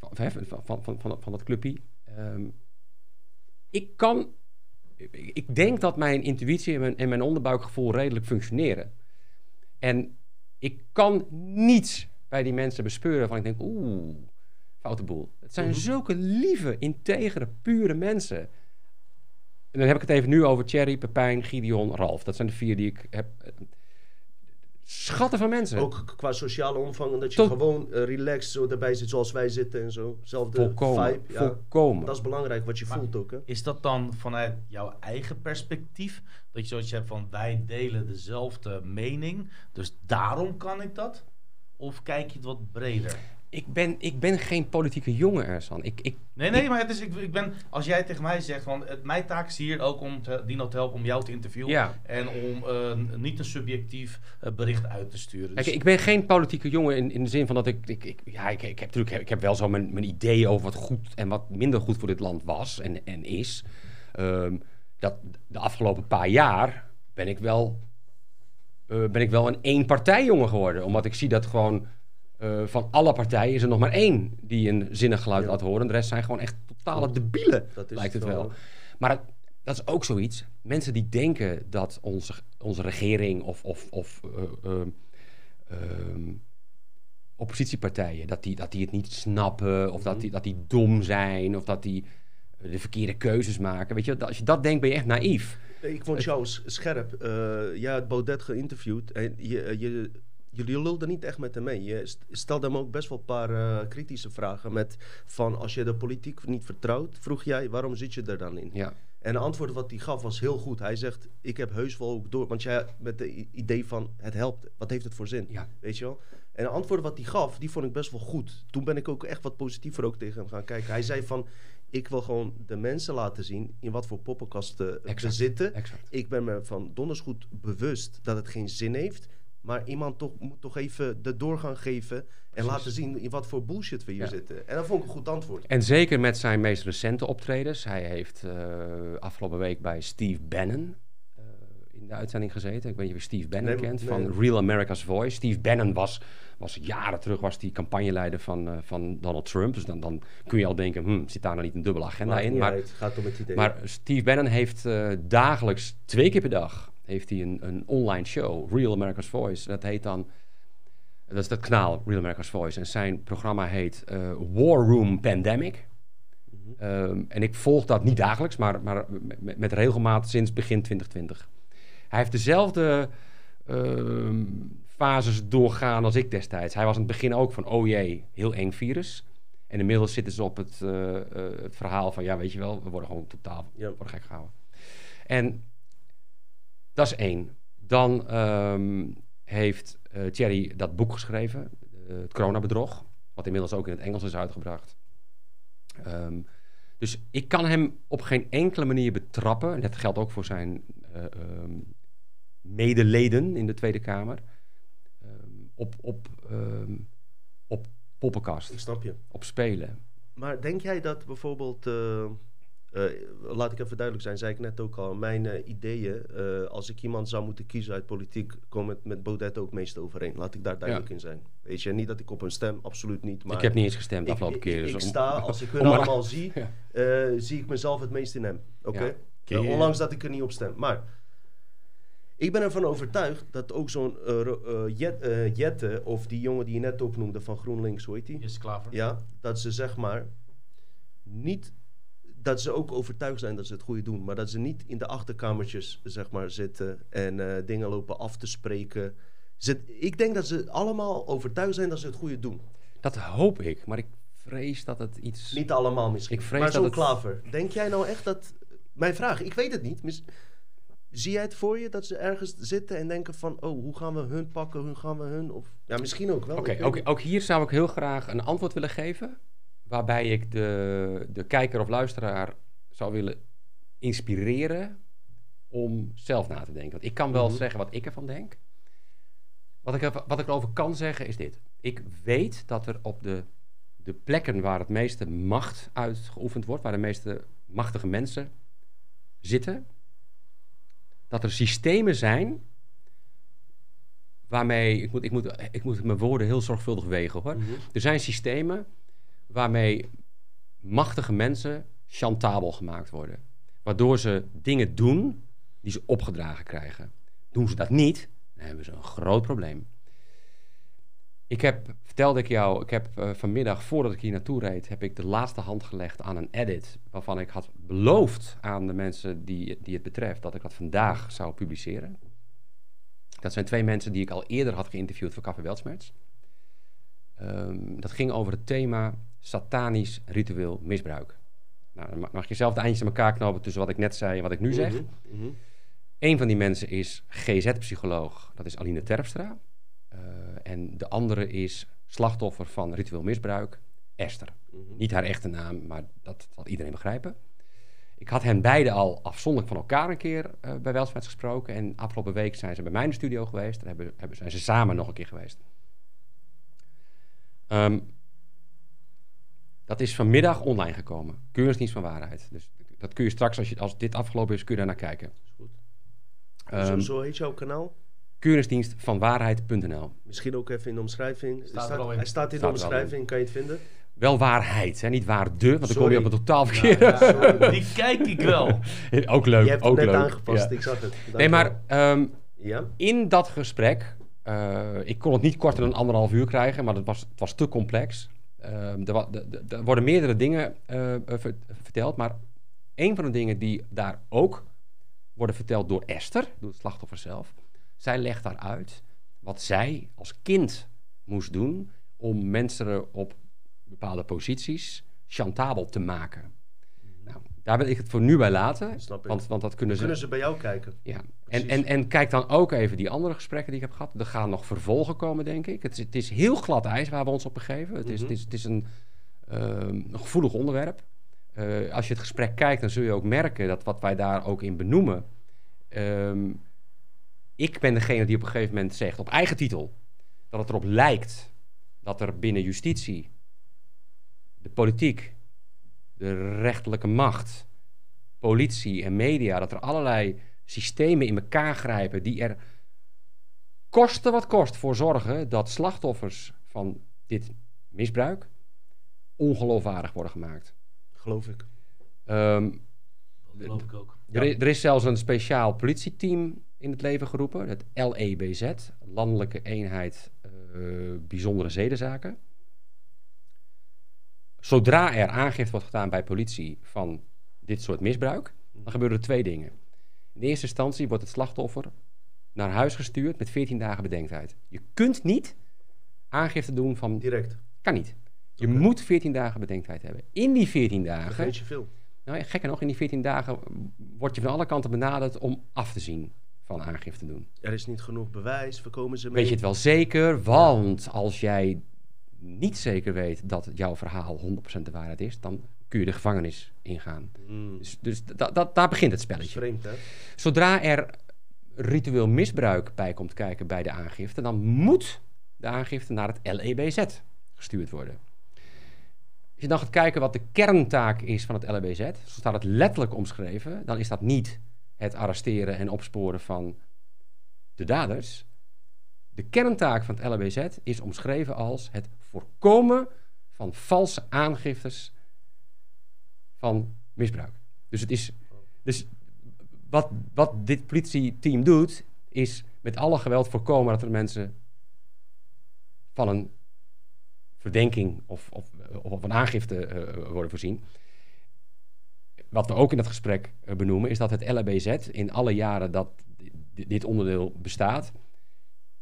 van, van, van, van, van, van dat clubje. Ehm, ik kan... Ik, denk dat mijn intuïtie en mijn, en mijn onderbuikgevoel redelijk functioneren. En ik kan niets bij die mensen bespeuren waarvan ik denk... Oeh, foute boel. Het zijn Mhm. zulke lieve, integere, pure mensen. En dan heb ik het even nu over Thierry, Pepijn, Gideon, Ralf. Dat zijn de vier die ik heb. Schatten van mensen. Ook qua sociale omvang, dat je Tot- gewoon eh, relaxed zo erbij zit zoals wij zitten en zo. Zelfde volkomen. vibe. Ja. volkomen. Dat is belangrijk wat je Maar- voelt ook, hè? Is dat dan vanuit jouw eigen perspectief? Dat je zoiets hebt van wij delen dezelfde mening, dus daarom kan ik dat? Of kijk je het wat breder? Ik, ben, ik ben geen politieke jongen, Ersan. Ik, ik, Nee, nee, maar het is, ik, ik ben, als jij tegen mij zegt, van, het, mijn taak is hier ook om te, Dino te helpen om jou te interviewen. ja. En om eh, niet een subjectief eh, bericht uit te sturen. Dus, Kijk, ik ben geen politieke jongen in, in de zin van dat ik... ik, ik ja, ik, ik, heb, natuurlijk, ik heb wel zo mijn, mijn ideeën over wat goed en wat minder goed voor dit land was en, en is. Ehm, dat de afgelopen paar jaar ben ik wel, eh, ben ik wel een één-partijjongen geworden. Omdat ik zie dat gewoon eh, van alle partijen is er nog maar één die een zinnig geluid Ja. laat horen. De rest zijn gewoon echt totale debielen, Dat is lijkt het wel. Maar het- dat is ook zoiets. Mensen die denken dat onze, onze regering of, of, of eh, ehm, ehm, oppositiepartijen, dat die, dat die het niet snappen, of dat die, dat die dom zijn, of dat die eh, de verkeerde keuzes maken. Weet je, als je dat denkt, ben je echt naïef. Ik vond jou scherp. Jij had Baudet geïnterviewd en je, je, jullie lulden niet echt met hem mee. Je st- stelde hem ook best wel een paar eh, kritische vragen. Met van als je de politiek niet vertrouwt, vroeg jij waarom zit je er dan in? Ja. En het antwoord wat hij gaf was heel goed. Hij zegt, ik heb heus wel ook door. Want jij met het idee van het helpt, wat heeft het voor zin? Ja. Weet je wel? En de antwoorden wat hij gaf, die vond ik best wel goed. Toen ben ik ook echt wat positiever ook tegen hem gaan kijken. Hij zei van, ik wil gewoon de mensen laten zien in wat voor poppenkasten Exact. zitten. Exact. Ik ben me van donders goed bewust dat het geen zin heeft. Maar iemand toch, moet toch even de doorgang geven en Precies. laten zien in wat voor bullshit we hier Ja. zitten. En dat vond ik een goed antwoord. En zeker met zijn meest recente optredens. Hij heeft eh, afgelopen week bij Steve Bannon eh, in de uitzending gezeten. Ik weet niet of je Steve Bannon Nee, kent nee. van Real America's Voice. Steve Bannon was, was jaren terug was die campagneleider van, eh, van Donald Trump. Dus dan, dan kun je al denken, hm, zit daar nou niet een dubbele agenda in? Maar, het gaat om het idee. maar Steve Bannon heeft dagelijks, twee keer per dag, heeft hij een, een online show, Real America's Voice. Dat heet dan, dat is dat kanaal, Real America's Voice. En zijn programma heet eh, War Room Pandemic. Mhm. Ehm, en ik volg dat niet dagelijks, maar, maar met, met regelmaat sinds begin 2020. Hij heeft dezelfde ehm, fases doorgaan als ik destijds. Hij was in het begin ook van, oh jee, heel eng virus. En inmiddels zitten ze op het, eh, eh, het verhaal van, ja, weet je wel, we worden gewoon totaal Ja. worden gek gehouden. En dat is één. Dan ehm, heeft eh, Thierry dat boek geschreven, eh, het coronabedrog, wat inmiddels ook in het Engels is uitgebracht. Ehm, Dus ik kan hem op geen enkele manier betrappen. En dat geldt ook voor zijn eh, ehm, medeleden in de Tweede Kamer. op, op, op poppenkast, Ik snap je. op spelen. Maar denk jij dat bijvoorbeeld, eh, laat ik even duidelijk zijn, zei ik net ook al, mijn eh, ideeën, eh, als ik iemand zou moeten kiezen uit politiek, komen het met Baudet ook meest overeen. Laat ik daar duidelijk in zijn. Weet je, niet dat ik op hem stem, absoluut niet. Maar ik heb niet eens gestemd de ik, afgelopen ik- keer. ik dus om- sta, als ik hun maar- allemaal zie, Ja. eh, zie ik mezelf het meest in hem. Oké? Ja. Ondanks dat ik er niet op stem. Maar ik ben ervan overtuigd dat ook zo'n eh, eh, Jet- eh, Jette, of die jongen die je net opnoemde van GroenLinks, hoe heet die? Is klaver. Ja, dat ze zeg maar niet. Dat ze ook overtuigd zijn dat ze het goede doen. Maar dat ze niet in de achterkamertjes zeg maar, zitten en eh, dingen lopen af te spreken. Ze, ik denk dat ze allemaal overtuigd zijn dat ze het goede doen. Dat hoop ik, maar ik vrees dat het iets... Niet allemaal misschien. Ik vrees maar dat zo'n het- klaver. Denk jij nou echt dat. Mijn vraag, ik weet het niet. Mis- Zie jij het voor je dat ze ergens zitten en denken van... Oh, hoe gaan we hun pakken? Hoe gaan we hun? Of, ja, misschien ook wel. Oké, ook, niet. ook hier zou ik heel graag een antwoord willen geven. Waarbij ik de, de kijker of luisteraar zou willen inspireren om zelf na te denken. Want ik kan wel Mhm. zeggen wat ik ervan denk. Wat ik, er- wat ik erover kan zeggen is dit. Ik weet dat er op de, de plekken waar het meeste macht uitgeoefend wordt, waar de meeste machtige mensen zitten, dat er systemen zijn waarmee, ik moet, ik, moet, ik moet mijn woorden heel zorgvuldig wegen hoor. Mhm. Er zijn systemen waarmee machtige mensen chantabel gemaakt worden. Waardoor ze dingen doen die ze opgedragen krijgen. Doen ze dat niet, dan hebben ze een groot probleem. Ik heb, vertelde ik jou, ik heb eh, vanmiddag, voordat ik hier naartoe reed, heb ik de laatste hand gelegd aan een edit. Waarvan ik had beloofd aan de mensen die, die het betreft dat ik dat vandaag zou publiceren. Dat zijn twee mensen die ik al eerder had geïnterviewd voor Café Weltsmerts. Ehm, dat ging over het thema satanisch ritueel misbruik. Nou, dan ma- mag je zelf de eindjes aan elkaar knopen tussen wat ik net zei en wat ik nu zeg. Mhm. Een van die mensen is GZ-psycholoog, dat is Aline Terpstra. Eh, en de andere is slachtoffer van ritueel misbruik, Esther. Mhm. Niet haar echte naam, maar dat zal iedereen begrijpen. Ik had hen beiden al afzonderlijk van elkaar een keer eh, bij Welsmets gesproken. En afgelopen week zijn ze bij mij in de studio geweest. Daar hebben, hebben, zijn ze samen nog een keer geweest. Ehm, dat is vanmiddag online gekomen. Keuringsdienst van Waarheid. Dus dat kun je straks, als, je, als dit afgelopen is, kun je daar naar kijken. Is goed. Ehm zo, zo heet jouw kanaal? Keuringsdienst van Waarheid.nl. Misschien ook even in de omschrijving. Staat er al in. Hij staat in Staat de omschrijving, kan je het vinden? Wel waarheid, hè? niet waarde, want dan kom je Sorry. op een totaal verkeerde. Ja, Sorry. Die kijk ik wel. ook leuk, je hebt het ook net leuk. aangepast, Ja. ik zag het. Nee, maar ehm, Ja? in dat gesprek, eh, ik kon het niet korter dan anderhalf uur krijgen, maar het was, het was te complex. Ehm, er, er worden meerdere dingen eh, eh, ver- verteld, maar een van de dingen die daar ook worden verteld door Esther, door het slachtoffer zelf, zij legt daar uit wat zij als kind moest doen om mensen op bepaalde posities chantabel te maken. Daar wil ik het voor nu bij laten, Snap ik. want, want dat kunnen ze... Kunnen ze bij jou kijken? Ja, en, en, en kijk dan ook even die andere gesprekken die ik heb gehad. Er gaan nog vervolgen komen, denk ik. Het is, het is heel glad ijs waar we ons op begeven. Het is, Mhm. het is, het is een, ehm, een gevoelig onderwerp. Eh, als je het gesprek kijkt, dan zul je ook merken dat wat wij daar ook in benoemen. ehm, ik ben degene die op een gegeven moment zegt, op eigen titel, dat het erop lijkt dat er binnen justitie, de politiek, de rechterlijke macht, politie en media, dat er allerlei systemen in elkaar grijpen die er koste wat kost voor zorgen dat slachtoffers van dit misbruik ongeloofwaardig worden gemaakt. Geloof ik. Ehm, Dat geloof ik ook. er, is, er is zelfs een speciaal politieteam in het leven geroepen, het LEBZ, Landelijke Eenheid eh, Bijzondere Zedenzaken. Zodra er aangifte wordt gedaan bij politie van dit soort misbruik, dan gebeuren er twee dingen. In eerste instantie wordt het slachtoffer naar huis gestuurd met 14 dagen bedenktijd. Je kunt niet aangifte doen van. Direct. Kan niet. Je moet 14 dagen bedenktijd hebben. In die 14 dagen Vergeet je veel. nou, ja, gekker nog, in die 14 dagen word je van alle kanten benaderd om af te zien van aangifte doen. Er is niet genoeg bewijs, voorkomen ze mee. Weet je het wel zeker? Want als jij niet zeker weet dat jouw verhaal 100% de waarheid is, dan kun je de gevangenis ingaan. Mm. Dus, dus da- da- daar begint het spelletje. vreemd, hè? Zodra er ritueel misbruik bij komt kijken bij de aangifte, dan moet de aangifte naar het LEBZ gestuurd worden. Als je dan gaat kijken wat de kerntaak is van het LEBZ, zo staat het letterlijk omschreven, dan is dat niet het arresteren en opsporen van de daders. De kerntaak van het LEBZ is omschreven als het voorkomen van valse aangiftes van misbruik. Dus het is. Dus wat, wat dit politieteam doet, is met alle geweld voorkomen dat er mensen van een verdenking of, of, of een aangifte eh, worden voorzien. Wat we ook in dat gesprek eh, benoemen, is dat het LABZ in alle jaren dat di- dit onderdeel bestaat,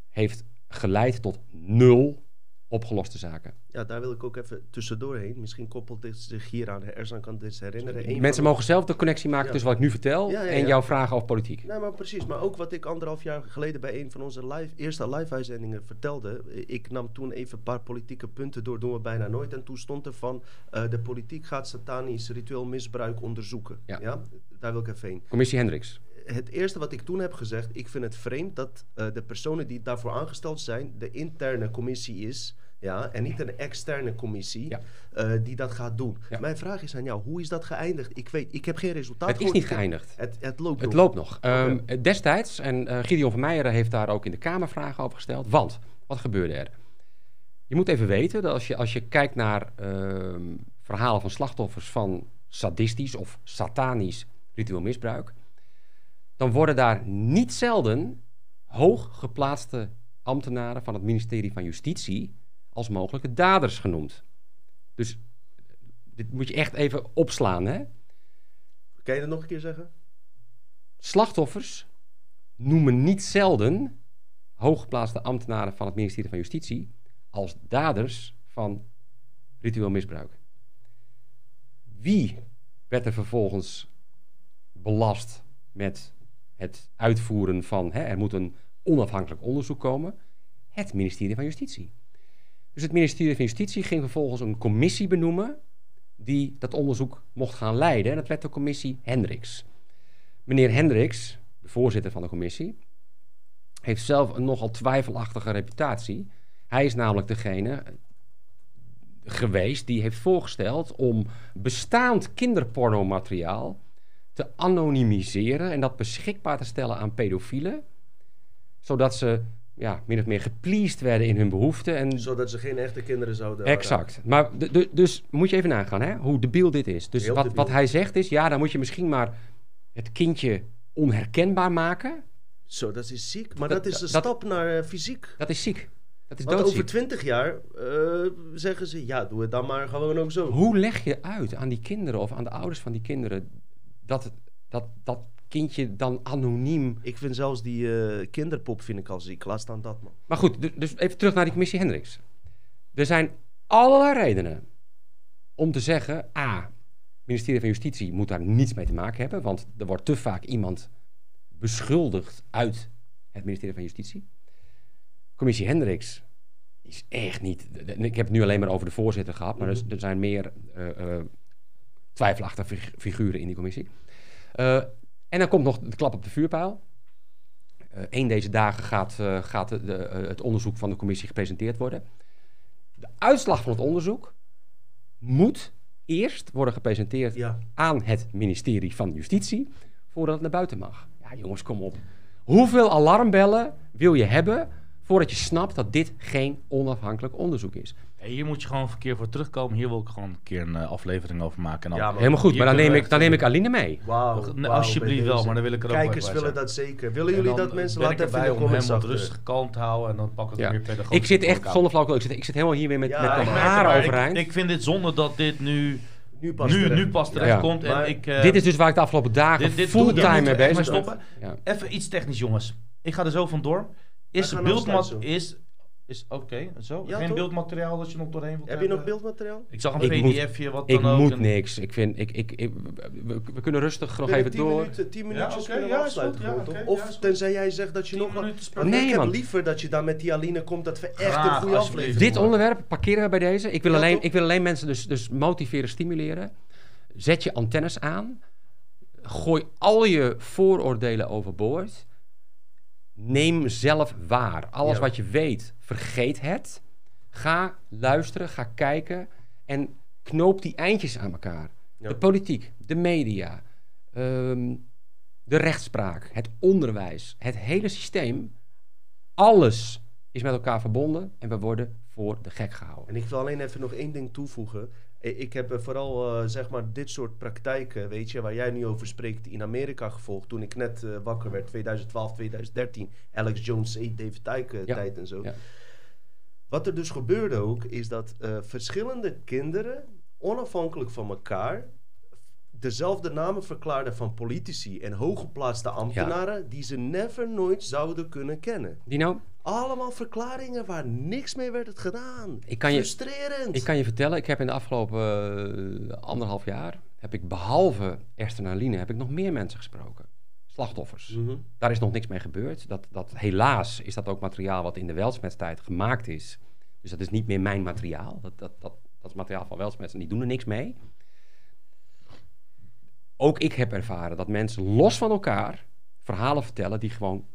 heeft geleid tot nul opgeloste zaken. Ja, daar wil ik ook even tussendoor heen. Misschien koppelt dit zich hier aan. Erzan kan dit herinneren. Een Mensen mogen zelf de connectie maken Ja. tussen wat ik nu vertel Ja, ja, en jouw vragen over politiek. Nee, maar precies. Maar ook wat ik anderhalf jaar geleden bij een van onze live, eerste live-uitzendingen vertelde. Ik nam toen even een paar politieke punten door, doen we bijna nooit. En toen stond er van, eh, de politiek gaat satanisch ritueel misbruik onderzoeken. Ja. Ja. Daar wil ik even heen. Commissie Hendricks. Het eerste wat ik toen heb gezegd, ik vind het vreemd dat eh, de personen die daarvoor aangesteld zijn, de interne commissie is. Ja, en niet een externe commissie Ja. eh, die dat gaat doen. Ja. Mijn vraag is aan jou, hoe is dat geëindigd? Ik weet, ik heb geen resultaat Het is niet geëindigd. Het, het loopt Het nog. loopt nog. Ehm, destijds, en eh, Gideon van Meijeren heeft daar ook in de Kamer vragen over gesteld. Want, wat gebeurde er? Je moet even weten dat als je, als je kijkt naar ehm, verhalen van slachtoffers van sadistisch of satanisch ritueel misbruik, dan worden daar niet zelden hooggeplaatste ambtenaren van het ministerie van Justitie als mogelijke daders genoemd. Dus dit moet je echt even opslaan, hè? Kan je dat nog een keer zeggen? Slachtoffers noemen niet zelden hooggeplaatste ambtenaren van het ministerie van Justitie als daders van ritueel misbruik. Wie werd er vervolgens belast met het uitvoeren van, hè, er moet een onafhankelijk onderzoek komen? Het ministerie van Justitie. Dus het ministerie van Justitie ging vervolgens een commissie benoemen die dat onderzoek mocht gaan leiden. En dat werd de commissie Hendricks. Meneer Hendricks, de voorzitter van de commissie, heeft zelf een nogal twijfelachtige reputatie. Hij is namelijk degene geweest die heeft voorgesteld om bestaand kinderpornomateriaal te anonimiseren en dat beschikbaar te stellen aan pedofielen, zodat ze ja, min of meer gepleased werden in hun behoeften. En Zodat ze geen echte kinderen zouden Exact. Maar de, dus moet je even nagaan hè, hoe debiel dit is. Dus Heel wat, debiel. wat hij zegt is, ja, dan moet je misschien maar het kindje onherkenbaar maken. Zo, dat is ziek. Maar Dat- dat, is een dat- stap naar eh, fysiek. Dat is ziek. Dat is Want doodziek. over twintig jaar eh, zeggen ze, ja, doe het dan maar gewoon ook zo. Hoe leg je uit aan die kinderen of aan de ouders van die kinderen dat dat, dat kindje dan anoniem... Ik vind zelfs die eh, kinderpop vind ik al ziek. Laat staan dat, man. Maar goed, du- dus even terug naar die commissie Hendricks. Er zijn allerlei redenen om te zeggen... A, het ministerie van Justitie moet daar niets mee te maken hebben... want er wordt te vaak iemand beschuldigd uit het ministerie van Justitie. Commissie Hendricks is echt niet... Ik heb het nu alleen maar over de voorzitter gehad... maar er, er zijn meer eh, eh, twijfelachtige fig- figuren in die commissie. Eh, en dan komt nog de klap op de vuurpijl. Eh een deze dagen gaat, eh, gaat de, de, eh, het onderzoek van de commissie gepresenteerd worden. De uitslag van het onderzoek moet eerst worden gepresenteerd Ja. aan het ministerie van Justitie voordat het naar buiten mag. Ja, jongens, kom op. Hoeveel alarmbellen wil je hebben voordat je snapt dat dit geen onafhankelijk onderzoek is? Hey, hier moet je gewoon een keer voor terugkomen. Hier wil ik gewoon een keer een eh, aflevering over maken. En dan, Ja. Helemaal goed, maar dan neem, we ik, dan neem ik Aline mee. Wauw. Nee, alsjeblieft bij wel, maar dan wil ik er ook Kijkers bij willen zijn. dat zeker. Willen En jullie dat mensen ben laten even de om comments hem wat achter. rustig kalm te houden en dan pak ik het Ja. weer pedagogisch. Ik zit echt zonder. Ik zit, ik zit helemaal hier weer met, Ja, met ik mijn ik- overeind. Ik, vind dit zonde dat dit nu, Nu pas nu, terecht. nu pas terecht Ja. komt. En Maar ik, eh, dit is dus waar ik de afgelopen dagen dit- dit- fulltime mee we bezig ben. Even iets technisch, jongens. Ik ga er zo vandoor. Is gaan beeldmat afsluiten, is Is oké, zo. Ja, Geen toch? beeldmateriaal dat je nog doorheen wilt Heb je nog beeldmateriaal? Ik zag een Ik moet- pdfje, wat Ik dan ook. moet een- niks. Ik vind, ik, ik, ik- we, we kunnen rustig nog even 10 door. Minuten, 10 minuutjes kunnen we ja, is afsluiten. ja, ja, of tenzij jij zegt dat je 10 nog wat... Nee, ik heb man. liever dat je daar met die Aline komt, dat we echt Graag, een goede aflevering Dit onderwerp parkeren we bij deze. Ik wil, Ja, alleen, ik wil alleen mensen dus, dus motiveren, stimuleren. Zet je antennes aan. Gooi al je vooroordelen overboord. Neem zelf waar. Alles Ja. wat je weet, vergeet het. Ga luisteren, ga kijken en knoop die eindjes aan elkaar. Ja. De politiek, de media, ehm, de rechtspraak, het onderwijs, het hele systeem. Alles is met elkaar verbonden en we worden voor de gek gehouden. En ik wil alleen even nog één ding toevoegen. I- Ik heb eh, vooral eh, zeg maar dit soort praktijken, weet je, waar jij nu over spreekt, in Amerika gevolgd. Toen ik net eh, wakker werd, 2012, 2013. Alex Jones, eh, David Tyke eh, Ja, tijd en zo. ja. Wat er dus gebeurde ook, is dat eh, verschillende kinderen, onafhankelijk van elkaar, dezelfde namen verklaarden van politici en hooggeplaatste ambtenaren, die ze never nooit zouden kunnen kennen. Dino, Allemaal verklaringen waar niks mee werd gedaan. Ik kan je- Frustrerend. ik kan je vertellen, ik heb in de afgelopen eh, anderhalf jaar, heb ik behalve Esther en Aline, heb ik nog meer mensen gesproken. Slachtoffers. Mhm. Daar is nog niks mee gebeurd. Dat, dat, helaas is dat ook materiaal wat in de Welsmetstijd gemaakt is. Dus dat is niet meer mijn materiaal. Dat, dat, dat, dat is materiaal van Welsmets en die doen er niks mee. Ook ik heb ervaren dat mensen los van elkaar verhalen vertellen die gewoon...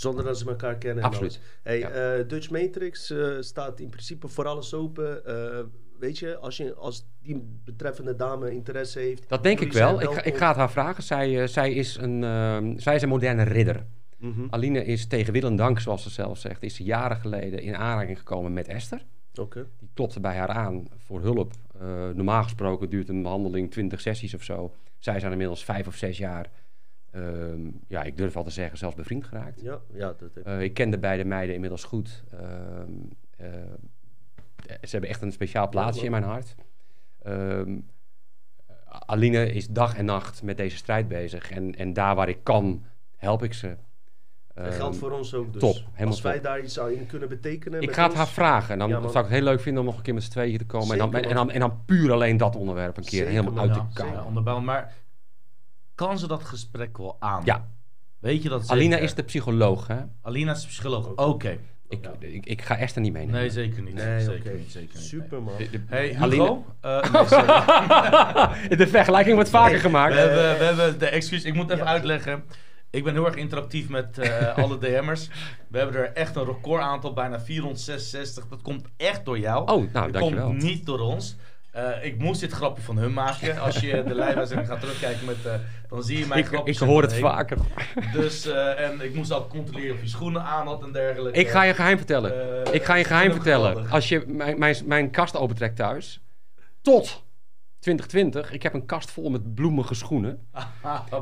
Zonder dat ze elkaar kennen. en Absoluut. Hey, Ja. eh, Dutch Matrix eh, staat in principe voor alles open. Eh, weet je, als, je, als die betreffende dame interesse heeft. Dat denk ik wel. Ik, ga- ik ga het haar vragen. Zij, zij, is een, ehm, zij is een moderne ridder. Mhm. Aline is tegen wil en dank, zoals ze zelf zegt, is jaren geleden in aanraking gekomen met Esther. Oké. Die klopte bij haar aan voor hulp. Normaal gesproken duurt een behandeling 20 sessies of zo. Zij zijn inmiddels vijf of zes jaar, ehm, ja, ik durf al te zeggen, zelfs bevriend geraakt. Ja, ja, dat heb Eh, ik ken de beide meiden inmiddels goed. Ehm, eh, ze hebben echt een speciaal plaatsje in mijn hart. Ehm, Aline is dag en nacht met deze strijd bezig. En, en daar waar ik kan, help ik ze. Dat geldt voor ons ook. Dus top, helemaal als wij top. daar iets aan in kunnen betekenen. ik ga het ons- haar vragen. En dan Ja, zou ik het heel leuk vinden om nog een keer met z'n tweeën hier te komen. en, dan, en, dan, en dan puur alleen dat onderwerp een keer Zeker, helemaal man. uit Ja, de ja, onderbouwen. Maar kan ze dat gesprek wel aan? Ja, Weet je dat Alina is de psycholoog. Hè? Alina is de psycholoog. Oké. Ik, ik, ik ga Esther niet meenemen. Nee, zeker niet. Nee, zeker oké. niet. Zeker niet. Super man. Hey, Hugo. Eh, nee, sorry. de vergelijking wordt vaker gemaakt. We hebben, we hebben de excuus. Ik moet even uitleggen. Ik ben heel erg interactief met eh, alle DM'ers. We hebben er echt een record aantal, bijna 466. Dat komt echt door jou. Oh, nou, dat dankjewel. komt niet door ons. Eh, ik moest dit grapje van hun maken. Als je de live gaat terugkijken, met, eh, dan zie je mijn Ik, grapjes. ik hoor het vaker. Dus, eh, en ik moest ook controleren of je schoenen aan had en dergelijke. Ik ga je geheim vertellen. Ik ga je geheim vertellen. geweldig. Als je mijn, mijn, mijn kast opentrekt thuis, tot 2020, ik heb een kast vol met bloemige schoenen.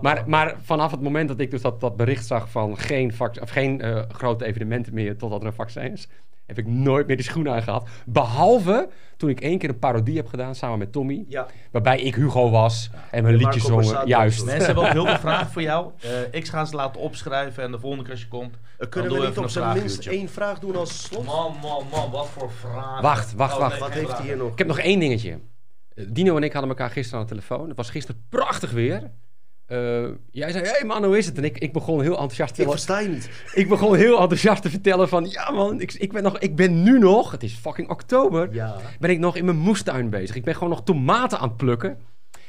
Maar, maar vanaf het moment dat ik dus dat, dat bericht zag van geen, vac- of geen grote evenementen meer totdat er een vaccin is, heb ik nooit meer die schoenen aangehad. Behalve toen ik één keer een parodie heb gedaan samen met Tommy, Ja, waarbij ik Hugo was en we een En liedje zongen. Juist. Mensen hebben ook heel veel vragen voor jou. Eh, ik ga ze laten opschrijven en de volgende keer als je komt. Kunnen we niet op zijn minst één vraag doen als slot? Man, man, man, wat voor vragen. Wacht, wacht, Oh, wacht. nee, Wat heeft hij hier nog? Ik heb nog één dingetje. Eh, Dino en ik hadden elkaar gisteren aan de telefoon. Het was gisteren prachtig weer. Eh, jij zei, hé hey man, hoe is het? En ik, ik begon heel enthousiast te Ik versta je niet. Ik begon heel enthousiast te vertellen van... Ja man, ik, ik, ben nog, ik ben nu nog... Het is fucking oktober. Ja. Ben ik nog in mijn moestuin bezig. Ik ben gewoon nog tomaten aan het plukken.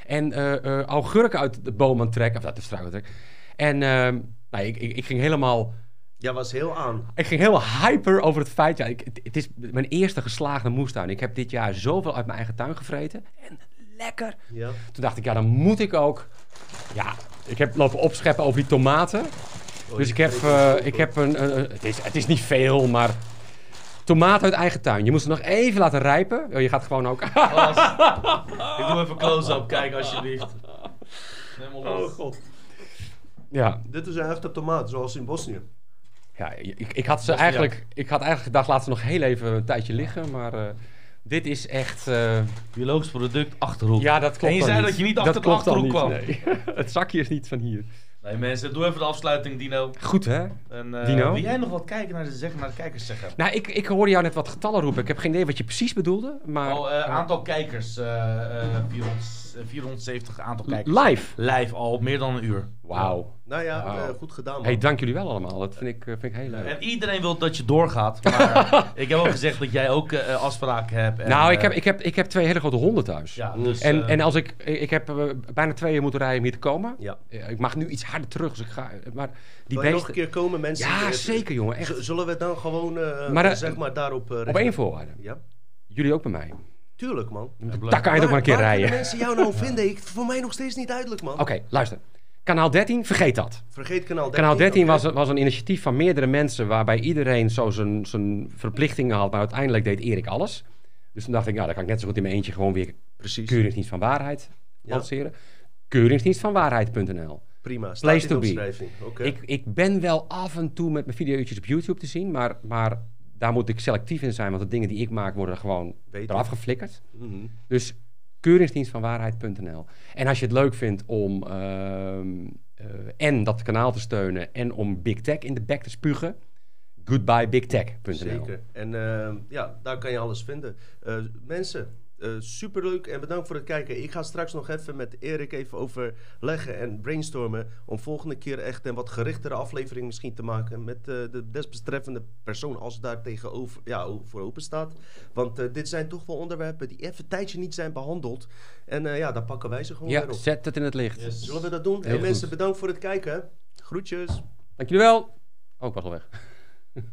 En eh, augurken uit de boom aan het trekken. Of uit de struik aan het trekken. En ehm, nou, ik, ik, ik ging helemaal... Jij was heel aan. Ik ging helemaal hyper over het feit... Ja, ik, het, het is mijn eerste geslaagde moestuin. Ik heb dit jaar zoveel uit mijn eigen tuin gevreten. En lekker. Ja. Toen dacht ik, ja, dan moet ik ook... Ja, ik heb lopen opscheppen over die tomaten. Dus ik heb, eh, ik heb een, een- een- het, is, het is niet veel, maar tomaten uit eigen tuin. Je moet ze nog even laten rijpen. Oh, je gaat gewoon ook... Gast. ik doe even close-up, kijk alsjeblieft. Helemaal los. god. ja, Dit is een echte tomaat, zoals in Bosnië. ja ik, ik, had ze eigenlijk, ik had eigenlijk gedacht, laat ze nog heel even een tijdje liggen. Maar eh, dit is echt... eh, Biologisch product, Achterhoek. ja, dat klopt En je zei niet. dat je niet achter de Achterhoek niet, nee. het zakje is niet van hier. Nee mensen, doe even de afsluiting Dino. Goed hè? En, eh, Dino? Wil jij nog wat kijken naar de, zeggen, naar de kijkers zeggen? Nou, ik, ik hoorde jou net wat getallen roepen. Ik heb geen idee wat je precies bedoelde. Maar Oh, eh, aantal kijkers. eh, eh, 400, eh, 470 aantal kijkers. live. Live al meer dan een uur. Wauw. Nou ja, eh, goed gedaan man. Hey, dank jullie wel allemaal. Dat vind ik, eh, vind ik heel leuk. En iedereen wil dat je doorgaat. Maar ik heb ook gezegd dat jij ook eh, afspraken hebt. En, nou, ik heb, ik, heb, ik heb twee hele grote honden thuis. Ja, dus, En, en als ik, ik heb bijna twee uur moeten rijden om hier te komen. Ja. Ik mag nu iets harder terug, dus ik ga. Maar die Wil nog een keer komen mensen? Ja, zeker jongen. Echt. Zullen we dan gewoon, eh, Maar, zeg maar, daarop... eh, Op één voorwaarde. Ja, Jullie ook bij mij. tuurlijk man. Daar kan je toch maar een keer rijden. mensen jou nou vinden? Ik, voor mij nog steeds niet duidelijk man. Oké, luister. Kanaal 13, vergeet dat. Vergeet kanaal 13. Kanaal 13 oké. was, was een initiatief van meerdere mensen waarbij iedereen zo zijn, zijn verplichtingen had, maar uiteindelijk deed Erik alles. Dus toen dacht ik, nou, dan kan ik net zo goed in mijn eentje gewoon weer Precies. Keuringsdienst van Waarheid Ja. lanceren. Keuringsdienstvanwaarheid.nl. Prima. Staat Place to be. Ik, ik ben wel af en toe met mijn video's op YouTube te zien, maar, maar daar moet ik selectief in zijn, want de dingen die ik maak worden gewoon Beter. eraf geflikkerd. Mhm. Dus keuringsdienstvanwaarheid.nl. En als je het leuk vindt om ehm, eh, en dat kanaal te steunen en om Big Tech in de bek te spugen, goodbyebigtech.nl. Zeker. En eh, ja, daar kan je alles vinden. Eh, mensen, eh, superleuk en bedankt voor het kijken. Ik ga straks nog even met Erik even overleggen en brainstormen... om volgende keer echt een wat gerichtere aflevering misschien te maken... met eh, de desbetreffende persoon als daar tegenover ja, voor open staat. Want eh, dit zijn toch wel onderwerpen die even een tijdje niet zijn behandeld. En eh, ja, daar pakken wij ze gewoon Ja, weer op. zet het in het licht. Yes. Zullen we dat doen? Heel en mensen, goed. bedankt voor het kijken. Groetjes. Dank jullie wel. Oh, ik was al weg.